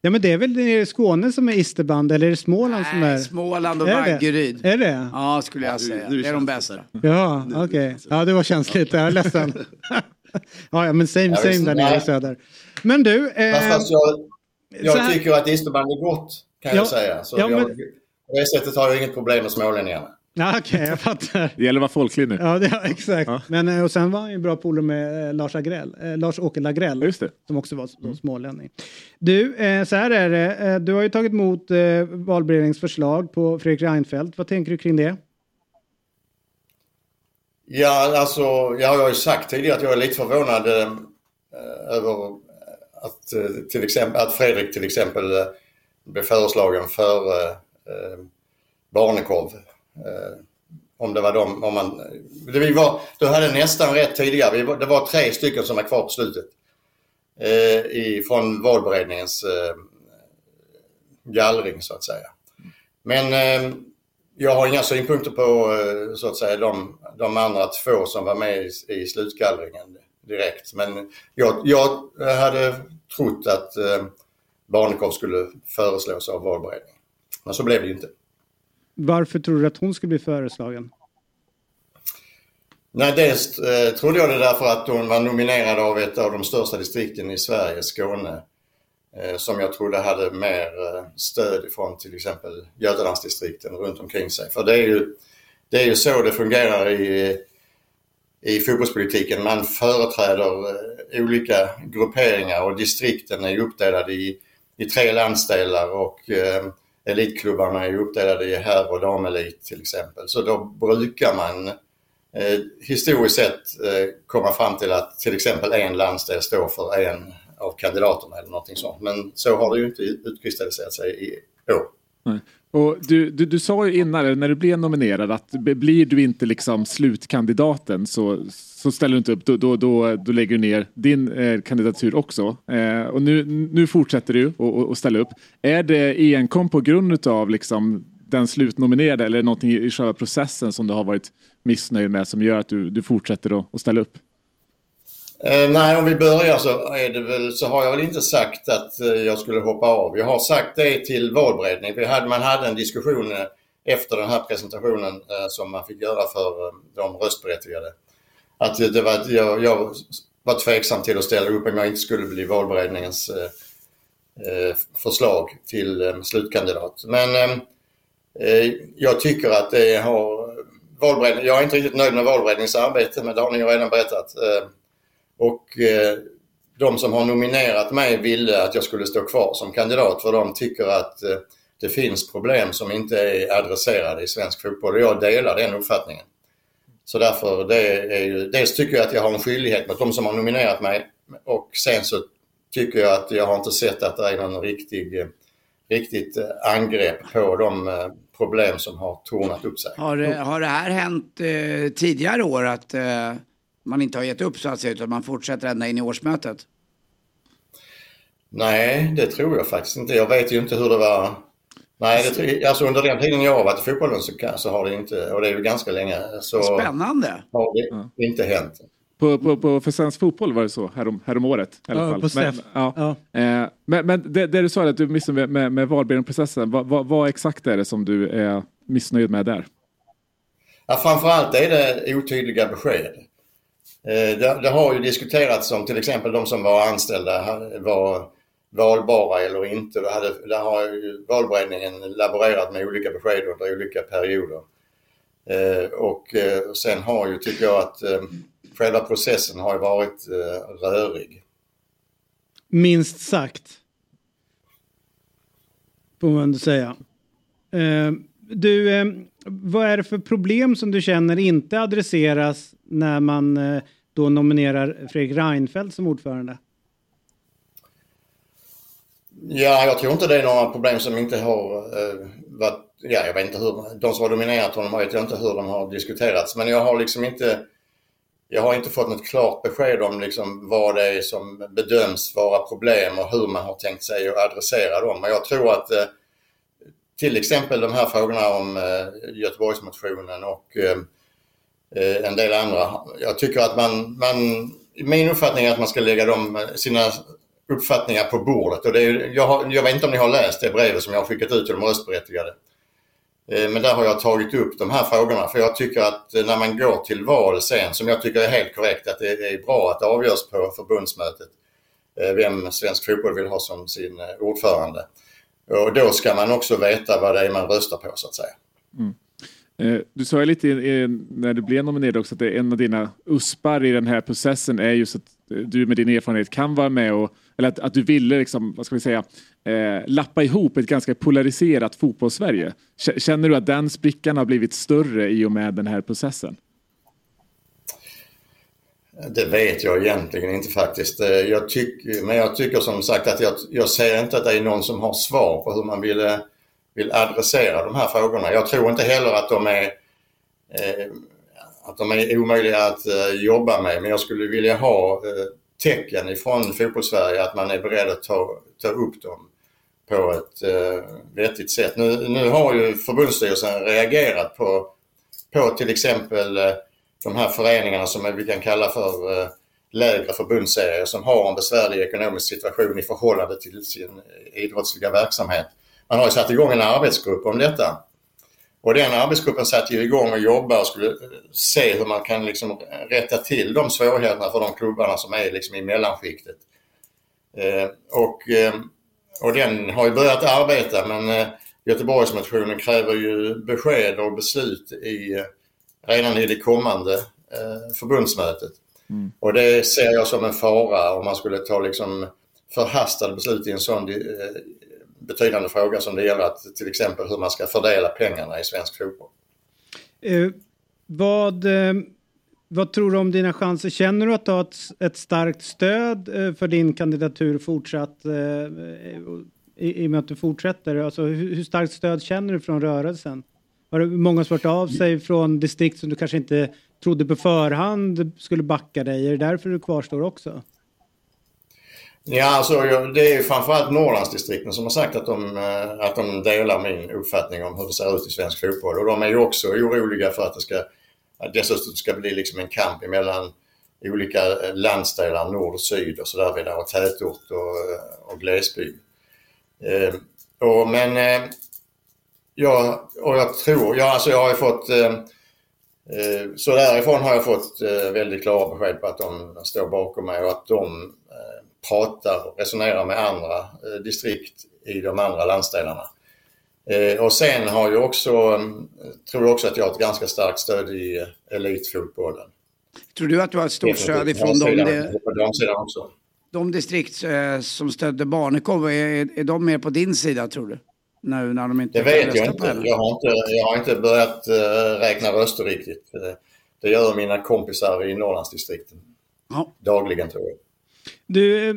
Ja men det är väl nere i Skåne som är isterband eller är det Småland som är? Småland och Är det? Vaggeryd. Är det? Ja, skulle jag säga. Det är de bästa. Ja, okej. Ja, det var känsligt. Jag är ledsen. ja, ja, men same Ja, same där nere i nej. söder. Men du. Eh, fast jag, jag här- tycker att isterband är gott kan Ja, jag säga. Så ja, jag, men- På det sättet har jag inget problem med smålänningarna. Ja, okej, jag fattar. Det gäller att vara folklig nu. Ja, det, ja exakt. Men eh, och sen var han ju bra polare med eh, Lars Agrell, eh, Lars-Åke Lagrell. Just det. Som också var s- smålänning. Du, eh, så här är det. Eh, du har ju tagit emot eh, valberedningens förslag på Fredrik Reinfeldt. Vad tänker du kring det? Ja, alltså, jag har ju sagt tidigare att jag är lite förvånad eh, över att, eh, till exempel, att Fredrik till exempel eh, blev föreslagen för eh, eh, Barnekorv. Eh, om det var de, om man, det vi var, du hade nästan rätt tidigare. Vi var, det var tre stycken som var kvar på slutet. Eh, i, från valberedningens eh, gallring så att säga. Men eh, jag har inga synpunkter på eh, så att säga de, de andra två som var med i, i slutgallringen direkt. Men jag, jag hade trott att eh, Barnekow skulle föreslås av valberedningen. Men så blev det ju inte. Varför tror du att hon skulle bli föreslagen? Nej, dels eh, trodde jag det därför att hon var nominerad av ett av de största distrikten i Sverige, Skåne. Eh, som jag trodde hade mer eh, stöd från till exempel Götalandsdistrikten runt omkring sig. För det är ju, det är ju så det fungerar i, i fotbollspolitiken. Man företräder eh, olika grupperingar och distrikten är uppdelade i, i tre landsdelar och eh, elitklubbarna är uppdelade i herr och damelit till exempel. Så då brukar man eh, historiskt sett eh, komma fram till att till exempel en landsdel står för en av kandidaterna eller någonting sånt. Men så har det ju inte utkristalliserat sig i år. Nej. Och du, du, du sa ju innan, när du blev nominerad, att blir du inte liksom slutkandidaten så, så ställer du inte upp. Då, då, då, då lägger du ner din eh, kandidatur också. Eh, och nu, nu fortsätter du att- ställa upp. Är det enkom på grund av liksom den slutnominerade eller någonting i själva processen som du har varit missnöjd med som gör att du, du fortsätter att ställa upp? Eh, nej, om vi börjar så, är det väl, så har jag väl inte sagt att eh, jag skulle hoppa av. Jag har sagt det till valberedningen. Vi hade, man hade en diskussion eh, efter den här presentationen eh, som man fick göra för eh, de röstberättigade. Att det, var, jag, jag var tveksam till att ställa upp om jag inte skulle bli valberedningens eh, förslag till slutkandidat. Men jag tycker att det har jag är inte riktigt nöjd med valberedningens arbete men det har ni ju redan berättat. Och eh, de som har nominerat mig ville att jag skulle stå kvar som kandidat för de tycker att eh, det finns problem som inte är adresserade i svensk fotboll och jag delar den uppfattningen. Så därför, det är ju, dels tycker jag att jag har en skyldighet mot de som har nominerat mig och sen så tycker jag att jag har inte sett att det är någon riktig, eh, riktigt eh, angrepp på de eh, problem som har tornat upp sig. Har det, har det här hänt eh, tidigare år att eh, man inte har gett upp så att säga utan man fortsätter ända in i årsmötet? Nej, det tror jag faktiskt inte. Jag vet ju inte hur det var. Nej, det, tror- alltså under den tiden jag har varit i fotbollen så, så har det inte, och det är ju ganska länge, så Spännande! har det inte hänt. På, på, på, för svensk fotboll var det så härom, härom året. I alla Ja, fall. på SEF. Men, ja. Ja. Eh, men, men det, det du sa att du missnöjd med, med, med valberedningsprocessen. Vad, vad, vad exakt är det som du är missnöjd med där? Ja, framförallt är det otydliga besked. Eh, det, det har ju diskuterats om till exempel de som var anställda var valbara eller inte. Där, hade, där har ju valberedningen laborerat med olika besked under olika perioder. Eh, Och eh, sen har ju, tycker jag, att eh, själva processen har ju varit eh, rörig. Minst sagt. Får man ändå säga. Eh, du, vad är det för problem som du känner inte adresseras när man eh, då nominerar Fredrik Reinfeldt som ordförande? Ja, jag tror inte det är några problem som inte har eh, varit... Ja, jag vet inte hur... De som har dominerat honom vet jag inte hur de har diskuterats. Men jag har liksom inte... Jag har inte fått något klart besked om liksom vad det är som bedöms vara problem och hur man har tänkt sig att adressera dem. Men jag tror att eh, till exempel de här frågorna om eh, Göteborgsmotionen och eh, Eh, en del andra. Jag tycker att man, man... Min uppfattning är att man ska lägga dem, sina uppfattningar på bordet. Och det är, jag, har, jag vet inte om ni har läst det brevet som jag har skickat ut till de röstberättigade. Eh, Men där har jag tagit upp de här frågorna för jag tycker att eh, när man går till val sen, som jag tycker är helt korrekt, att det är bra att det avgörs på förbundsmötet eh, vem svensk fotboll vill ha som sin eh, ordförande. Och då ska man också veta vad det är man röstar på så att säga. Mm. Eh, du sa ju lite när du blev nominerad också att det är en av dina uspar i den här processen är just att eh, du med din erfarenhet kan vara med och, eller att, att du ville liksom, vad ska vi säga, eh, lappa ihop ett ganska polariserat fotbollssverige. Känner du att den sprickan har blivit större i och med den här processen? Det vet jag egentligen inte faktiskt. Eh, jag tyck, men jag tycker som sagt att jag, jag ser inte att det är någon som har svar på hur man ville eh, vill adressera de här frågorna. Jag tror inte heller att de är, eh, att de är omöjliga att eh, jobba med men jag skulle vilja ha eh, tecken ifrån fotbollssverige att man är beredd att ta, ta upp dem på ett eh, vettigt sätt. Nu, nu har ju förbundsstyrelsen reagerat på, på till exempel eh, de här föreningarna som vi kan kalla för eh, lägre förbundsserier som har en besvärlig ekonomisk situation i förhållande till sin eh, idrottsliga verksamhet. Man har ju satt igång en arbetsgrupp om detta. Och den arbetsgruppen satte ju igång och jobbade och skulle eh, se hur man kan liksom rätta till de svårigheterna för de klubbarna som är liksom i mellanskiktet. Eh, och, eh, och den har ju börjat arbeta men eh, Göteborgsmotionen kräver ju besked och beslut i, eh, redan i det kommande eh, förbundsmötet. Och det ser jag som en fara om man skulle ta liksom förhastade beslut i en sån eh, betydande fråga som det gäller att till exempel hur man ska fördela pengarna i svensk fotboll. Eh, vad, eh, vad tror du om dina chanser? Känner du att du har ett, ett starkt stöd eh, för din kandidatur fortsatt? Eh, i, I och med att du fortsätter. Alltså, hur, hur starkt stöd känner du från rörelsen? Har det många hört av sig från distrikt som du kanske inte trodde på förhand skulle backa dig? Är det därför du kvarstår också? Ja, alltså, det är ju framförallt Norrlandsdistrikten som har sagt att de, eh, att de delar min uppfattning om hur det ser ut i svensk fotboll. Och de är ju också oroliga för att det ska, att dessutom ska bli liksom en kamp mellan olika eh, landsdelar, nord och syd och sådär vidare, och tätort och, eh, och glesbygd. Eh, och, men eh, jag, och jag tror, ja, alltså jag har ju fått ehm, eh, Så därifrån har jag fått eh, väldigt klara besked på att de står bakom mig och att de pratar och resonerar med andra eh, distrikt i de andra landsdelarna. Eh, Och sen har jag också, eh, tror jag också att jag har ett ganska starkt stöd i eh, elitfotbollen. Tror du att du har ett stort stöd ifrån dem? Också. de distrikt som stödde Barnekow, är, är de mer på din sida tror du? Nu när de inte Det vet jag inte. Jag har inte, jag har inte börjat räkna röster riktigt. Det, gör mina kompisar i Norrlandsdistrikten. Dagligen tror jag. Du, eh,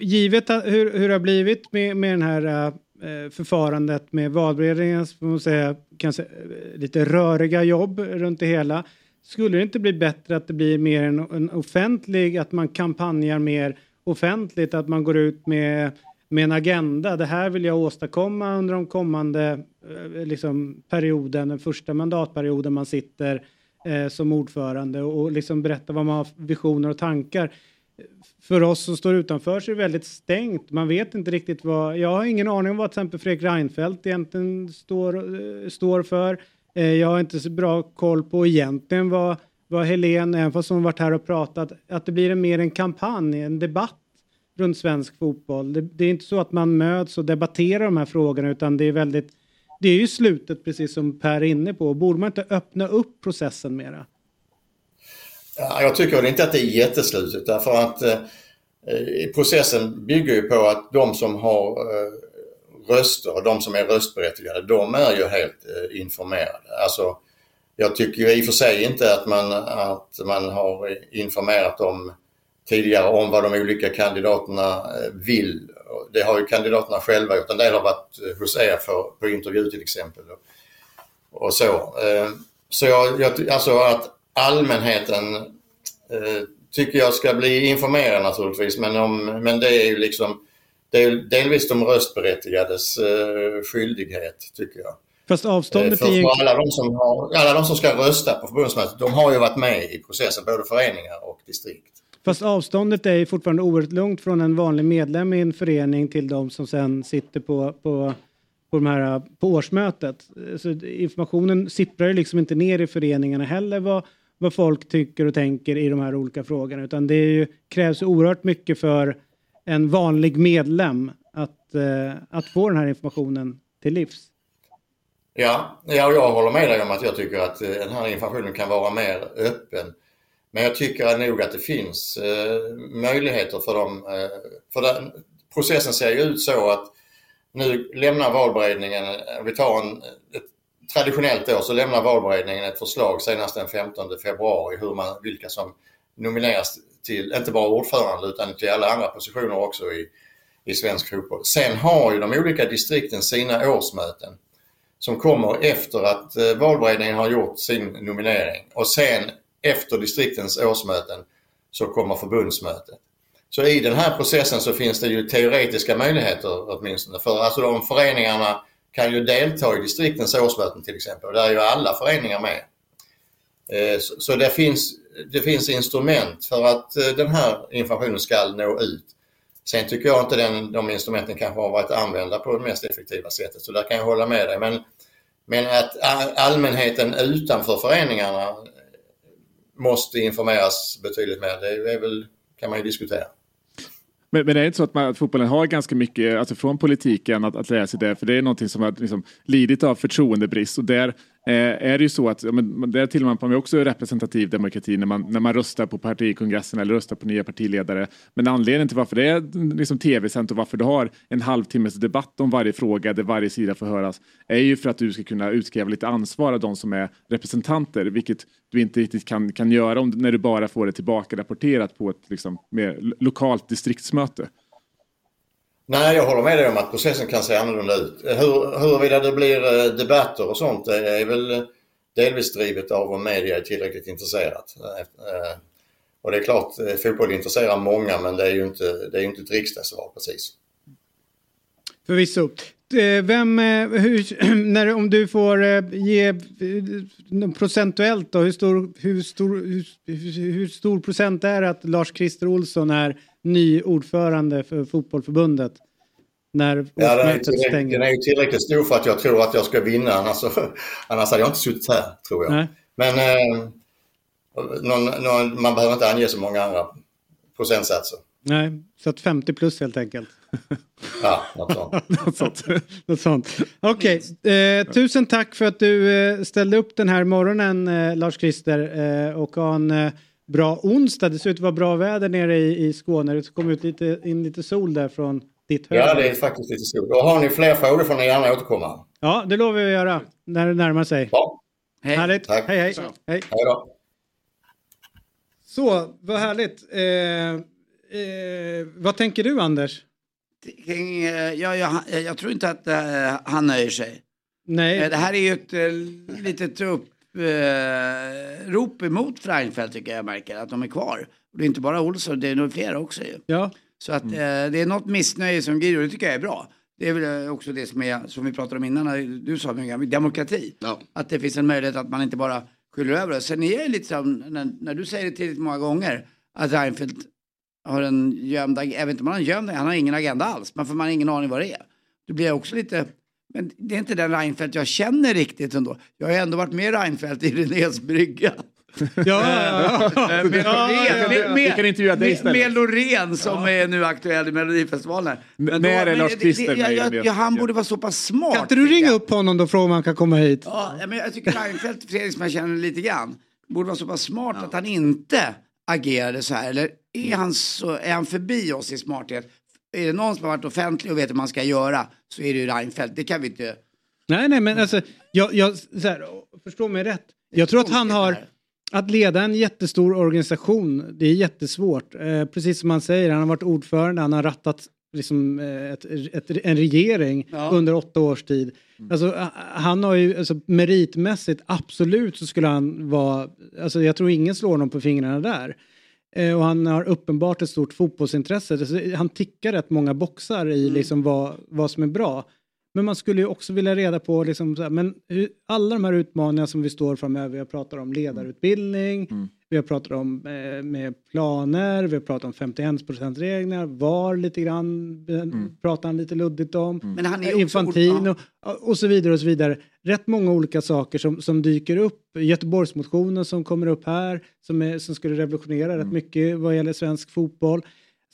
givet hur, hur det har blivit med, med den här eh, eh, förfarandet med valberedningens, säga, kanske lite röriga jobb runt det hela. Skulle det inte bli bättre att det blir mer en, en offentlig, att man kampanjar mer offentligt, att man går ut med, med en agenda. Det här vill jag åstadkomma under de kommande liksom, perioden, den första mandatperioden man sitter eh, som ordförande och, och liksom berätta vad man har för visioner och tankar för oss som står utanför så är det väldigt stängt. Man vet inte riktigt vad, jag har ingen aning om vad till exempel Fredrik Reinfeldt egentligen står, eh, står för. Eh, jag har inte så bra koll på egentligen vad, vad Helene, även fast hon varit här och pratat, att det blir en mer en kampanj, en debatt runt svensk fotboll. Det, det är inte så att man möts och debatterar de här frågorna utan det är väldigt, det är ju slutet precis som Per är inne på. Borde man inte öppna upp processen mera? Jag tycker inte att det är jätteslutet därför att eh, Eh, processen bygger ju på att de som har eh, röster och de som är röstberättigade, de är ju helt eh, informerade. Alltså, jag tycker ju i och för sig inte att man, att man har informerat dem tidigare om vad de olika kandidaterna vill. Det har ju kandidaterna själva gjort. En del har varit hos er för, på intervju till exempel. Och, så. Så jag, jag, alltså att allmänheten eh, tycker jag ska bli informerad naturligtvis men, om, men det är ju liksom det är delvis de röstberättigades eh, skyldighet tycker jag. Fast Eh, avståndet för, är ju... alla, de som har, alla de som ska rösta på förbundsmötet, de har ju varit med i processen, både föreningar och distrikt. Fast avståndet är ju fortfarande oerhört långt från en vanlig medlem i en förening till de som sen sitter på, på, på, de här, på årsmötet. Så informationen sipprar ju liksom inte ner i föreningarna heller vad, vad folk tycker och tänker i de här olika frågorna. Utan det ju, krävs oerhört mycket för en vanlig medlem att, eh, att få den här informationen till livs. Ja, ja, jag håller med dig om att jag tycker att eh, den här informationen kan vara mer öppen. Men jag tycker nog att det finns eh, möjligheter för dem. Eh, för den, processen ser ju ut så att nu lämnar valberedningen, eh, vi tar en, ett traditionellt då så lämnar valberedningen ett förslag senast den 15 februari hur man, vilka som nomineras till, inte bara ordförande utan till alla andra positioner också i, i svensk fotboll. Sen har ju de olika distrikten sina årsmöten som kommer efter att eh, valberedningen har gjort sin nominering och sen efter distriktens årsmöten så kommer förbundsmötet. Så i den här processen så finns det ju teoretiska möjligheter åtminstone. För alltså de föreningarna kan ju delta i distriktens årsmöten till exempel och där är ju alla föreningar med. Eh, så, det, finns, det finns instrument för att eh, den här informationen ska nå ut. Sen tycker jag inte den, de instrumenten kanske har varit använda på det mest effektiva sättet så där kan jag hålla med dig. Men, men att allmänheten utanför föreningarna måste informeras betydligt mer, det är väl, kan man ju diskutera. Men, men det är inte så att, man, att fotbollen har ganska mycket alltså från politiken att, att lära sig det? För det är någonting som har liksom, lidit av förtroendebrist. Och där Eh, är det ju så att ja, men, där tillämpar man också representativ demokrati när man, när man röstar på partikongressen eller röstar på nya partiledare. Men anledningen till varför det är liksom, tv-sänt och varför du har en halvtimmes debatt om varje fråga där varje sida får höras är ju för att du ska kunna utkräva lite ansvar av de som är representanter, vilket du inte riktigt kan, kan göra om, när du bara får det tillbaka rapporterat på ett liksom, mer lokalt distriktsmöte. Nej, jag håller med dig om att processen kan se annorlunda ut. Hur, huruvida det blir eh, debatter och sånt det är väl eh, delvis drivet av om media är tillräckligt intresserat. Eh, och det är klart, fotboll intresserar många men det är ju inte, det är ju inte ett riksdagsval precis. Förvisso. Eh, Vem, eh, hur, när, om du får eh, ge procentuellt då, hur stor, hur, stor, hur, hur, stor procent är det att Lars-Christer Olsson är ny ordförande för fotbollförbundet? När Ja, den, är stänger. den är ju tillräckligt stor för att jag tror att jag ska vinna annars, annars hade jag inte suttit här tror jag. Nej. Men eh, någon, någon, man behöver inte ange så många andra procentsatser. Nej, så att 50 plus helt enkelt. Ja, något sånt. Något sånt. Något sånt. Okej, eh, tusen tack för att du eh, ställde upp den här morgonen eh, Lars-Christer. Eh, och ha en, eh, bra onsdag. Det ser ut att vara bra väder nere i, i Skåne. Det kom ut lite, in lite sol där från ditt höger. Ja, det är faktiskt lite sol. Och har ni fler frågor får ni gärna återkomma. Ja, det lovar vi att göra när det närmar sig. Ja. Hej. Härligt. Tack. Hej, hej. hej. Hej då. Så, vad härligt. Eh, eh, vad tänker du Anders? Kring, eh, ja, ja, jag, jag tror inte att eh, han nöjer sig. Nej. Eh, Det här är ju ett eh, litet upp, eh, rop emot Reinfeldt tycker jag, jag märker, att de är kvar. Och det är inte bara Olsson, det är nog flera också ju. Ja. Så att eh, det är något missnöje som grider och det tycker jag är bra. Det är väl eh, också det som, är, som vi pratade om innan, du sa demokrati. Att det finns en möjlighet att man inte bara skyller över det. Sen är det lite som, när, när du säger det tillräckligt många gånger, att Reinfeldt har en gömd, ag- jag vet inte om han har en gömd, han har ingen agenda alls, men för man har ingen aning vad det är. Då blir jag också lite, men det är inte den Reinfeldt jag känner riktigt ändå. Jag har ändå varit med Reinfeldt i Renés brygga. Ja, ja, ja. Med Ja, ja, ja. Loreen, som är nu aktuell i Melodifestivalen. Men när är Lars Christer ja, med i ja, Renés ja, Han borde vara så pass smart. Kan inte du ringa upp honom då och fråga om han kan komma hit? Ja, men jag tycker Reinfeldt, Fredrik som jag känner lite grann, borde vara så pass smart att han inte agerade så här. Eller är han, så, är han förbi oss i smarthet? Är det någon som har varit offentlig och vet hur man ska göra så är det ju Reinfeldt. Det kan vi inte... Nej, nej, men alltså, jag, jag, så här, förstå mig rätt. Jag tror att han har, att leda en jättestor organisation, det är jättesvårt. Eh, precis som han säger, han har varit ordförande, han har rattat liksom, eh, ett, ett, en regering Ja. under åtta års tid. Alltså, eh, han har ju, alltså, meritmässigt, absolut så skulle han vara, alltså, jag tror ingen slår honom på fingrarna där. Eh, och han har uppenbart ett stort fotbollsintresse. Alltså, han tickar rätt många boxar i liksom, vad, vad som är bra. Men man skulle ju också vilja reda på, liksom, så här, men hur, alla de här utmaningarna som vi står framöver, vi har pratat om ledarutbildning, vi har pratat om eh, med planer, vi har pratat om 51%-reglerna, VAR lite grann, mm. pratar han lite luddigt om, Men han är Eh, också Infantino och så vidare och så vidare. Rätt många olika saker som, som dyker upp. Göteborgsmotionen som kommer upp här, som, är, som skulle revolutionera rätt mycket vad gäller svensk fotboll.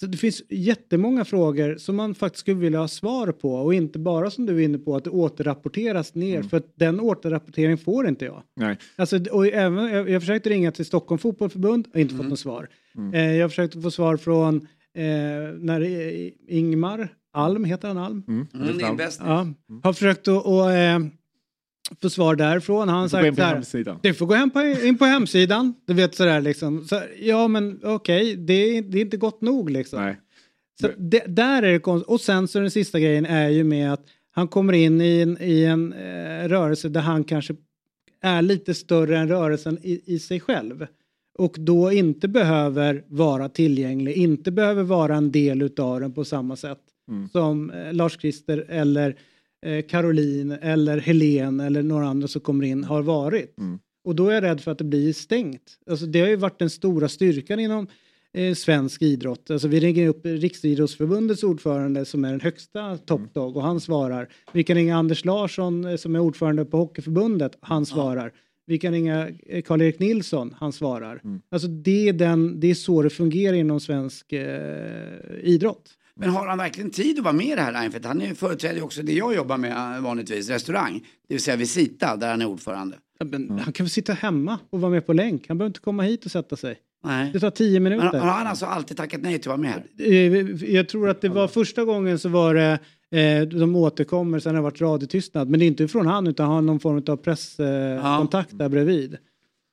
Så det finns jättemånga frågor som man faktiskt skulle vilja ha svar på och inte bara som du är inne på att det återrapporteras ner för att den återrapporteringen får inte jag. Nej. Alltså, och även, jag, jag försökte ringa till Stockholm Fotbollförbund, har inte fått något svar. Eh, jag försökte få svar från eh, när eh, Ingmar Alm, heter han Alm? Mm, det är bäst. Ja, har försökt att och, eh, få svar därifrån. Han sagt på så här, du får gå hem på, in på hemsidan. Du vet sådär liksom. Så, ja men okej, det, är- det är inte gott nog liksom. Nej. Så det, där är det konstigt. Och sen så den sista grejen är ju med att han kommer in i en, i en eh, rörelse där han kanske är lite större än rörelsen i, i sig själv. Och då inte behöver vara tillgänglig, inte behöver vara en del utav den på samma sätt Mm. som eh, Lars-Christer eller Caroline eller Helen eller några andra som kommer in har varit. Mm. Och då är jag rädd för att det blir stängt. Alltså det har ju varit den stora styrkan inom eh, svensk idrott. Alltså vi ringer upp Riksidrottsförbundets ordförande som är den högsta top dog och han svarar. Vi kan ringa Anders Larsson eh, som är ordförande på Hockeyförbundet, han svarar. Vi kan ringa eh, Karl-Erik Nilsson, han svarar. Alltså det är, den, det är så det fungerar inom svensk eh, idrott. Men har han verkligen tid att vara med i det här Reinfeldt? Han är företräder ju också det jag jobbar med eh, vanligtvis, restaurang. Det vill säga Visita, där han är ordförande. Ja, Men Han kan väl sitta hemma och vara med på länk. Han behöver inte komma hit och sätta sig. Nej. Det tar tio Men minuter. har han alltså alltid tackat nej till att vara med? Eh, Jag tror att det var första gången så var det eh, de återkommer, sen har det varit radiotystnad. Men det är inte från han utan han har någon form av presskontakt där bredvid.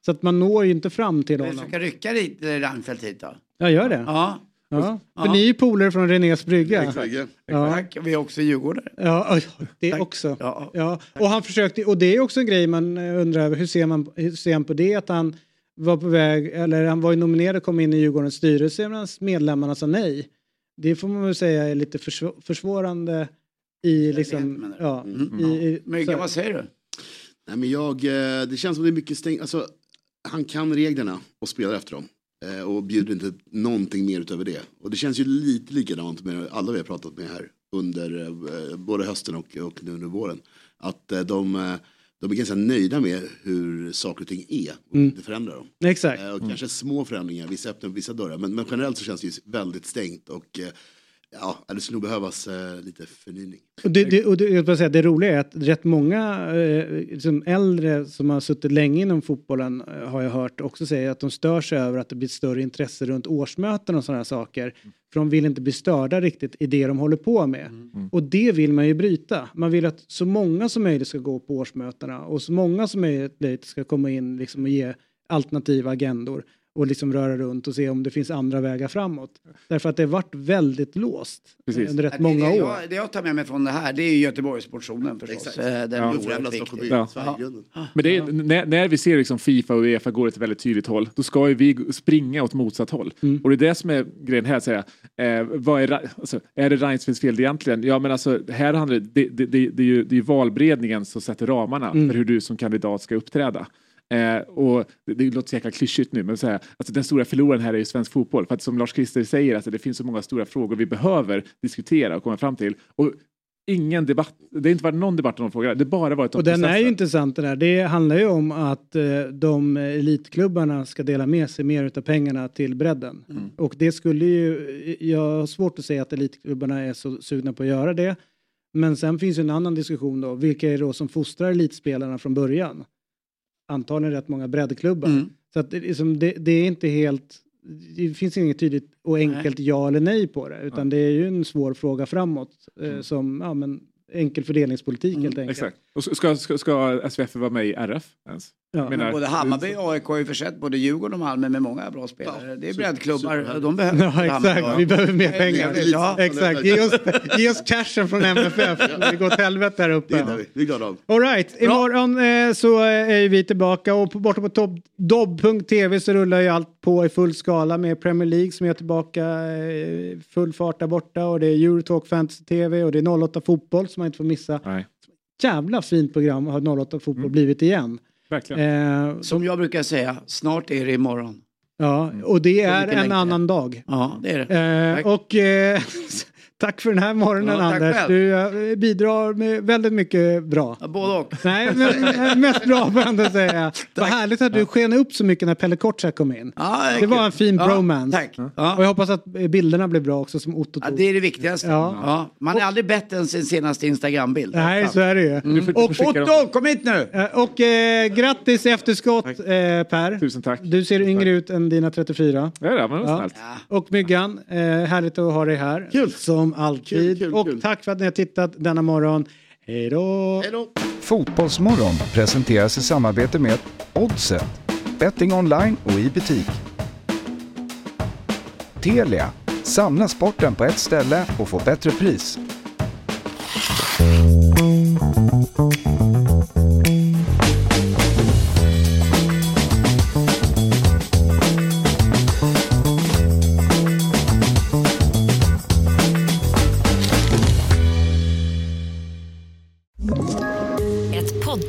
Så att man når ju inte fram till honom. försöker rycka dit eh, Reinfeldt hit då. Jag gör det. Ja. Ja. För Ja. ni är ju polare från Renés brygga. Exakt. Ja. Tack, vi är också djurgårdare. Ja, det också. Ja. Ja. Och han försökte, och det är också en grej man eh, undrar över, hur ser man, hur ser man på det att han var på väg, eller han var ju nominerad och kom in i Djurgårdens styrelse medan medlemmarna sa nej. Det får man väl säga är lite försvå- försvårande i liksom, ja. I, i, Myggan, vad säger du? Nej, men jag, eh, det känns som det är mycket stängt. Alltså, han kan reglerna och spelar efter dem. Eh, Och bjuder inte någonting mer utöver det. Och det känns ju lite likadant med alla vi har pratat med här under eh, både hösten och, och nu under våren. Att eh, de, de är ganska nöjda med hur saker och ting är och Mm. inte förändrar dem. Exakt. Eh, Och kanske små förändringar, vissa öppnar vissa dörrar. Men, men generellt så känns det ju väldigt stängt. Och, ja, det skulle nog behövas eh, lite förnyning. Och det, det, och det, jag vill säga, det roliga är att rätt många eh, liksom äldre som har suttit länge inom fotbollen eh, har jag hört också säga att de stör sig över att det blir större intresse runt årsmöten och sådana saker. För de vill inte bli störda riktigt i det de håller på med. Och det vill man ju bryta. Man vill att så många som möjligt ska gå på årsmötena och så många som möjligt ska komma in liksom och ge alternativa agendor och liksom röra runt och se om det finns andra vägar framåt. Därför att det har varit väldigt låst Precis. under rätt Det- många det, år. Jag, det jag tar med mig från det här det är ju Göteborgsmotionen förstås. Exakt. Eh, Den Ja. är oerhört viktig. Ja. Men det är, när, när vi ser liksom Fifa och Uefa går åt ett väldigt tydligt håll, då ska ju vi springa åt motsatt håll. Och det är det som är grejen här, säga. Eh, vad är, alltså, är det Reinfeldts fel egentligen? Ja, men alltså, här handlar det, det, det, det, det, är ju, det är ju valberedningen som sätter ramarna för hur du som kandidat ska uppträda. Eh, och det, det låter så jäkla klyschigt nu, men så här, alltså, den stora förloraren här är ju svensk fotboll. För att som Lars-Christer säger, alltså, det finns så många stora frågor vi behöver diskutera och komma fram till. Och ingen debatt, det har inte varit någon debatt om de frågorna, det har bara varit om Och den är ju processen. intressant den där. Det handlar ju om att eh, de elitklubbarna ska dela med sig mer utav pengarna till bredden. Och det skulle ju, jag har svårt att säga att elitklubbarna är så sugna på att göra det. Men sen finns ju en annan diskussion då. Vilka är det då som fostrar elitspelarna från början? Antagligen rätt många breddklubbar. Mm. Så att det, liksom, det, det är inte helt, det finns inget tydligt och enkelt ja eller nej på det. Utan det är ju en svår fråga framåt. Eh, som, ja men, enkel fördelningspolitik helt enkelt. Exakt. Och ska, ska, ska SVF vara med i RF ens? Ja. Menar- Både Hammarby och AIK har ju försett både Djurgården och Malmö med många bra spelare. det är breddklubbar, de behöver Ja, exakt. Vi behöver mer pengar. Ja. Exakt. Ge oss, ge oss cashen från MFF. Det går åt helvete där Det uppe. gillar vi. Vi är glada av. All right. Imorgon eh, så är vi tillbaka och på, borta på dobb.tv så rullar ju allt på i full skala med Premier League som är tillbaka eh, full fart där borta och det är Eurotalk Fantasy TV och det är 08 Fotboll som man inte får missa. Nej, Jävla fint program har 08 Fotboll blivit igen. Verkligen. Eh, Som jag brukar säga, snart är det imorgon. ja, och det är en annan dag. Ja, det är det. Eh, och eh, tack för den här morgonen Ja, Anders. själv. Du eh, bidrar med väldigt mycket bra. Ja, Både och. Nej, men eh, mest bra får jag ändå säga. Vad härligt att du sken upp så mycket när Pelle Kotschack kom in. Ja, Det var en fin ja, bromance. Tack. Och Ja. jag hoppas att eh, bilderna blev bra också som Otto Ja, tog. det är det viktigaste. Ja. Ja. Man är aldrig bättre än sin senaste Instagrambild. Nej, så är det ju. Får Och. Otto, kom hit nu! Och eh, grattis i efterskott eh, Per. Tusen tack. Du ser yngre ut än dina 34. Ja, det var Ja. snällt. Och Myggan, eh, härligt att ha dig här. Kul. Som alltid. Kul, kul, och kul. tack för att ni har tittat denna morgon. Hej då! Hej då. Fotbollsmorgon presenteras i samarbete med Oddset, betting online och i butik. Telia, samla sporten på ett ställe och få bättre pris.